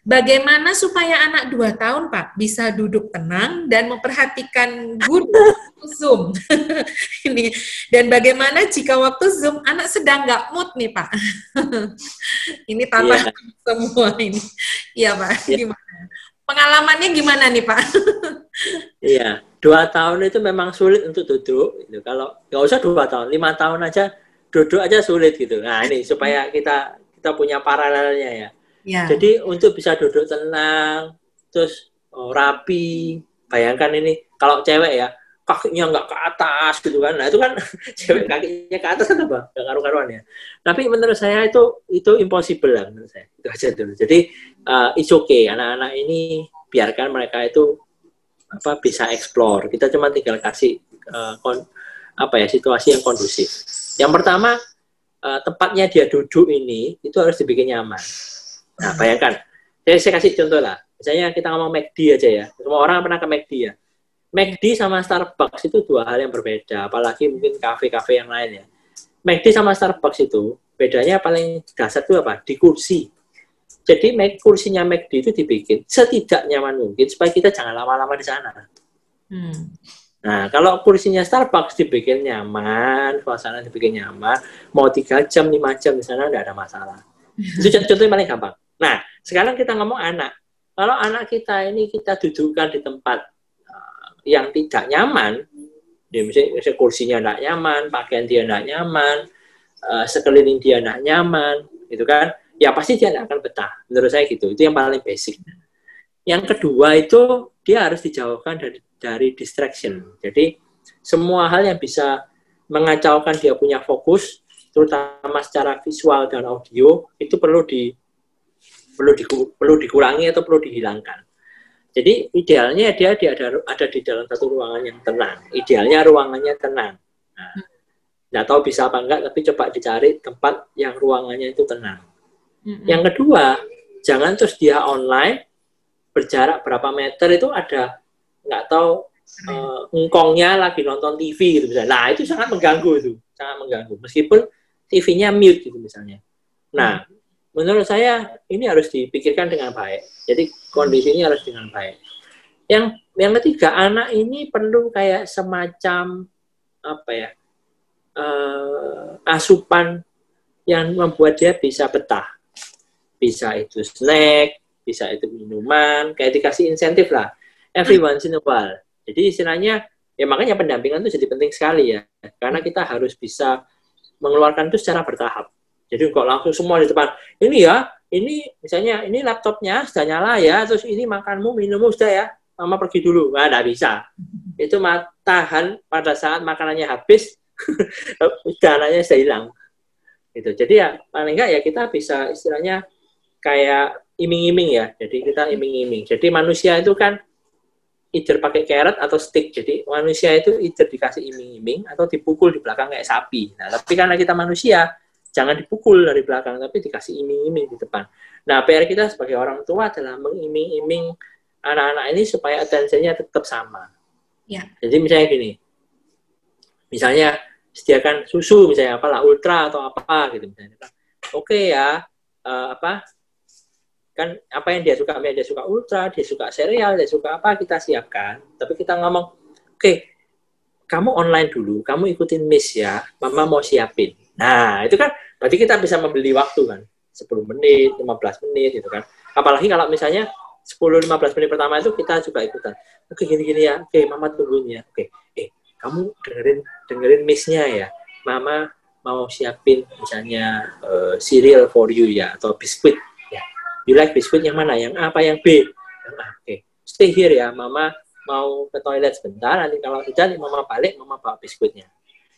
Bagaimana supaya anak dua tahun pak bisa duduk tenang dan memperhatikan guru zoom? Ini dan bagaimana jika waktu zoom anak sedang nggak mood nih pak? Ini tantangan yeah. semua ini. Iya pak yeah. gimana pengalamannya gimana nih pak? Iya dua tahun itu memang sulit untuk duduk gitu. kalau nggak usah dua tahun lima tahun aja duduk aja sulit gitu. Nah ini supaya kita kita punya paralelnya ya, ya. jadi untuk bisa duduk tenang terus oh, rapi bayangkan ini kalau cewek ya kakinya nggak ke atas gitu kan. Nah itu kan cewek kakinya ke atas kan apa? Nggak karu-karuan ya. Tapi menurut saya itu itu impossible lah menurut saya. Itu aja dulu. Jadi uh, it's okay anak-anak ini biarkan mereka itu apa bisa explore. Kita cuma tinggal kasih uh, kon, apa ya situasi yang kondusif. Yang pertama uh, tempatnya dia duduk ini itu harus dibikin nyaman. Nah bayangkan, saya, saya kasih contoh lah. Misalnya kita ngomong McD aja ya. Semua orang pernah ke McD ya. McD sama Starbucks itu dua hal yang berbeda. Apalagi mungkin kafe-kafe yang lain ya. McD sama Starbucks itu bedanya paling dasar itu apa? Di kursi jadi kursinya McD itu dibikin setidak nyaman mungkin supaya kita jangan lama-lama di sana. Hmm. Nah, kalau kursinya Starbucks dibikin nyaman, suasana dibikin nyaman, mau tiga jam, lima jam di sana tidak ada masalah. Itu contoh yang paling gampang. Nah, sekarang kita ngomong anak. Kalau anak kita ini kita dudukkan di tempat uh, yang tidak nyaman, dia misalnya, misalnya kursinya tidak nyaman, pakaian dia tidak nyaman, uh, sekeliling dia tidak nyaman, itu kan ya pasti dia tidak akan betah. Menurut saya gitu. Itu yang paling basic. Yang kedua itu dia harus dijauhkan dari dari distraction. Jadi semua hal yang bisa mengacaukan dia punya fokus, terutama secara visual dan audio, itu perlu di perlu di, perlu dikurangi atau perlu dihilangkan. Jadi idealnya dia, dia ada, ada di dalam satu ruangan yang tenang. Idealnya ruangannya tenang. Nah, nggak tahu bisa apa enggak, tapi coba dicari tempat yang ruangannya itu tenang. Mm-hmm. Yang kedua, jangan terus dia online berjarak berapa meter itu ada nggak tahu uh, engkongnya lagi nonton TV gitu misalnya. Nah itu sangat mengganggu itu, sangat mengganggu. Meskipun TV-nya mute gitu misalnya. Nah menurut saya ini harus dipikirkan dengan baik. Jadi kondisinya harus dengan baik. Yang yang ketiga anak ini perlu kayak semacam apa ya uh, asupan yang membuat dia bisa betah bisa itu snack, bisa itu minuman, kayak dikasih insentif lah, every once in a while. Jadi istilahnya, ya makanya pendampingan itu jadi penting sekali ya, karena kita harus bisa mengeluarkan itu secara bertahap. Jadi kok langsung semua di depan, ini ya, ini misalnya ini laptopnya sudah nyala ya, terus ini makanmu, minummu sudah ya, mama pergi dulu. Nah, tidak bisa. Itu tahan pada saat makanannya habis, dananya sudah hilang. Gitu. Jadi ya paling enggak ya kita bisa istilahnya kayak iming-iming ya. Jadi kita iming-iming. Jadi manusia itu kan either pakai carrot atau stick. Jadi manusia itu either dikasih iming-iming atau dipukul di belakang kayak sapi. Nah, tapi karena kita manusia, jangan dipukul dari belakang, tapi dikasih iming-iming di depan. Nah, PR kita sebagai orang tua adalah mengiming-iming anak-anak ini supaya atensinya tetap sama. Ya. Jadi misalnya gini, misalnya sediakan susu misalnya apalah ultra atau apa gitu misalnya. Oke okay ya, uh, apa kan apa yang dia suka, dia suka ultra, dia suka serial, dia suka apa kita siapkan. Tapi kita ngomong, oke, okay, kamu online dulu, kamu ikutin miss ya, mama mau siapin. Nah itu kan berarti kita bisa membeli waktu kan, 10 menit, 15 menit gitu kan. Apalagi kalau misalnya 10-15 menit pertama itu kita juga ikutan. Oke gini-gini ya, oke mama tungguin ya. Oke, eh kamu dengerin dengerin missnya ya. Mama mau siapin misalnya uh, cereal for you ya atau biskuit. You like biskuit yang mana? Yang A apa yang B? Yang. Oke, stay here ya. Mama mau ke toilet sebentar. Nanti kalau sudah mama balik, mama bawa biskuitnya.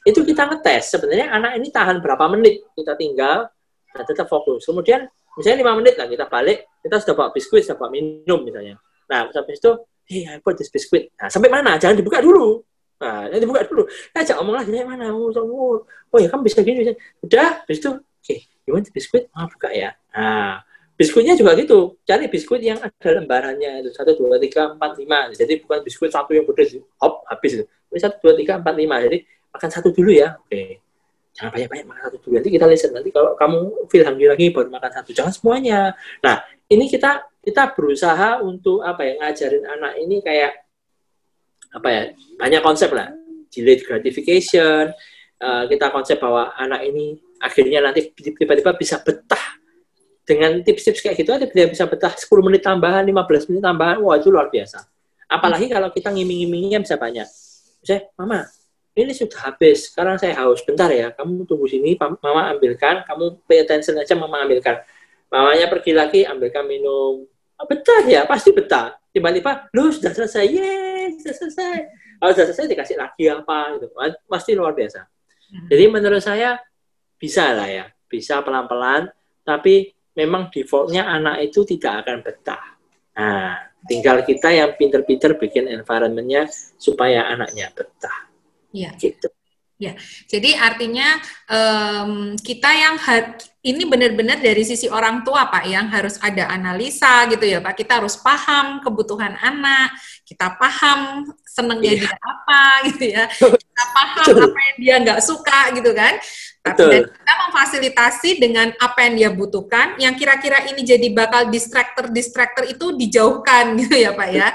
Itu kita ngetes sebenarnya anak ini tahan berapa menit. Kita tinggal dan tetap fokus. Kemudian misalnya lima menit lah kita balik, kita sudah bawa biskuit, sudah bawa minum misalnya. Nah, habis itu, hey, I put this biskuit. Nah, sampai mana? Jangan dibuka dulu. Nah, jangan dibuka dulu. Jangan ngomong lagi, dari mana? Oh, oh, oh ya, kamu bisa gini. Bisa. Udah, habis itu, oke, okay, you want the biskuit? Ah, buka ya. Nah, biskuitnya juga gitu. Cari biskuit yang ada lembarannya. Itu satu, dua, tiga, empat, lima. Jadi bukan biskuit satu yang pedes. Hop, habis itu. Satu, dua, tiga, empat, lima. Jadi makan satu dulu ya. Oke. Jangan banyak-banyak makan satu dulu nanti kita listen nanti kalau kamu feel hungry lagi baru makan satu jangan semuanya nah ini kita kita berusaha untuk apa ya ngajarin anak ini kayak apa ya banyak konsep lah delayed gratification uh, kita konsep bahwa anak ini akhirnya nanti tiba-tiba bisa betah dengan tips-tips kayak gitu ada bisa betah 10 menit tambahan 15 menit tambahan wah itu luar biasa apalagi kalau kita ngiming-ngimingnya bisa banyak saya mama ini sudah habis, sekarang saya haus, bentar ya, kamu tunggu sini, mama ambilkan, kamu pay attention aja, mama ambilkan. Mamanya pergi lagi, ambilkan minum. Oh, betah ya, pasti betah. Tiba-tiba, lu sudah selesai, yes, sudah selesai. Kalau sudah selesai, dikasih lagi apa, gitu. pasti luar biasa. Hmm. Jadi menurut saya, bisa lah ya, bisa pelan-pelan, tapi memang defaultnya anak itu tidak akan betah. Nah, tinggal kita yang pinter-pinter bikin environmentnya supaya anaknya betah. Iya. Gitu. Ya, jadi artinya um, kita yang ini benar-benar dari sisi orang tua Pak yang harus ada analisa gitu ya Pak. Kita harus paham kebutuhan anak, kita paham senengnya yeah. dia apa gitu ya, kita paham apa yang dia nggak suka gitu kan. Dan kita memfasilitasi dengan apa yang dia butuhkan, yang kira-kira ini jadi bakal distractor-distractor itu dijauhkan gitu ya Pak ya.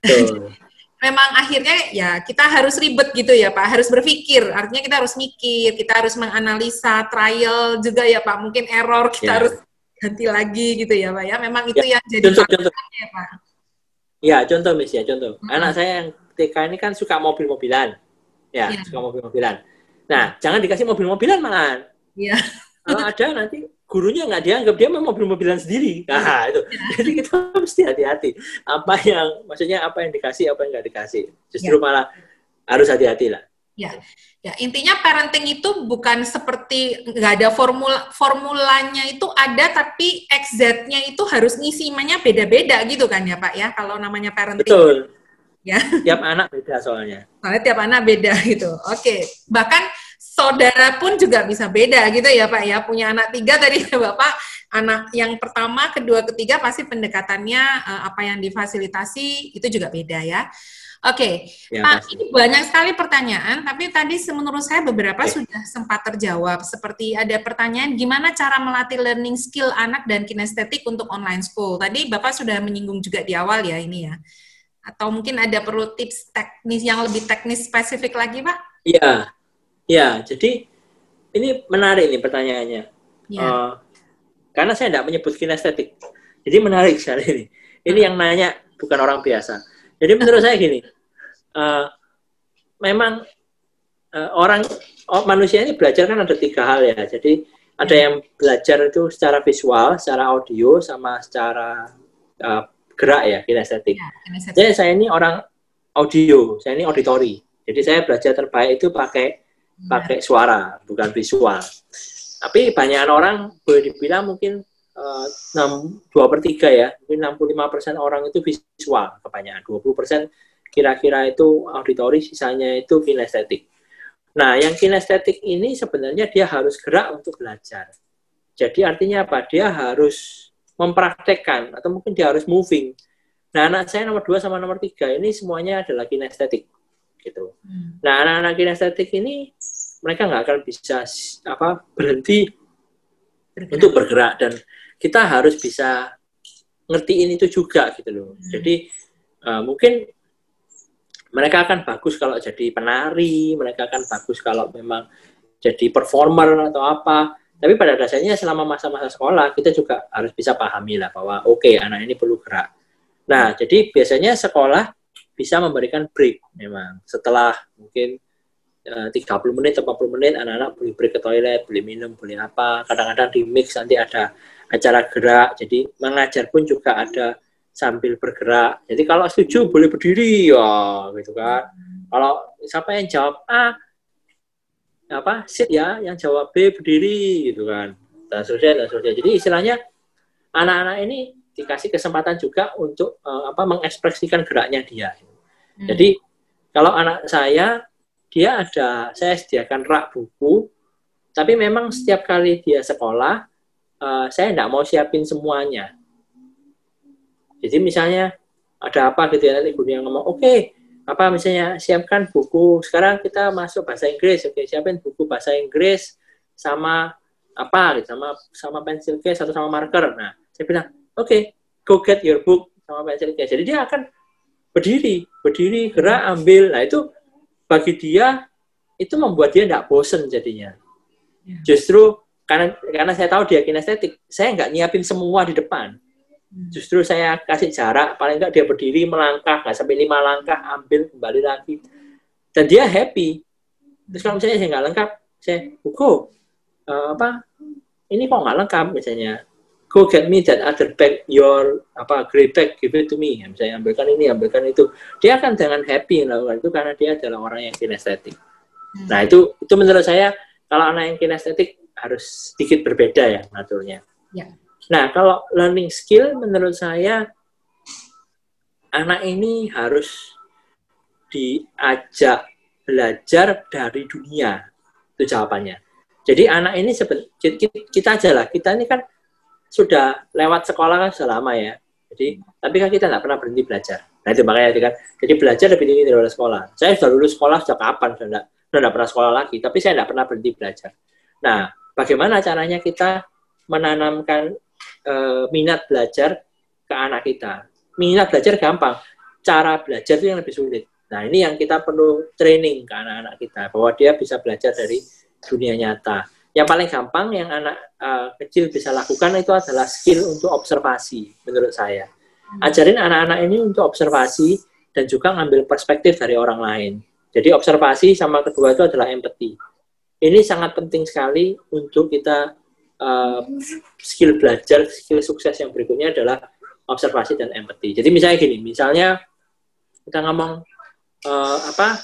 Betul. memang akhirnya ya kita harus ribet gitu ya Pak, harus berpikir. Artinya kita harus mikir, kita harus menganalisa trial juga ya Pak. Mungkin error kita yeah. harus ganti lagi gitu ya Pak ya. Memang itu yeah. yang jadi contoh, contoh. ya Pak. Ya, contoh Miss ya, contoh. Hmm. Anak saya yang TK ini kan suka mobil-mobilan. Ya, yeah. suka mobil-mobilan. Nah, jangan dikasih mobil-mobilan malahan. Iya. Kalau ada nanti gurunya nggak dianggap dia memang mobil-mobilan sendiri. Nah, itu. Jadi kita mesti hati-hati. Apa yang maksudnya apa yang dikasih, apa yang nggak dikasih. Justru ya. malah harus hati-hati lah. Ya, ya intinya parenting itu bukan seperti nggak ada formula formulanya itu ada tapi XZ-nya itu harus ngisinya beda-beda gitu kan ya Pak ya kalau namanya parenting. Betul. Ya. Tiap anak beda soalnya. Soalnya tiap anak beda gitu. Oke. Bahkan saudara pun juga bisa beda gitu ya Pak ya. Punya anak tiga tadi ya Bapak, anak yang pertama, kedua, ketiga pasti pendekatannya uh, apa yang difasilitasi itu juga beda ya. Oke, okay. ya, Pak, ini banyak sekali pertanyaan, tapi tadi menurut saya beberapa okay. sudah sempat terjawab. Seperti ada pertanyaan, gimana cara melatih learning skill anak dan kinestetik untuk online school? Tadi Bapak sudah menyinggung juga di awal ya ini ya. Atau mungkin ada perlu tips teknis yang lebih teknis spesifik lagi, Pak? Iya, Ya, jadi ini menarik nih pertanyaannya. Ya. Uh, karena saya tidak menyebut kinestetik. Jadi menarik sekali ini. Ini yang nanya bukan orang biasa. Jadi menurut saya gini, uh, memang uh, orang oh, manusia ini belajar kan ada tiga hal ya. Jadi ada yang belajar itu secara visual, secara audio, sama secara uh, gerak ya kinestetik. Ya, Jadi saya ini orang audio, saya ini auditori. Jadi saya belajar terbaik itu pakai pakai suara, bukan visual. Tapi banyak orang boleh dibilang mungkin uh, dua per tiga ya, mungkin 65 persen orang itu visual kebanyakan, 20 persen kira-kira itu auditori, sisanya itu kinestetik. Nah, yang kinestetik ini sebenarnya dia harus gerak untuk belajar. Jadi artinya apa? Dia harus mempraktekkan atau mungkin dia harus moving. Nah, anak saya nomor 2 sama nomor 3 ini semuanya adalah kinestetik gitu. Hmm. Nah, anak-anak kinestetik ini mereka nggak akan bisa apa berhenti bergerak. untuk bergerak dan kita harus bisa ngertiin itu juga gitu loh. Hmm. Jadi uh, mungkin mereka akan bagus kalau jadi penari, mereka akan bagus kalau memang jadi performer atau apa. Tapi pada dasarnya selama masa-masa sekolah kita juga harus bisa pahami lah bahwa oke okay, anak ini perlu gerak. Nah, jadi biasanya sekolah bisa memberikan break memang. Setelah mungkin eh, 30 menit, 40 menit anak-anak boleh break ke toilet, boleh minum, boleh apa. Kadang-kadang di mix nanti ada acara gerak. Jadi mengajar pun juga ada sambil bergerak. Jadi kalau setuju boleh berdiri ya gitu kan. Kalau siapa yang jawab A apa sit ya, yang jawab B berdiri gitu kan. Dan seterusnya dan seterusnya. Jadi istilahnya anak-anak ini dikasih kesempatan juga untuk uh, apa mengekspresikan geraknya dia. Hmm. Jadi kalau anak saya dia ada saya sediakan rak buku, tapi memang setiap kali dia sekolah uh, saya tidak mau siapin semuanya. Jadi misalnya ada apa gitu ya nanti ibu yang ngomong, oke, okay, apa misalnya siapkan buku. Sekarang kita masuk bahasa Inggris, oke, okay, siapin buku bahasa Inggris sama apa gitu, sama sama pensil case atau sama marker. Nah, saya bilang, oke, okay, go get your book sama pensil case. Jadi dia akan berdiri, berdiri, gerak, ambil. Nah itu bagi dia itu membuat dia tidak bosen jadinya. Ya. Justru karena karena saya tahu dia kinestetik, saya nggak nyiapin semua di depan. Hmm. Justru saya kasih jarak, paling nggak dia berdiri melangkah, nggak sampai lima langkah, ambil kembali lagi, dan dia happy. Terus kalau misalnya saya nggak lengkap, saya, buku, uh, eh, apa? Ini kok nggak lengkap misalnya? Go get me that other bag, your apa great bag, give it to me. Misalnya ambilkan ini, ambilkan itu. Dia akan dengan happy melakukan itu karena dia adalah orang yang kinestetik. Hmm. Nah itu itu menurut saya kalau anak yang kinestetik harus sedikit berbeda ya naturnya. Ya. Nah kalau learning skill menurut saya anak ini harus diajak belajar dari dunia itu jawabannya. Jadi anak ini seperti kita aja lah kita ini kan sudah lewat sekolah kan sudah lama ya. Jadi, tapi kan kita nggak pernah berhenti belajar. Nah itu makanya kan. Jadi belajar lebih tinggi daripada sekolah. Saya sudah lulus sekolah sejak kapan? Sudah nggak, sudah nggak pernah sekolah lagi. Tapi saya nggak pernah berhenti belajar. Nah, bagaimana caranya kita menanamkan e, minat belajar ke anak kita? Minat belajar gampang. Cara belajar itu yang lebih sulit. Nah ini yang kita perlu training ke anak-anak kita bahwa dia bisa belajar dari dunia nyata yang paling gampang yang anak uh, kecil bisa lakukan itu adalah skill untuk observasi menurut saya. Hmm. Ajarin anak-anak ini untuk observasi dan juga ngambil perspektif dari orang lain. Jadi observasi sama kedua itu adalah empati. Ini sangat penting sekali untuk kita uh, skill belajar, skill sukses yang berikutnya adalah observasi dan empati. Jadi misalnya gini, misalnya kita ngomong uh, apa,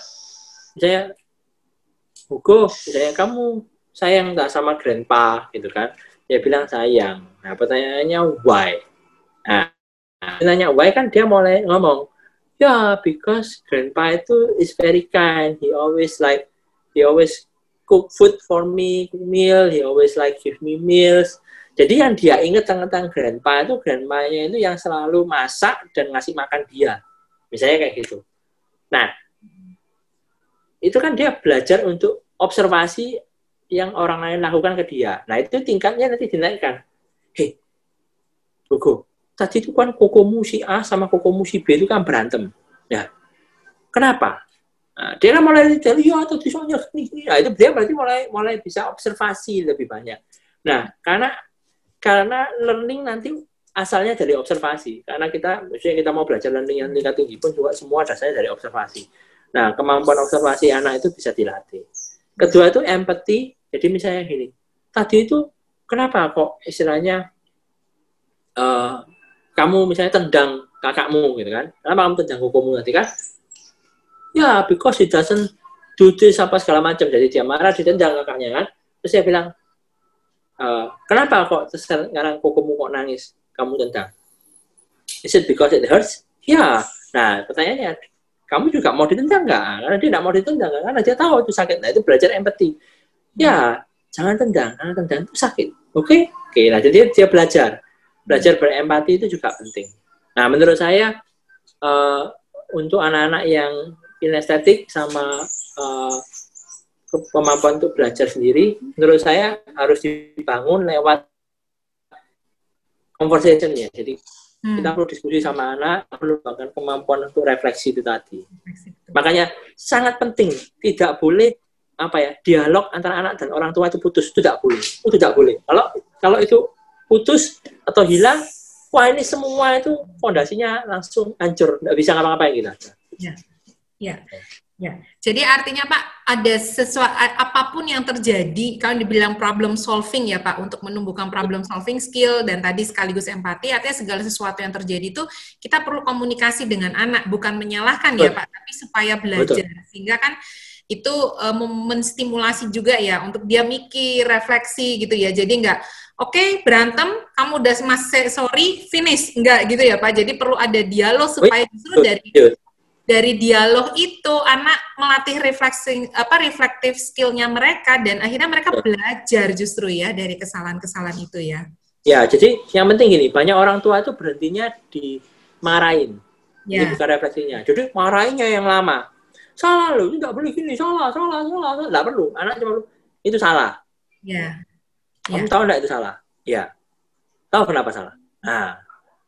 misalnya Hugo, misalnya kamu sayang nggak sama grandpa gitu kan. Dia bilang sayang. Nah pertanyaannya why? Nah nanya why? Kan dia mulai ngomong ya yeah, because grandpa itu is very kind. He always like he always cook food for me meal. He always like give me meals. Jadi yang dia ingat tentang grandpa itu grandmanya itu yang selalu masak dan ngasih makan dia. Misalnya kayak gitu. Nah itu kan dia belajar untuk observasi yang orang lain lakukan ke dia. Nah, itu tingkatnya nanti dinaikkan. Hei, Gogo, tadi itu kan kokomu si A sama kokomu si B itu kan berantem. Ya, kenapa? Nah, dia kan mulai dari ya atau soalnya ini, nah, itu dia berarti mulai mulai bisa observasi lebih banyak. Nah, karena karena learning nanti asalnya dari observasi. Karena kita, misalnya kita mau belajar learning yang tingkat tinggi pun juga semua dasarnya dari observasi. Nah, kemampuan observasi anak itu bisa dilatih. Kedua itu empathy jadi misalnya gini, tadi itu kenapa kok istilahnya uh, kamu misalnya tendang kakakmu gitu kan? Kenapa kamu tendang hukummu nanti kan? Ya, because he doesn't do this apa segala macam. Jadi dia marah, ditendang kakaknya kan. Terus dia bilang, uh, kenapa kok sekarang kokomu kok nangis? Kamu tendang. Is it because it hurts? Ya. Nah, pertanyaannya, kamu juga mau ditendang nggak? Karena dia nggak mau ditendang, karena dia tahu itu sakit. Nah itu belajar empati. Ya, jangan tendang, karena tendang itu sakit. Oke, okay? oke. Okay, nah jadi dia belajar, belajar berempati itu juga penting. Nah menurut saya uh, untuk anak-anak yang kinestetik sama uh, kemampuan untuk belajar sendiri, menurut saya harus dibangun lewat conversation ya. Jadi hmm. kita perlu diskusi sama anak, perlu bahkan kemampuan untuk refleksi itu tadi. Refleksi. Makanya sangat penting, tidak boleh apa ya dialog antara anak dan orang tua itu putus, itu tidak boleh, itu tidak boleh. Kalau kalau itu putus atau hilang, wah ini semua itu fondasinya langsung hancur, tidak bisa ngapa-ngapain kita. Ya, ya. Ya, jadi artinya Pak ada sesuatu apa pun yang terjadi kalau dibilang problem solving ya Pak untuk menumbuhkan problem solving skill dan tadi sekaligus empati artinya segala sesuatu yang terjadi itu kita perlu komunikasi dengan anak bukan menyalahkan ya, Betul. ya Pak tapi supaya belajar Betul. sehingga kan itu uh, menstimulasi juga ya untuk dia mikir refleksi gitu ya jadi enggak oke okay, berantem kamu udah mas sorry finish enggak gitu ya Pak jadi perlu ada dialog supaya justru dari dari dialog itu anak melatih refleksi apa reflektif skillnya mereka dan akhirnya mereka belajar justru ya dari kesalahan-kesalahan itu ya. Ya, jadi yang penting gini, banyak orang tua itu berhentinya dimarahin. Ya. Ini bukan refleksinya. Jadi marahinnya yang lama. Salah loh, tidak boleh gini, salah, salah, salah, salah. Tidak perlu. Anak cuma itu salah. Ya. Kamu ya. tahu enggak itu salah? Ya. Tahu kenapa salah? Nah,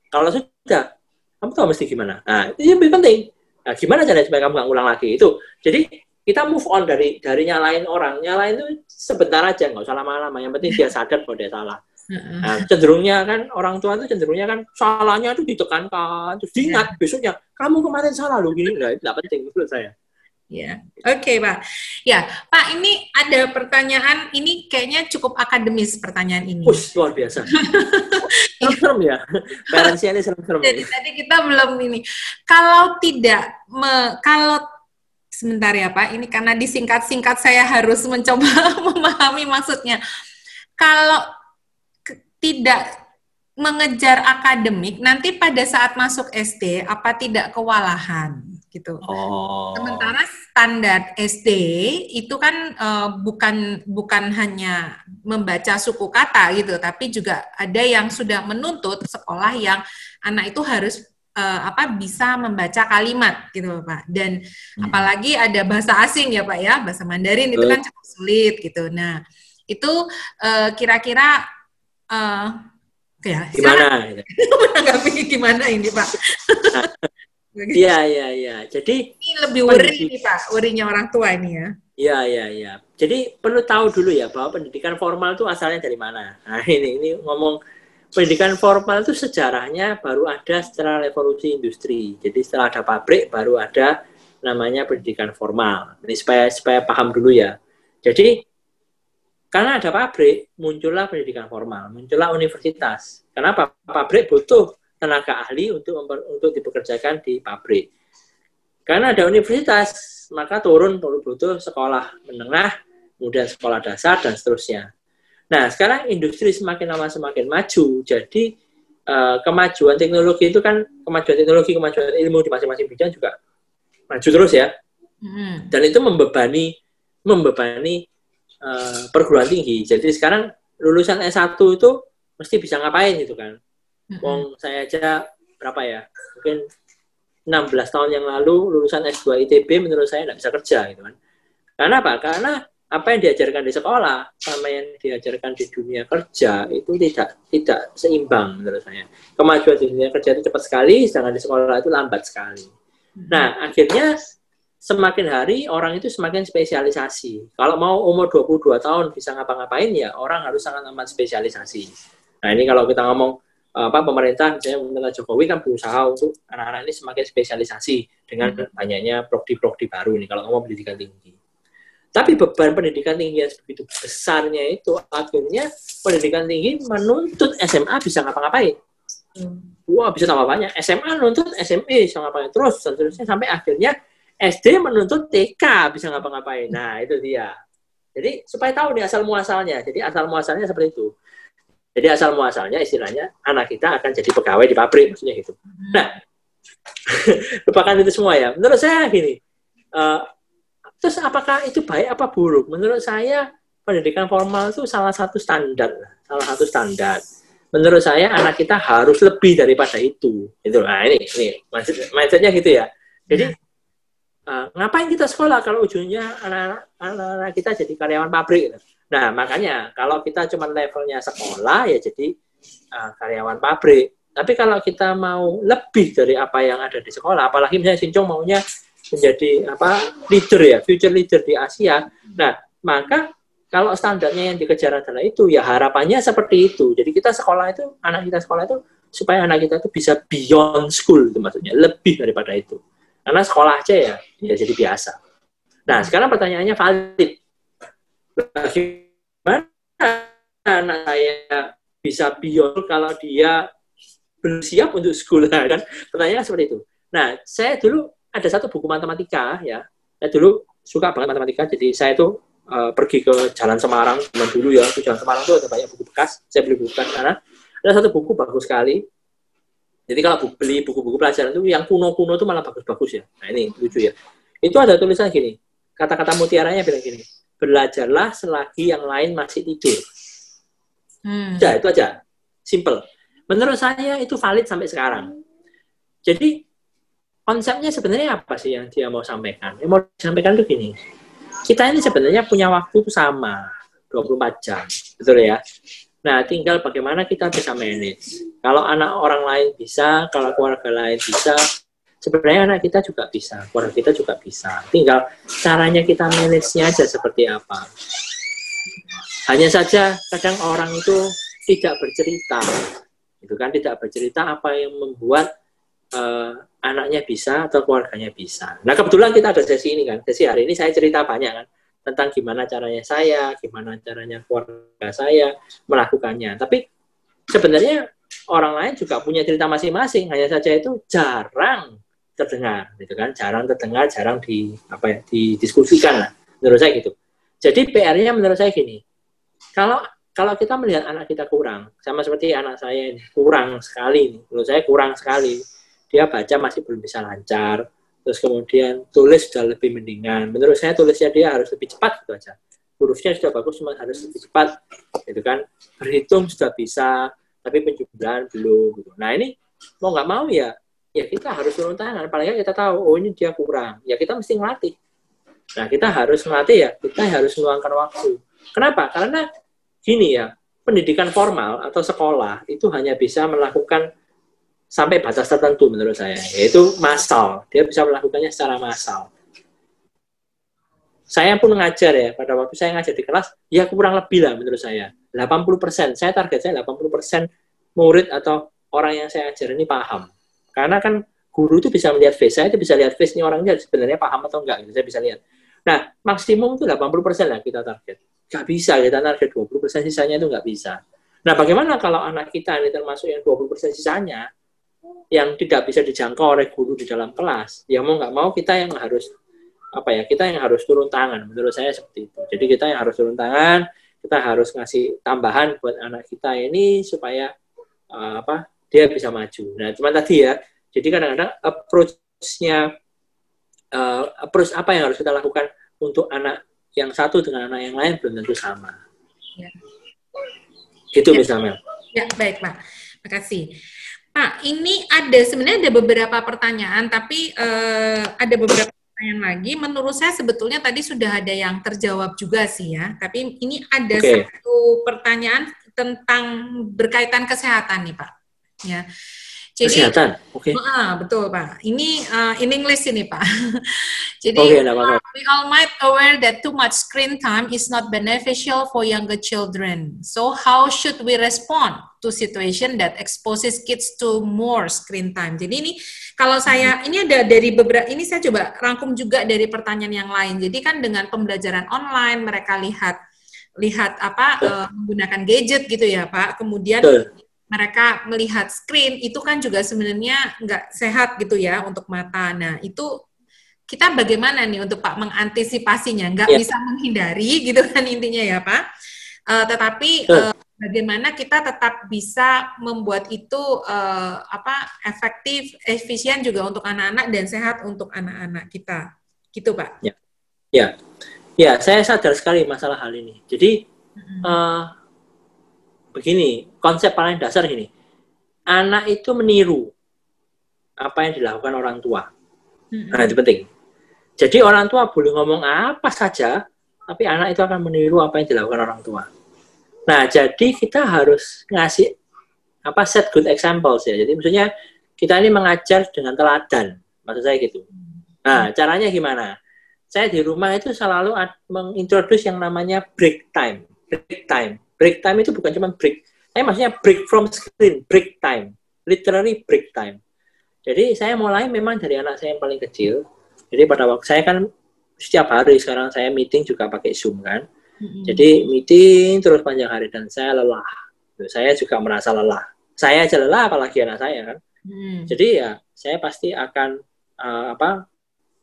kalau sudah, kamu tahu mesti gimana? Nah, itu yang lebih penting Nah, gimana caranya supaya kamu nggak ngulang lagi itu? Jadi kita move on dari dari nyalain orang, nyalain itu sebentar aja, nggak usah lama-lama. Yang penting dia sadar bahwa dia salah. Nah, cenderungnya kan orang tua itu cenderungnya kan salahnya itu ditekankan, terus diingat besoknya kamu kemarin salah loh gini, nah, itu tidak penting menurut saya. Ya, oke okay, Pak. Ya, Pak ini ada pertanyaan, ini kayaknya cukup akademis pertanyaan ini. Push, luar biasa. serem ya, parentsnya ini serem-serem. Jadi tadi kita belum ini. Kalau tidak, me, kalau sebentar ya Pak, ini karena disingkat-singkat saya harus mencoba memahami maksudnya. Kalau tidak mengejar akademik, nanti pada saat masuk SD, apa tidak kewalahan? Gitu. Oh. Sementara standar SD itu kan uh, bukan bukan hanya membaca suku kata gitu, tapi juga ada yang sudah menuntut sekolah yang anak itu harus uh, apa bisa membaca kalimat gitu Pak. Dan hmm. apalagi ada bahasa asing ya Pak ya, bahasa Mandarin itu kan cukup sulit gitu. Nah, itu uh, kira-kira uh, ya gimana? Menanggapi gimana ini Pak? Iya, iya, iya. Jadi ini lebih worry nih Pak, worrynya orang tua ini ya. Iya, iya, iya. Jadi perlu tahu dulu ya bahwa pendidikan formal itu asalnya dari mana. Nah, ini ini ngomong pendidikan formal itu sejarahnya baru ada setelah revolusi industri. Jadi setelah ada pabrik baru ada namanya pendidikan formal. Ini supaya supaya paham dulu ya. Jadi karena ada pabrik, muncullah pendidikan formal, muncullah universitas. Kenapa? Pabrik butuh tenaga ahli untuk untuk dipekerjakan di pabrik. Karena ada universitas, maka turun perlu butuh sekolah menengah, kemudian sekolah dasar dan seterusnya. Nah, sekarang industri semakin lama semakin maju, jadi uh, kemajuan teknologi itu kan kemajuan teknologi, kemajuan ilmu di masing-masing bidang juga maju terus ya. Hmm. Dan itu membebani membebani uh, perguruan tinggi. Jadi sekarang lulusan S1 itu mesti bisa ngapain gitu kan. Wong saya aja berapa ya? Mungkin 16 tahun yang lalu lulusan S2 ITB menurut saya tidak bisa kerja gitu kan. Karena apa? Karena apa yang diajarkan di sekolah sama yang diajarkan di dunia kerja itu tidak tidak seimbang menurut saya. Kemajuan di dunia kerja itu cepat sekali, sedangkan di sekolah itu lambat sekali. Nah, akhirnya semakin hari orang itu semakin spesialisasi. Kalau mau umur 22 tahun bisa ngapa-ngapain ya orang harus sangat amat spesialisasi. Nah, ini kalau kita ngomong apa pemerintah misalnya pemerintah Jokowi kan berusaha untuk anak-anak ini semakin spesialisasi dengan hmm. banyaknya prodi-prodi baru ini kalau ngomong pendidikan tinggi. Tapi beban pendidikan tinggi yang begitu besarnya itu akhirnya pendidikan tinggi menuntut SMA bisa ngapa-ngapain. Hmm. Wah bisa tambah banyak. SMA menuntut SMA bisa ngapain terus dan terusnya sampai akhirnya SD menuntut TK bisa ngapa-ngapain. Nah itu dia. Jadi supaya tahu nih asal muasalnya. Jadi asal muasalnya seperti itu. Jadi asal muasalnya istilahnya anak kita akan jadi pegawai di pabrik maksudnya gitu. Nah, lupakan itu semua ya. Menurut saya gini, uh, terus apakah itu baik apa buruk? Menurut saya pendidikan formal itu salah satu standar, salah satu standar. Menurut saya anak kita harus lebih daripada itu. Itu, nah ini, ini mindsetnya gitu ya. Jadi uh, ngapain kita sekolah kalau ujungnya anak-anak kita jadi karyawan pabrik? Gitu. Nah makanya kalau kita cuma levelnya sekolah ya jadi uh, karyawan pabrik. Tapi kalau kita mau lebih dari apa yang ada di sekolah, apalagi misalnya Sincong maunya menjadi apa leader ya, future leader di Asia. Nah, maka kalau standarnya yang dikejar adalah itu, ya harapannya seperti itu. Jadi kita sekolah itu, anak kita sekolah itu supaya anak kita itu bisa beyond school itu maksudnya, lebih daripada itu. Karena sekolah aja ya, ya jadi biasa. Nah, sekarang pertanyaannya valid. Bagaimana anak saya bisa beyond kalau dia belum siap untuk sekolah kan? Pertanyaannya seperti itu. Nah saya dulu ada satu buku matematika ya. Saya dulu suka banget matematika jadi saya itu uh, pergi ke Jalan Semarang zaman dulu ya. Di Jalan Semarang itu ada banyak buku bekas. Saya beli buku bekas karena ada satu buku bagus sekali. Jadi kalau beli buku-buku pelajaran itu yang kuno-kuno itu malah bagus-bagus ya. Nah ini lucu ya. Itu ada tulisan gini. Kata-kata mutiaranya bilang gini belajarlah selagi yang lain masih tidur Hmm. Ya, itu aja. Simple. Menurut saya itu valid sampai sekarang. Jadi konsepnya sebenarnya apa sih yang dia mau sampaikan? Yang mau disampaikan itu gini. Kita ini sebenarnya punya waktu itu sama, 24 jam. Betul ya? Nah, tinggal bagaimana kita bisa manage. Kalau anak orang lain bisa, kalau keluarga lain bisa, sebenarnya anak kita juga bisa, keluarga kita juga bisa. Tinggal caranya kita manage-nya aja seperti apa. Hanya saja kadang orang itu tidak bercerita, itu kan tidak bercerita apa yang membuat uh, anaknya bisa atau keluarganya bisa. Nah kebetulan kita ada sesi ini kan, sesi hari ini saya cerita banyak kan tentang gimana caranya saya, gimana caranya keluarga saya melakukannya. Tapi sebenarnya orang lain juga punya cerita masing-masing, hanya saja itu jarang terdengar, gitu kan? Jarang terdengar, jarang di apa ya, didiskusikan lah. Menurut saya gitu. Jadi PR-nya menurut saya gini, kalau kalau kita melihat anak kita kurang, sama seperti anak saya ini, kurang sekali, menurut saya kurang sekali. Dia baca masih belum bisa lancar, terus kemudian tulis sudah lebih mendingan. Menurut saya tulisnya dia harus lebih cepat gitu aja. Hurufnya sudah bagus, cuma harus lebih cepat, gitu kan. Berhitung sudah bisa, tapi penjumlahan belum. Gitu. Nah ini mau nggak mau ya, ya kita harus turun tangan. Paling kita tahu, oh ini dia kurang. Ya kita mesti ngelatih. Nah kita harus ngelatih ya, kita harus meluangkan waktu Kenapa? Karena gini ya, pendidikan formal atau sekolah itu hanya bisa melakukan sampai batas tertentu menurut saya, yaitu massal. Dia bisa melakukannya secara massal. Saya pun mengajar ya, pada waktu saya ngajar di kelas, ya kurang lebih lah menurut saya. 80%, saya target saya 80% murid atau orang yang saya ajar ini paham. Karena kan guru itu bisa melihat face, saya itu bisa lihat face ini orangnya sebenarnya paham atau enggak, gitu. saya bisa lihat. Nah, maksimum itu 80% lah kita target. Gak bisa kita target 20% sisanya itu nggak bisa. Nah, bagaimana kalau anak kita ini termasuk yang 20% sisanya yang tidak bisa dijangkau oleh guru di dalam kelas? Ya mau nggak mau kita yang harus apa ya? Kita yang harus turun tangan. Menurut saya seperti itu. Jadi kita yang harus turun tangan, kita harus ngasih tambahan buat anak kita ini supaya uh, apa? Dia bisa maju. Nah, cuma tadi ya. Jadi kadang-kadang approach-nya uh, approach apa yang harus kita lakukan untuk anak yang satu dengan anak yang lain belum tentu sama. Ya. Gitu ya. misalnya. Ya, baik Pak. Terima kasih. Pak, ini ada sebenarnya ada beberapa pertanyaan, tapi uh, ada beberapa pertanyaan lagi. Menurut saya sebetulnya tadi sudah ada yang terjawab juga sih ya. Tapi ini ada okay. satu pertanyaan tentang berkaitan kesehatan nih Pak. Ya. Jadi, Kesehatan, oke. Okay. Uh, betul Pak. Ini uh, in English ini Pak. Jadi okay, uh, we all might aware that too much screen time is not beneficial for younger children. So how should we respond to situation that exposes kids to more screen time? Jadi ini kalau saya hmm. ini ada dari beberapa ini saya coba rangkum juga dari pertanyaan yang lain. Jadi kan dengan pembelajaran online mereka lihat lihat apa uh, menggunakan gadget gitu ya Pak. Kemudian Betul mereka melihat screen itu kan juga sebenarnya nggak sehat gitu ya untuk mata. Nah itu kita bagaimana nih untuk Pak mengantisipasinya? Nggak yeah. bisa menghindari gitu kan intinya ya Pak. Uh, tetapi uh, bagaimana kita tetap bisa membuat itu uh, apa efektif, efisien juga untuk anak-anak dan sehat untuk anak-anak kita, gitu Pak? Ya, ya, ya. Saya sadar sekali masalah hal ini. Jadi hmm. uh, begini, konsep paling dasar ini, anak itu meniru apa yang dilakukan orang tua. Nah itu penting. Jadi orang tua boleh ngomong apa saja, tapi anak itu akan meniru apa yang dilakukan orang tua. Nah, jadi kita harus ngasih apa set good examples ya. Jadi maksudnya kita ini mengajar dengan teladan, maksud saya gitu. Nah, caranya gimana? Saya di rumah itu selalu mengintroduce yang namanya break time. Break time. Break time itu bukan cuma break. Saya maksudnya break from screen, break time. Literally break time. Jadi saya mulai memang dari anak saya yang paling kecil. Jadi pada waktu saya kan setiap hari sekarang saya meeting juga pakai Zoom kan. hmm Jadi meeting terus panjang hari dan saya lelah. Saya juga merasa lelah. Saya aja lelah apalagi anak saya kan. Mm. Jadi ya saya pasti akan uh, apa?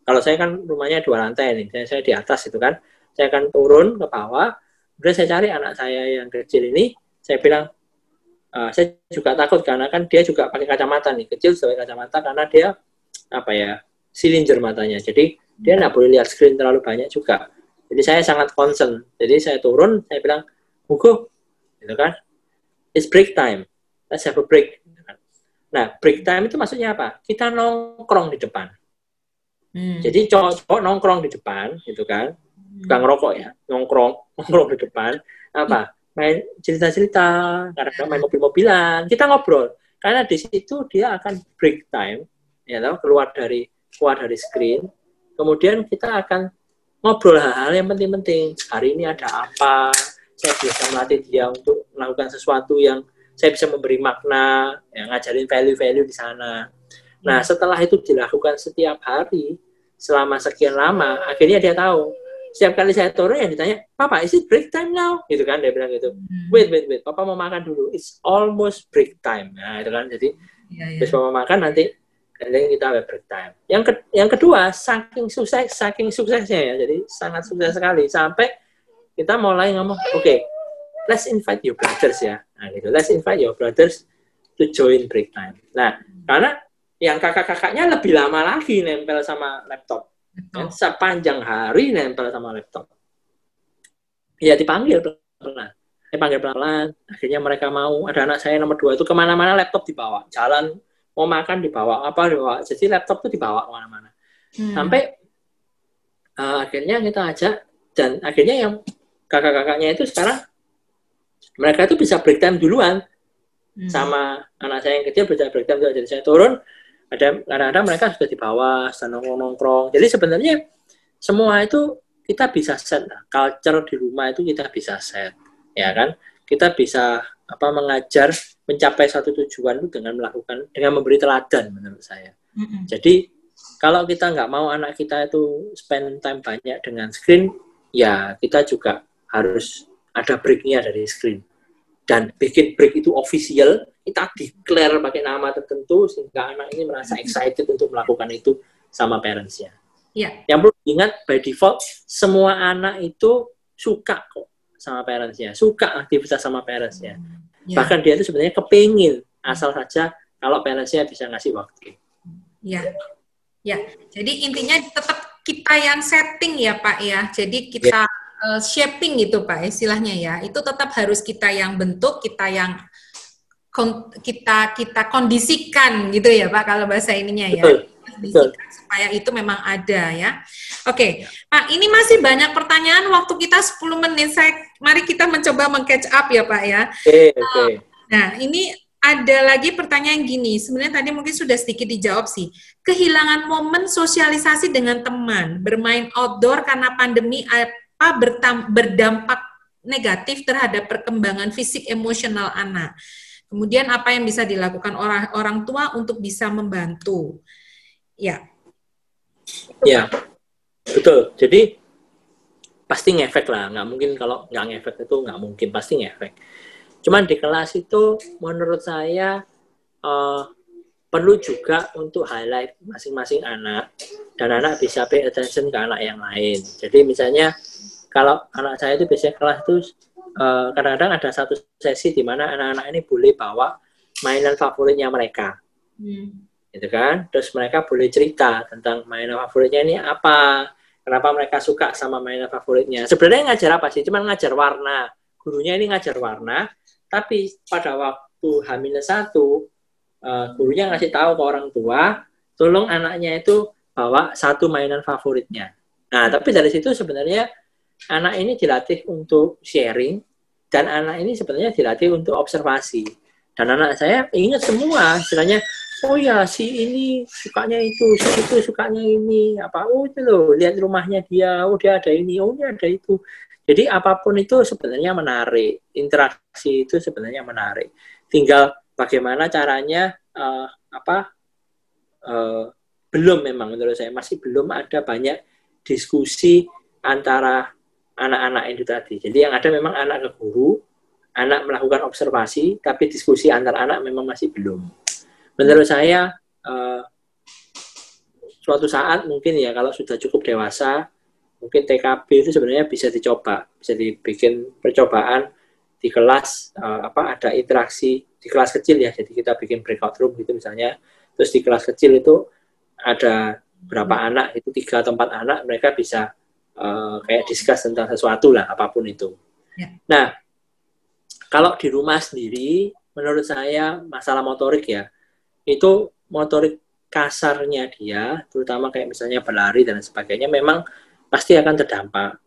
Kalau saya kan rumahnya dua lantai nih, saya, saya di atas itu kan. Saya akan turun ke bawah. Kemudian saya cari anak saya yang kecil ini. Saya bilang, uh, saya juga takut karena kan dia juga pakai kacamata nih, kecil sebagai kacamata karena dia apa ya silinder matanya. Jadi dia nggak boleh lihat screen terlalu banyak juga. Jadi saya sangat concern. Jadi saya turun, saya bilang, Hugo, gitu kan, it's break time. Let's have a break. Nah, break time itu maksudnya apa? Kita nongkrong di depan. Hmm. Jadi cowok-cowok nongkrong di depan, gitu kan, hmm. Gak ngerokok ya, nongkrong, nongkrong di depan. Apa? Main cerita-cerita, kadang main mobil-mobilan, kita ngobrol. Karena di situ dia akan break time, ya tahu, keluar dari keluar dari screen, Kemudian kita akan ngobrol hal-hal yang penting-penting. Hari ini ada apa? Saya bisa melatih dia untuk melakukan sesuatu yang saya bisa memberi makna, yang ngajarin value-value di sana. Nah, setelah itu dilakukan setiap hari selama sekian lama, akhirnya dia tahu. Setiap kali saya turun yang ditanya, Papa, is it break time now? Gitu kan, dia bilang gitu. Hmm. Wait, wait, wait, Papa mau makan dulu. It's almost break time. Nah, itu kan, jadi ya, ya. Papa makan nanti dan kita have break time. Yang ke, yang kedua, saking sukses, saking suksesnya ya, jadi sangat sukses sekali sampai kita mulai ngomong, oke, okay, let's invite your brothers ya, nah gitu, let's invite your brothers to join break time. Nah, karena yang kakak-kakaknya lebih lama lagi nempel sama laptop, ya, sepanjang hari nempel sama laptop. Ya dipanggil pelan-pelan, dipanggil pelan-pelan, akhirnya mereka mau, ada anak saya nomor dua itu ke mana-mana laptop dibawa, jalan mau makan dibawa apa dibawa. Jadi laptop tuh dibawa ke mana-mana. Hmm. sampai uh, akhirnya kita ajak dan akhirnya yang kakak-kakaknya itu sekarang mereka itu bisa break time duluan. Hmm. sama anak saya yang kecil bisa break time duluan. Jadi saya turun ada kadang-kadang mereka sudah dibawa sedang nongkrong jadi sebenarnya semua itu kita bisa set culture di rumah itu kita bisa set ya kan kita bisa apa mengajar mencapai satu tujuan itu dengan melakukan dengan memberi teladan menurut saya. Mm-hmm. Jadi kalau kita nggak mau anak kita itu spend time banyak dengan screen, ya kita juga harus ada breaknya dari screen dan bikin break itu official kita declare pakai nama tertentu sehingga anak ini merasa excited untuk melakukan itu sama parentsnya. Yeah. Yang perlu diingat by default semua anak itu suka kok sama parentsnya, suka aktivitas sama parentsnya. Ya. Bahkan dia itu sebenarnya kepingin, asal saja kalau parentsnya bisa ngasih waktu. Ya, ya. Jadi intinya tetap kita yang setting ya Pak ya. Jadi kita ya. Uh, shaping gitu Pak istilahnya ya. Itu tetap harus kita yang bentuk, kita yang kita kita kondisikan gitu ya Pak kalau bahasa ininya ya. Betul supaya itu memang ada ya. Oke, Pak, ini masih banyak pertanyaan. Waktu kita 10 menit. Saya mari kita mencoba meng-catch up ya, Pak ya. Oke, oke. Okay. Nah, ini ada lagi pertanyaan gini. Sebenarnya tadi mungkin sudah sedikit dijawab sih. Kehilangan momen sosialisasi dengan teman, bermain outdoor karena pandemi apa berdampak negatif terhadap perkembangan fisik emosional anak. Kemudian apa yang bisa dilakukan orang orang tua untuk bisa membantu? Ya. Ya, betul. Jadi pasti ngefek lah. Nggak mungkin kalau nggak ngefek itu nggak mungkin pasti ngefek. Cuman di kelas itu menurut saya uh, perlu juga untuk highlight masing-masing anak dan anak bisa pay attention ke anak yang lain. Jadi misalnya kalau anak saya itu biasanya kelas itu kadang kadang-kadang ada satu sesi di mana anak-anak ini boleh bawa mainan favoritnya mereka. Hmm. Gitu kan? Terus mereka boleh cerita tentang mainan favoritnya ini apa, kenapa mereka suka sama mainan favoritnya. Sebenarnya ngajar apa sih? Cuman ngajar warna. Gurunya ini ngajar warna, tapi pada waktu hamil satu, uh, gurunya ngasih tahu ke orang tua, tolong anaknya itu bawa satu mainan favoritnya. Nah, tapi dari situ sebenarnya anak ini dilatih untuk sharing dan anak ini sebenarnya dilatih untuk observasi. Dan anak saya ingat semua, istilahnya, oh ya si ini sukanya itu, si itu sukanya ini, apa, oh itu loh, lihat rumahnya dia, oh dia ada ini, oh dia ada itu. Jadi apa pun itu sebenarnya menarik, interaksi itu sebenarnya menarik. Tinggal bagaimana caranya, uh, apa, uh, belum memang menurut saya masih belum ada banyak diskusi antara anak-anak itu tadi. Jadi yang ada memang anak ke guru, anak melakukan observasi, tapi diskusi antar anak memang masih belum. Menurut saya uh, suatu saat mungkin ya kalau sudah cukup dewasa, mungkin TKB itu sebenarnya bisa dicoba, bisa dibikin percobaan di kelas uh, apa ada interaksi di kelas kecil ya. Jadi kita bikin breakout room gitu misalnya. Terus di kelas kecil itu ada berapa anak itu tiga atau empat anak mereka bisa uh, kayak diskus tentang sesuatu lah apa pun itu. Ya. Nah kalau di rumah sendiri menurut saya masalah motorik ya itu motorik kasarnya dia terutama kayak misalnya berlari dan sebagainya memang pasti akan terdampak.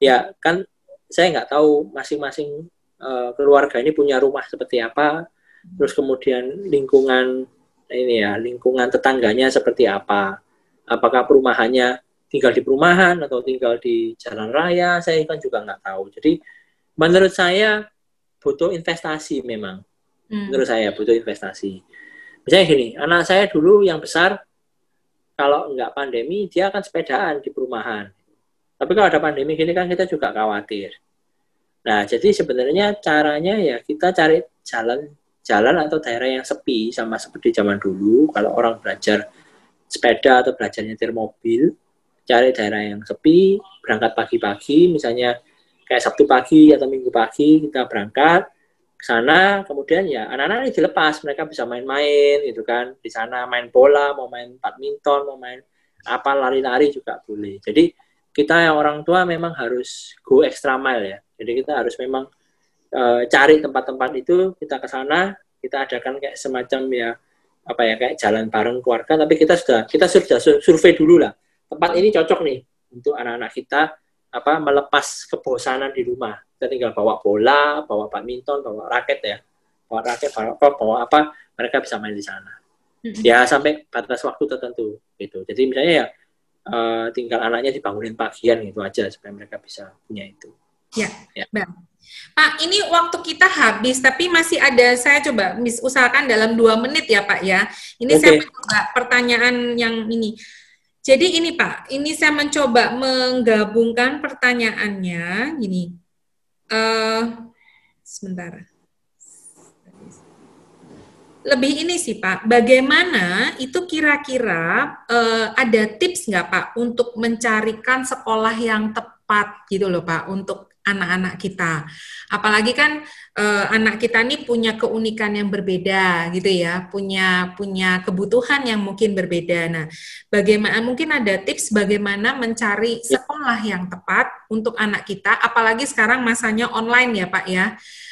Ya kan saya nggak tahu masing-masing uh, keluarga ini punya rumah seperti apa, terus kemudian lingkungan ini ya lingkungan tetangganya seperti apa apakah perumahannya tinggal di perumahan atau tinggal di jalan raya saya kan juga nggak tahu. Jadi menurut saya butuh investasi memang. Hmm. menurut saya butuh investasi. Misalnya gini anak saya dulu yang besar kalau nggak pandemi dia akan sepedaan di perumahan. Tapi kalau ada pandemi gini kan kita juga khawatir. Nah jadi sebenarnya caranya ya kita cari jalan jalan atau daerah yang sepi sama seperti zaman dulu. Kalau orang belajar sepeda atau belajar nyetir mobil cari daerah yang sepi berangkat pagi-pagi misalnya kayak Sabtu pagi atau Minggu pagi kita berangkat ke sana kemudian ya anak-anak ini dilepas mereka bisa main-main gitu kan di sana main bola mau main badminton mau main apa lari-lari juga boleh. Jadi kita yang orang tua memang harus go extra mile ya. Jadi kita harus memang e, cari tempat-tempat itu kita ke sana kita adakan kayak semacam ya apa ya kayak jalan bareng keluarga tapi kita sudah kita sudah survei dulu lah tempat ini cocok nih untuk anak-anak kita apa melepas kebosanan di rumah kita tinggal bawa bola bawa badminton bawa raket ya bawa raket bawa apa bawa apa mereka bisa main di sana ya sampai batas waktu tertentu gitu jadi misalnya ya uh, tinggal anaknya dibangunin pagian gitu aja supaya mereka bisa punya itu ya, ya. Bang. Pak, ini waktu kita habis, tapi masih ada, saya coba usahakan dalam dua menit ya Pak ya. Ini okay. saya mencoba pertanyaan yang ini. Jadi ini Pak, ini saya mencoba menggabungkan pertanyaannya, gini. Uh, sebentar. Lebih ini sih Pak, bagaimana itu kira-kira uh, ada tips nggak Pak untuk mencarikan sekolah yang tepat gitu loh Pak, untuk anak-anak kita. Apalagi kan uh, anak kita nih punya keunikan yang berbeda gitu ya, punya punya kebutuhan yang mungkin berbeda. Nah, bagaimana mungkin ada tips bagaimana mencari ya. sekolah yang tepat untuk anak kita, apalagi sekarang masanya online ya Pak ya.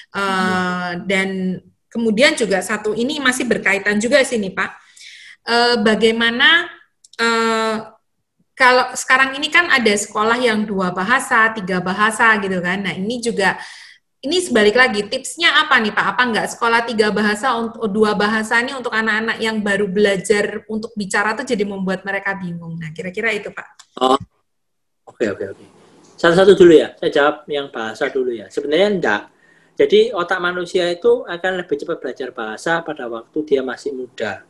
Uh, dan kemudian juga satu ini masih berkaitan juga sini Pak. Uh, bagaimana uh, kalau sekarang ini kan ada sekolah yang dua bahasa, tiga bahasa gitu kan. Nah ini juga ini sebalik lagi tipsnya apa nih Pak? Apa enggak sekolah tiga bahasa untuk dua bahasa ini untuk anak-anak yang baru belajar untuk bicara tuh jadi membuat mereka bingung. Nah kira-kira itu Pak. Oh, oke oke oke. Okay. Satu-satu dulu ya. Saya jawab yang bahasa dulu ya. Sebenarnya enggak. Jadi otak manusia itu akan lebih cepat belajar bahasa pada waktu dia masih muda.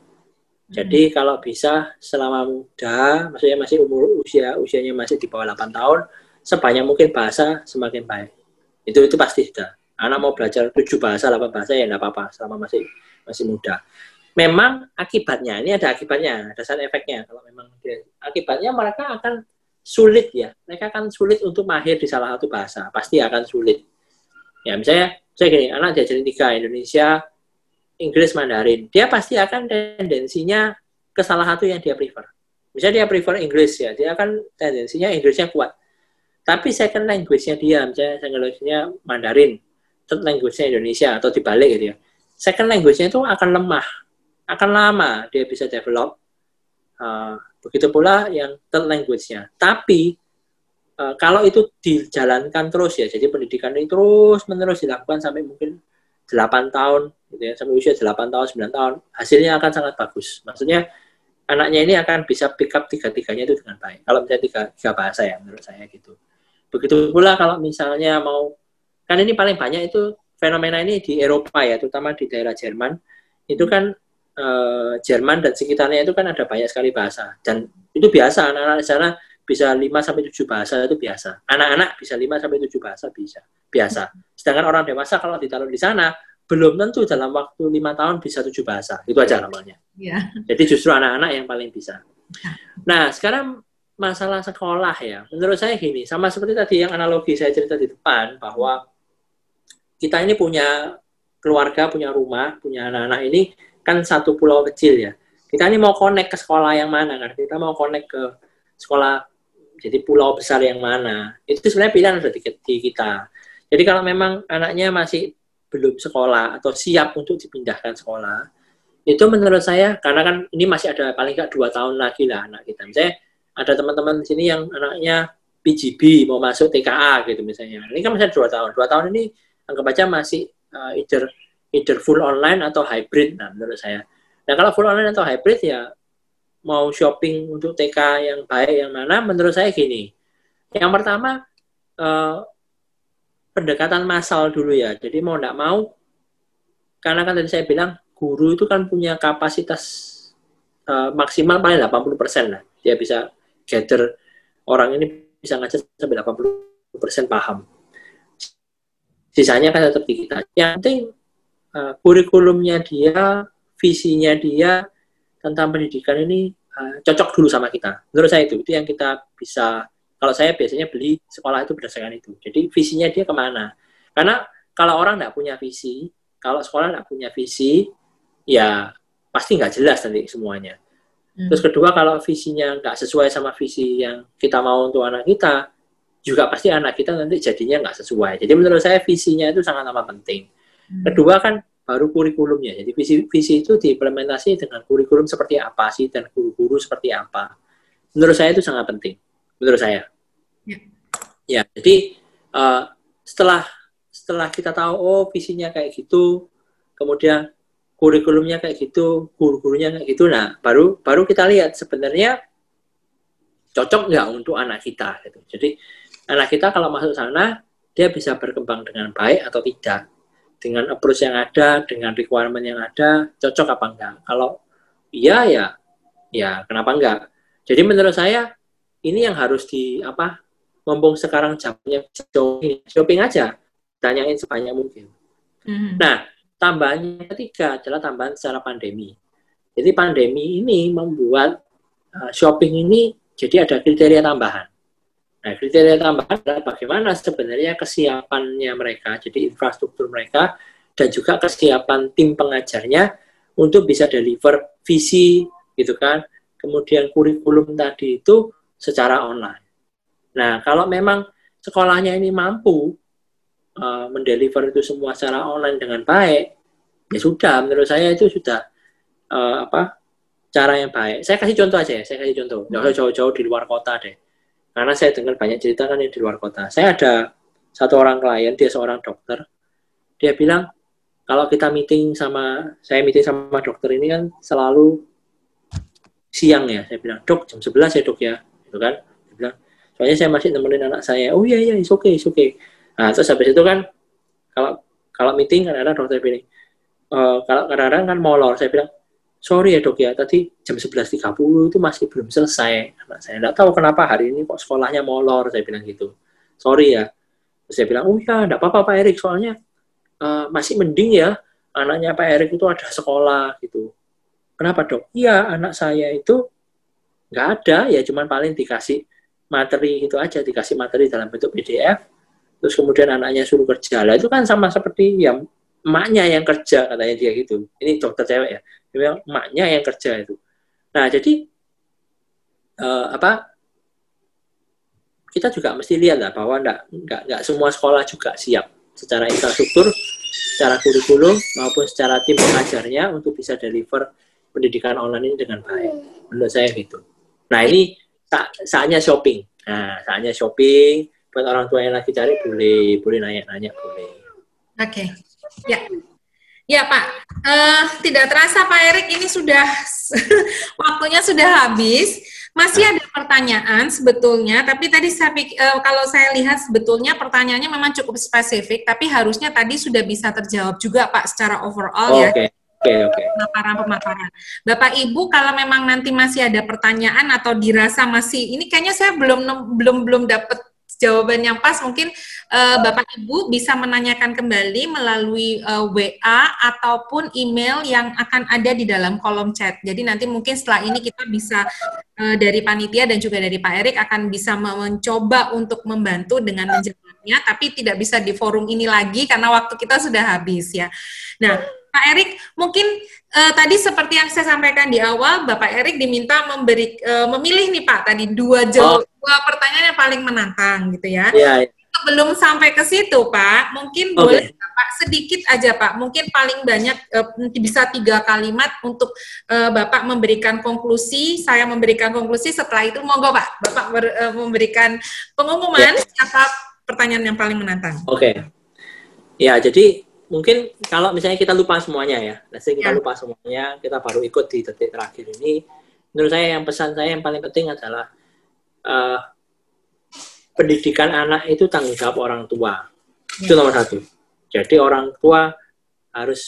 Jadi kalau bisa selama muda, maksudnya masih umur usia usianya masih di bawah 8 tahun, sebanyak mungkin bahasa semakin baik. Itu itu pasti sudah. Anak mau belajar 7 bahasa, 8 bahasa ya enggak apa-apa selama masih masih muda. Memang akibatnya, ini ada akibatnya, ada side efeknya. Kalau memang dia, akibatnya mereka akan sulit ya. Mereka akan sulit untuk mahir di salah satu bahasa, pasti akan sulit. Ya, misalnya, saya gini, anak diajarin tiga, Indonesia, Inggris, Mandarin. Dia pasti akan tendensinya ke salah satu yang dia prefer. Misalnya dia prefer Inggris ya, dia akan tendensinya Inggrisnya kuat. Tapi second language-nya dia, misalnya second language-nya Mandarin, third language-nya Indonesia, atau dibalik gitu ya. Second language-nya itu akan lemah, akan lama dia bisa develop. Uh, begitu pula yang third language-nya. Tapi uh, kalau itu dijalankan terus ya, jadi pendidikan ini terus menerus dilakukan sampai mungkin 8 tahun, gitu ya, sampai usia 8 tahun, 9 tahun, hasilnya akan sangat bagus. Maksudnya anaknya ini akan bisa pick up tiga-tiganya itu dengan baik. Kalau misalnya tiga, tiga bahasa ya, menurut saya gitu. Begitu pula kalau misalnya mau, kan ini paling banyak itu fenomena ini di Eropa ya, terutama di daerah Jerman, itu kan eh, Jerman dan sekitarnya itu kan ada banyak sekali bahasa. Dan itu biasa, anak-anak di sana bisa 5 sampai 7 bahasa itu biasa. Anak-anak bisa 5 sampai 7 bahasa bisa. Biasa. Sedangkan orang dewasa kalau ditaruh di sana belum tentu dalam waktu lima tahun bisa tujuh bahasa. Itu aja namanya. Ya. Jadi justru anak-anak yang paling bisa. Nah, sekarang masalah sekolah ya. Menurut saya gini, sama seperti tadi yang analogi saya cerita di depan bahwa kita ini punya keluarga, punya rumah, punya anak-anak ini kan satu pulau kecil ya. Kita ini mau connect ke sekolah yang mana kan? Kita mau connect ke sekolah jadi pulau besar yang mana? Itu sebenarnya pilihan ada di, di kita. Jadi kalau memang anaknya masih belum sekolah atau siap untuk dipindahkan sekolah itu menurut saya karena kan ini masih ada paling nggak dua tahun lagi lah anak kita. Misalnya ada teman-teman di sini yang anaknya PGB mau masuk TKA gitu misalnya. Ini kan masih dua tahun. Dua tahun ini anggap aja masih uh, either either full online atau hybrid nah menurut saya. Nah kalau full online atau hybrid ya mau shopping untuk TK yang baik yang mana menurut saya gini. Yang pertama eh, pendekatan massal dulu ya. Jadi mau tidak mau karena kan tadi saya bilang guru itu kan punya kapasitas eh, maksimal paling 80 persen lah. Dia bisa gather orang ini bisa ngajar sampai 80 persen paham. Sisanya kan tetap di kita yang penting uh, kurikulumnya dia visinya dia tentang pendidikan ini uh, cocok dulu sama kita. Menurut saya itu, itu yang kita bisa, kalau saya biasanya beli sekolah itu berdasarkan itu. Jadi visinya dia ke mana? Karena kalau orang tidak punya visi, kalau sekolah tidak punya visi, ya pasti nggak jelas nanti semuanya. Hmm. Terus kedua, kalau visinya nggak sesuai sama visi yang kita mau untuk anak kita, juga pasti anak kita nanti jadinya nggak sesuai. Jadi menurut saya visinya itu sangat amat penting. Hmm. Kedua kan baru kurikulumnya. Jadi visi visi itu diimplementasi dengan kurikulum seperti apa sih dan guru-guru seperti apa. Menurut saya itu sangat penting. Menurut saya. Ya, ya jadi uh, setelah setelah kita tahu oh visinya kayak gitu, kemudian kurikulumnya kayak gitu, guru-gurunya kayak gitu, nah baru baru kita lihat sebenarnya cocok nggak untuk anak kita gitu. Jadi anak kita kalau masuk sana dia bisa berkembang dengan baik atau tidak dengan approach yang ada, dengan requirement yang ada, cocok apa enggak? Kalau iya ya, ya kenapa enggak? Jadi menurut saya ini yang harus di apa? Mumpung sekarang jamnya shopping, shopping aja, tanyain sebanyak mungkin. Mm-hmm. Nah, tambahannya ketiga adalah tambahan secara pandemi. Jadi pandemi ini membuat uh, shopping ini jadi ada kriteria tambahan. Nah, kriteria tambahan adalah bagaimana sebenarnya kesiapannya mereka, jadi infrastruktur mereka, dan juga kesiapan tim pengajarnya untuk bisa deliver visi, gitu kan. Kemudian kurikulum tadi itu secara online. Nah, kalau memang sekolahnya ini mampu uh, mendeliver itu semua secara online dengan baik, ya sudah, menurut saya itu sudah uh, apa cara yang baik. Saya kasih contoh aja ya, saya kasih contoh. Jauh-jauh di luar kota deh karena saya dengar banyak cerita kan yang di luar kota. Saya ada satu orang klien, dia seorang dokter. Dia bilang, kalau kita meeting sama, saya meeting sama dokter ini kan selalu siang ya. Saya bilang, dok jam 11 ya dok ya. Gitu kan. Dia bilang, soalnya saya masih nemenin anak saya. Oh iya, iya, it's okay, it's okay. Nah, terus habis itu kan, kalau kalau meeting kadang-kadang dokter bilang, uh, kalau kadang-kadang kan molor. Saya bilang, sorry ya dok ya, tadi jam 11.30 itu masih belum selesai. Anak saya tidak tahu kenapa hari ini kok sekolahnya molor, saya bilang gitu. Sorry ya. Terus saya bilang, oh ya, tidak apa-apa Pak Erik, soalnya uh, masih mending ya anaknya Pak Erik itu ada sekolah gitu. Kenapa dok? Iya, anak saya itu nggak ada, ya cuman paling dikasih materi itu aja, dikasih materi dalam bentuk PDF, terus kemudian anaknya suruh kerja lah itu kan sama seperti ya emaknya yang kerja katanya dia gitu ini dokter cewek ya bilang emaknya yang kerja itu nah jadi uh, apa kita juga mesti lihat lah bahwa enggak, enggak, enggak semua sekolah juga siap secara infrastruktur, secara kurikulum maupun secara tim pengajarnya untuk bisa deliver pendidikan online ini dengan baik. Menurut saya gitu. Nah ini saatnya shopping. Nah saatnya shopping buat orang tua yang lagi cari boleh boleh nanya-nanya boleh. Oke, okay. ya. Ya Pak, uh, tidak terasa Pak Erik ini sudah waktunya sudah habis. Masih ada pertanyaan sebetulnya, tapi tadi saya pikir, uh, kalau saya lihat sebetulnya pertanyaannya memang cukup spesifik, tapi harusnya tadi sudah bisa terjawab juga Pak secara overall oh, ya. Oke, okay, oke. Okay. Pemaparan-pemaparan. Bapak Ibu kalau memang nanti masih ada pertanyaan atau dirasa masih ini kayaknya saya belum belum belum dapat jawaban yang pas mungkin uh, Bapak Ibu bisa menanyakan kembali melalui uh, eh, WA ataupun email yang akan ada di dalam kolom chat. Jadi nanti mungkin setelah ini kita bisa uh, dari panitia dan juga dari Pak Erik akan bisa mencoba untuk membantu dengan menjawabnya, tapi tidak bisa di forum ini lagi karena waktu kita sudah habis ya. Nah, Pak Erik, mungkin uh, tadi seperti yang saya sampaikan di awal, Bapak Erik diminta memberi uh, memilih nih Pak tadi dua oh dua pertanyaan yang paling menantang gitu ya. Iya. Ya. Sebelum sampai ke situ Pak, mungkin okay. boleh Pak sedikit aja Pak, mungkin paling banyak uh, bisa tiga kalimat untuk uh, Bapak memberikan konklusi, saya memberikan konklusi. Setelah itu monggo Pak, Bapak ber, uh, memberikan pengumuman yeah. siapa pertanyaan yang paling menantang. Oke. Okay. Ya, jadi mungkin kalau misalnya kita lupa semuanya ya, nanti kita ya. lupa semuanya, kita baru ikut di detik terakhir ini. Menurut saya yang pesan saya yang paling penting adalah uh, pendidikan anak itu tanggung jawab orang tua. Ya. Itu nomor satu. Jadi orang tua harus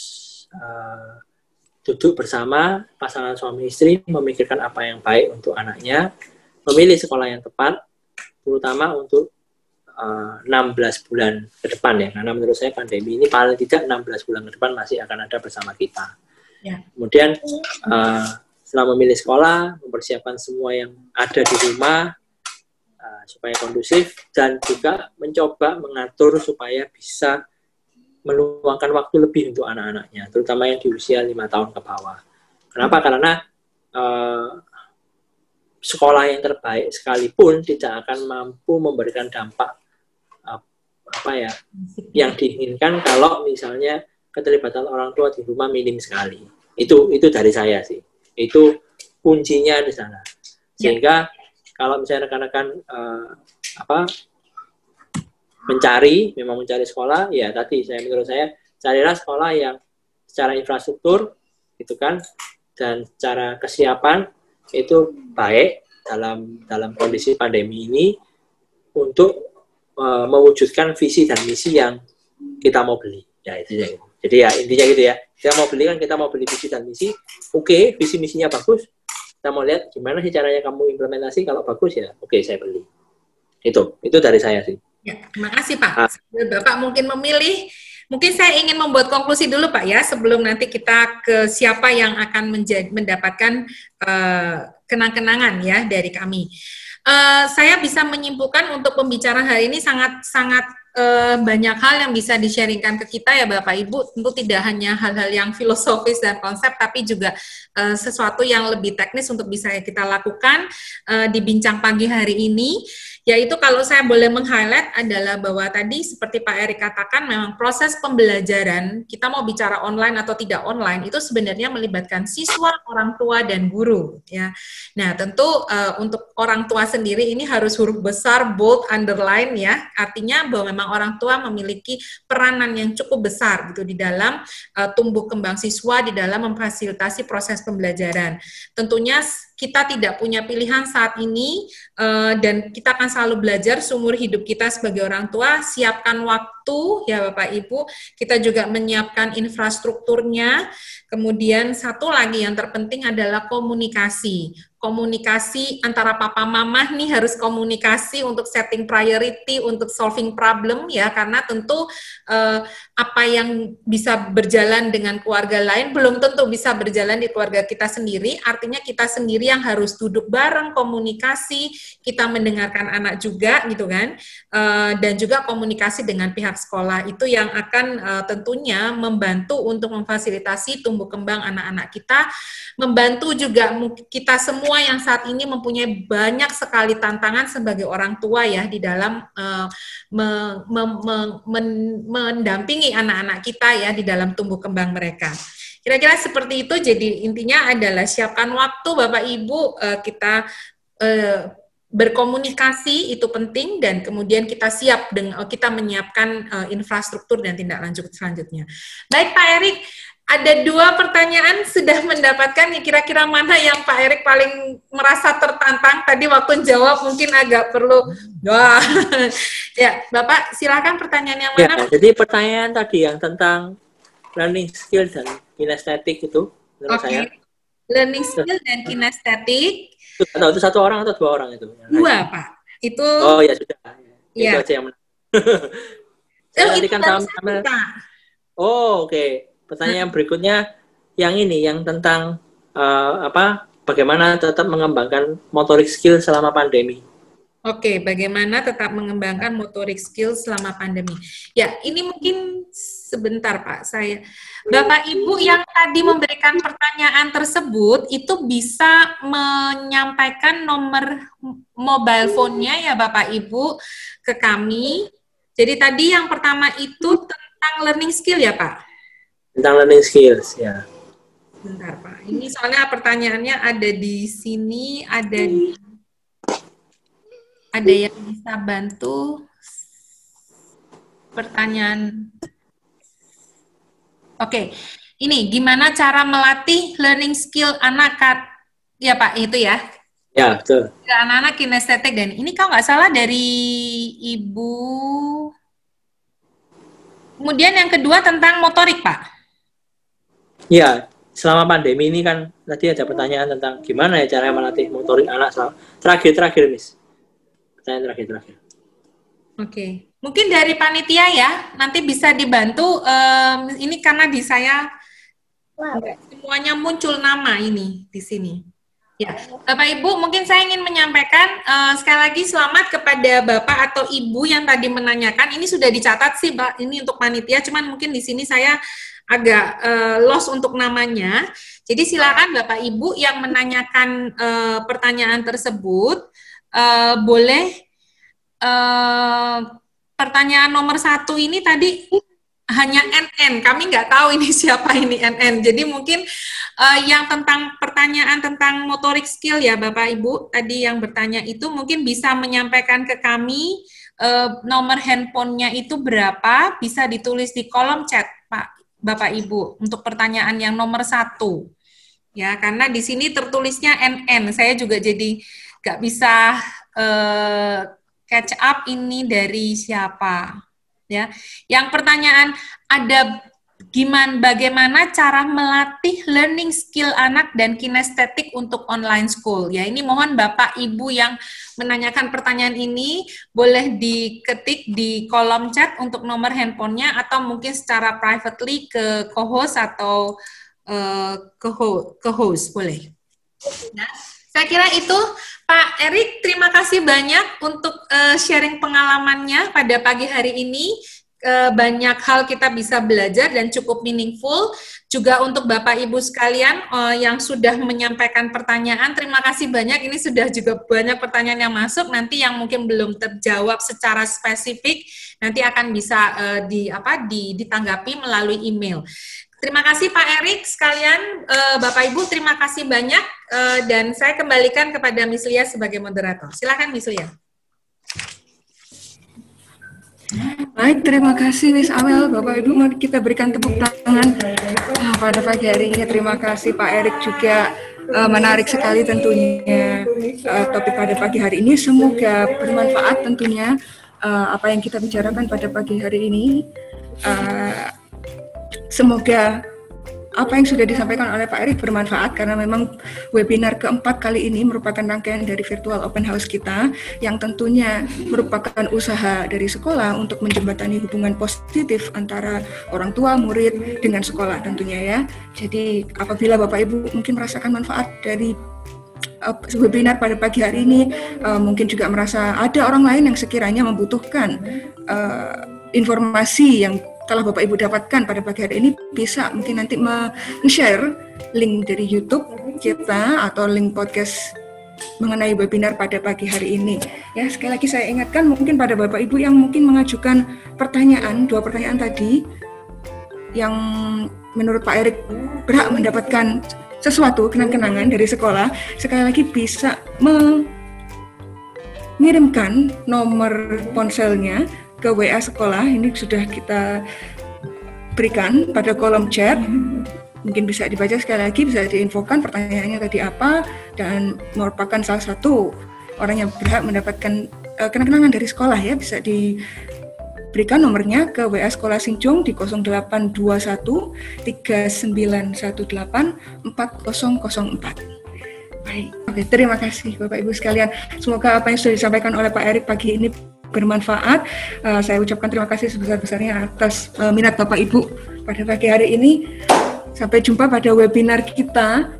uh, duduk bersama pasangan suami istri memikirkan apa yang baik untuk anaknya, memilih sekolah yang tepat, terutama untuk uh, eh, 16 bulan ke depan ya. Karena menurut saya pandemi ini paling tidak 16 bulan ke depan masih akan ada bersama kita. Ya. Kemudian uh, setelah memilih sekolah, mempersiapkan semua yang ada di rumah, supaya kondusif dan juga mencoba mengatur supaya bisa meluangkan waktu lebih untuk anak-anaknya, terutama yang di usia lima tahun ke bawah. Kenapa? Hmm. Karena uh, sekolah yang terbaik sekalipun tidak akan mampu memberikan dampak uh, apa ya yang diinginkan kalau misalnya keterlibatan orang tua di rumah minim sekali. Itu itu dari saya sih. Itu kuncinya di sana. Ya. Sehingga kalau misalnya rekan-rekan uh, apa mencari memang mencari sekolah ya tadi saya menurut saya carilah sekolah yang secara infrastruktur itu kan dan secara kesiapan itu baik dalam dalam kondisi pandemi ini untuk uh, mewujudkan visi dan misi yang kita mau beli. Ya itu jadi ya intinya gitu ya. Kita mau beli kan kita mau beli visi dan misi. Oke okay, visi misinya bagus kita mau lihat gimana sih caranya kamu implementasi kalau bagus ya oke okay, saya beli. Itu itu dari saya sih. Ya, terima kasih pak. Ah. bapak mungkin memilih mungkin saya ingin membuat konklusi dulu pak ya sebelum nanti kita ke siapa yang akan menjadi, mendapatkan uh, kenang-kenangan ya dari kami. Uh, saya bisa menyimpulkan untuk pembicaraan hari ini sangat sangat uh, banyak hal yang bisa di-sharingkan ke kita ya Bapak Ibu. Tentu tidak hanya hal-hal yang filosofis dan konsep, tapi juga uh, sesuatu yang lebih teknis untuk bisa kita lakukan uh, di bincang pagi hari ini yaitu kalau saya boleh meng-highlight adalah bahwa tadi seperti Pak Erik katakan memang proses pembelajaran kita mau bicara online atau tidak online itu sebenarnya melibatkan siswa, orang tua dan guru ya. Nah, tentu uh, untuk orang tua sendiri ini harus huruf besar bold underline ya. Artinya bahwa memang orang tua memiliki peranan yang cukup besar gitu di dalam uh, tumbuh kembang siswa di dalam memfasilitasi proses pembelajaran. Tentunya kita tidak punya pilihan saat ini uh, dan kita akan selalu belajar seumur hidup kita sebagai orang tua. Siapkan waktu ya Bapak Ibu. Kita juga menyiapkan infrastrukturnya kemudian satu lagi yang terpenting adalah komunikasi. Komunikasi antara papa mama nih harus komunikasi untuk setting priority untuk solving problem ya karena tentu uh, apa yang bisa berjalan dengan keluarga lain belum tentu bisa berjalan di keluarga kita sendiri. Artinya kita sendiri yang harus duduk bareng komunikasi kita mendengarkan anak juga gitu kan. Uh, dan juga komunikasi dengan pihak sekolah. Itu yang akan uh, tentunya membantu untuk memfasilitasi tumbuh kembang anak-anak kita membantu juga kita semua semua yang saat ini mempunyai banyak sekali tantangan sebagai orang tua ya di dalam uh, me, me, me, men, mendampingi anak-anak kita ya di dalam tumbuh kembang mereka. Kira-kira seperti itu. Jadi intinya adalah siapkan waktu Bapak Ibu uh, kita uh, berkomunikasi itu penting dan kemudian kita siap dengan kita menyiapkan uh, infrastruktur dan tindak lanjut selanjutnya. Baik Pak Erik, ada dua pertanyaan sudah mendapatkan kira-kira mana yang Pak Erik paling merasa tertantang? Tadi waktu jawab mungkin agak perlu. Wah. Ya Bapak silakan pertanyaan yang ya, mana? ya, jadi pertanyaan tadi yang tentang learning skill dan kinestetik itu menurut okay. saya. Learning skill dan kinestetik. Itu, itu satu orang atau dua orang itu? Dua Pak. Itu oh ya sudah. Ya. itu aja yang Oh, itu kan sama, Oh, oke. Okay Pertanyaan berikutnya yang ini yang tentang uh, apa bagaimana tetap mengembangkan motorik skill selama pandemi. Oke, bagaimana tetap mengembangkan motorik skill selama pandemi? Ya, ini mungkin sebentar Pak, saya Bapak Ibu yang tadi memberikan pertanyaan tersebut itu bisa menyampaikan nomor mobile phone-nya ya Bapak Ibu ke kami. Jadi tadi yang pertama itu tentang learning skill ya Pak? Tentang learning skills ya. Bentar Pak, ini soalnya pertanyaannya ada di sini, ada di, ada yang bisa bantu pertanyaan. Oke, ini gimana cara melatih learning skill anak ya Pak itu ya? Ya betul. Anak-anak kinestetik dan ini kalau nggak salah dari Ibu. Kemudian yang kedua tentang motorik Pak. Ya, selama pandemi ini kan tadi ada pertanyaan tentang gimana ya cara melatih motorik anak selama terakhir terakhir Miss. Pertanyaan terakhir terakhir. Oke, mungkin dari panitia ya nanti bisa dibantu. Um, ini karena di saya semuanya muncul nama ini di sini. Ya, Bapak Ibu, mungkin saya ingin menyampaikan uh, sekali lagi selamat kepada Bapak atau Ibu yang tadi menanyakan. Ini sudah dicatat sih, Pak. Ini untuk panitia, cuman mungkin di sini saya agak uh, lost untuk namanya. Jadi silakan Bapak Ibu yang menanyakan uh, pertanyaan tersebut uh, boleh uh, pertanyaan nomor satu ini tadi hanya NN. Kami nggak tahu ini siapa ini NN. Jadi mungkin uh, yang tentang pertanyaan tentang motorik skill ya Bapak Ibu tadi yang bertanya itu mungkin bisa menyampaikan ke kami uh, nomor handphonenya itu berapa bisa ditulis di kolom chat Pak Bapak Ibu untuk pertanyaan yang nomor satu. Ya karena di sini tertulisnya NN saya juga jadi nggak bisa uh, catch up ini dari siapa. Ya yang pertanyaan ada gimana bagaimana cara melatih learning skill anak dan kinestetik untuk online school? Ya ini mohon Bapak Ibu yang menanyakan pertanyaan ini boleh diketik di kolom chat untuk nomor handphonenya atau mungkin secara privately ke co-host atau uh, ke, ho ke host boleh. Ya. saya kira itu. Pak Erik terima kasih banyak untuk uh, sharing pengalamannya pada pagi hari ini. Eh, banyak hal kita bisa belajar dan cukup meaningful. Juga untuk Bapak Ibu sekalian uh, yang sudah menyampaikan pertanyaan, terima kasih banyak. Ini sudah juga banyak pertanyaan yang masuk. Nanti yang mungkin belum terjawab secara spesifik, nanti akan bisa uh, di apa di, ditanggapi melalui email. Terima kasih Pak Erik sekalian, uh, Bapak Ibu terima kasih banyak uh, dan saya kembalikan kepada Miss Lia sebagai moderator. Silakan Miss Lia. Baik, terima kasih Miss Amel. Bapak Ibu, mari kita berikan tepuk tangan nah, pada pagi hari ini. Terima kasih Pak Erik juga uh, menarik sekali tentunya uh, topik pada pagi hari ini. Semoga bermanfaat tentunya uh, apa yang kita bicarakan pada pagi hari ini. Uh, semoga apa yang sudah disampaikan oleh Pak Erik bermanfaat karena memang webinar keempat kali ini merupakan rangkaian dari virtual open house kita yang tentunya merupakan usaha dari sekolah untuk menjembatani hubungan positif antara orang tua, murid dengan sekolah tentunya ya. Jadi apabila Bapak Ibu mungkin merasakan manfaat dari uh, webinar pada pagi hari ini, uh, mungkin juga merasa ada orang lain yang sekiranya membutuhkan uh, informasi yang telah Bapak Ibu dapatkan pada pagi hari ini bisa mungkin nanti share link dari YouTube kita atau link podcast mengenai webinar pada pagi hari ini. Ya, sekali lagi saya ingatkan mungkin pada Bapak Ibu yang mungkin mengajukan pertanyaan, dua pertanyaan tadi yang menurut Pak Erik berhak mendapatkan sesuatu kenang-kenangan dari sekolah, sekali lagi bisa mengirimkan nomor ponselnya ke WA sekolah ini sudah kita berikan pada kolom chat mungkin bisa dibaca sekali lagi bisa diinfokan pertanyaannya tadi apa dan merupakan salah satu orang yang berhak mendapatkan uh, kenang-kenangan dari sekolah ya bisa diberikan nomornya ke WA Sekolah Sinjung di 0821 3918 4004. Baik, oke terima kasih Bapak Ibu sekalian. Semoga apa yang sudah disampaikan oleh Pak Erik pagi ini bermanfaat. Uh, saya ucapkan terima kasih sebesar-besarnya atas uh, minat Bapak Ibu pada pagi hari ini. Sampai jumpa pada webinar kita.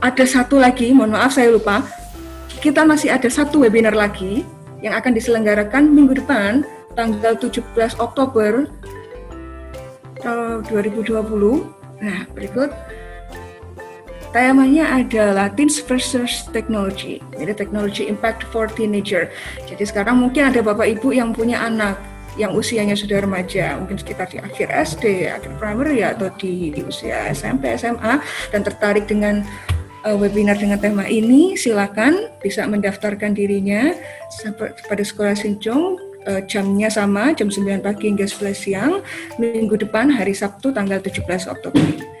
Ada satu lagi, mohon maaf saya lupa. Kita masih ada satu webinar lagi yang akan diselenggarakan minggu depan tanggal 17 Oktober tahun 2020. Nah, berikut Temanya adalah Teens versus Technology, jadi Technology Impact for Teenager. Jadi sekarang mungkin ada bapak ibu yang punya anak yang usianya sudah remaja, mungkin sekitar di akhir SD, akhir primary atau di, di usia SMP, SMA, dan tertarik dengan uh, webinar dengan tema ini, silakan bisa mendaftarkan dirinya pada Sekolah Sinjong uh, jamnya sama jam 9 pagi hingga 11 siang minggu depan hari Sabtu tanggal 17 Oktober.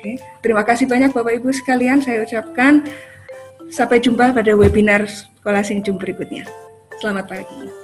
Oke, terima kasih banyak Bapak Ibu sekalian. Saya ucapkan sampai jumpa pada webinar Sekolah Sinjung berikutnya. Selamat pagi.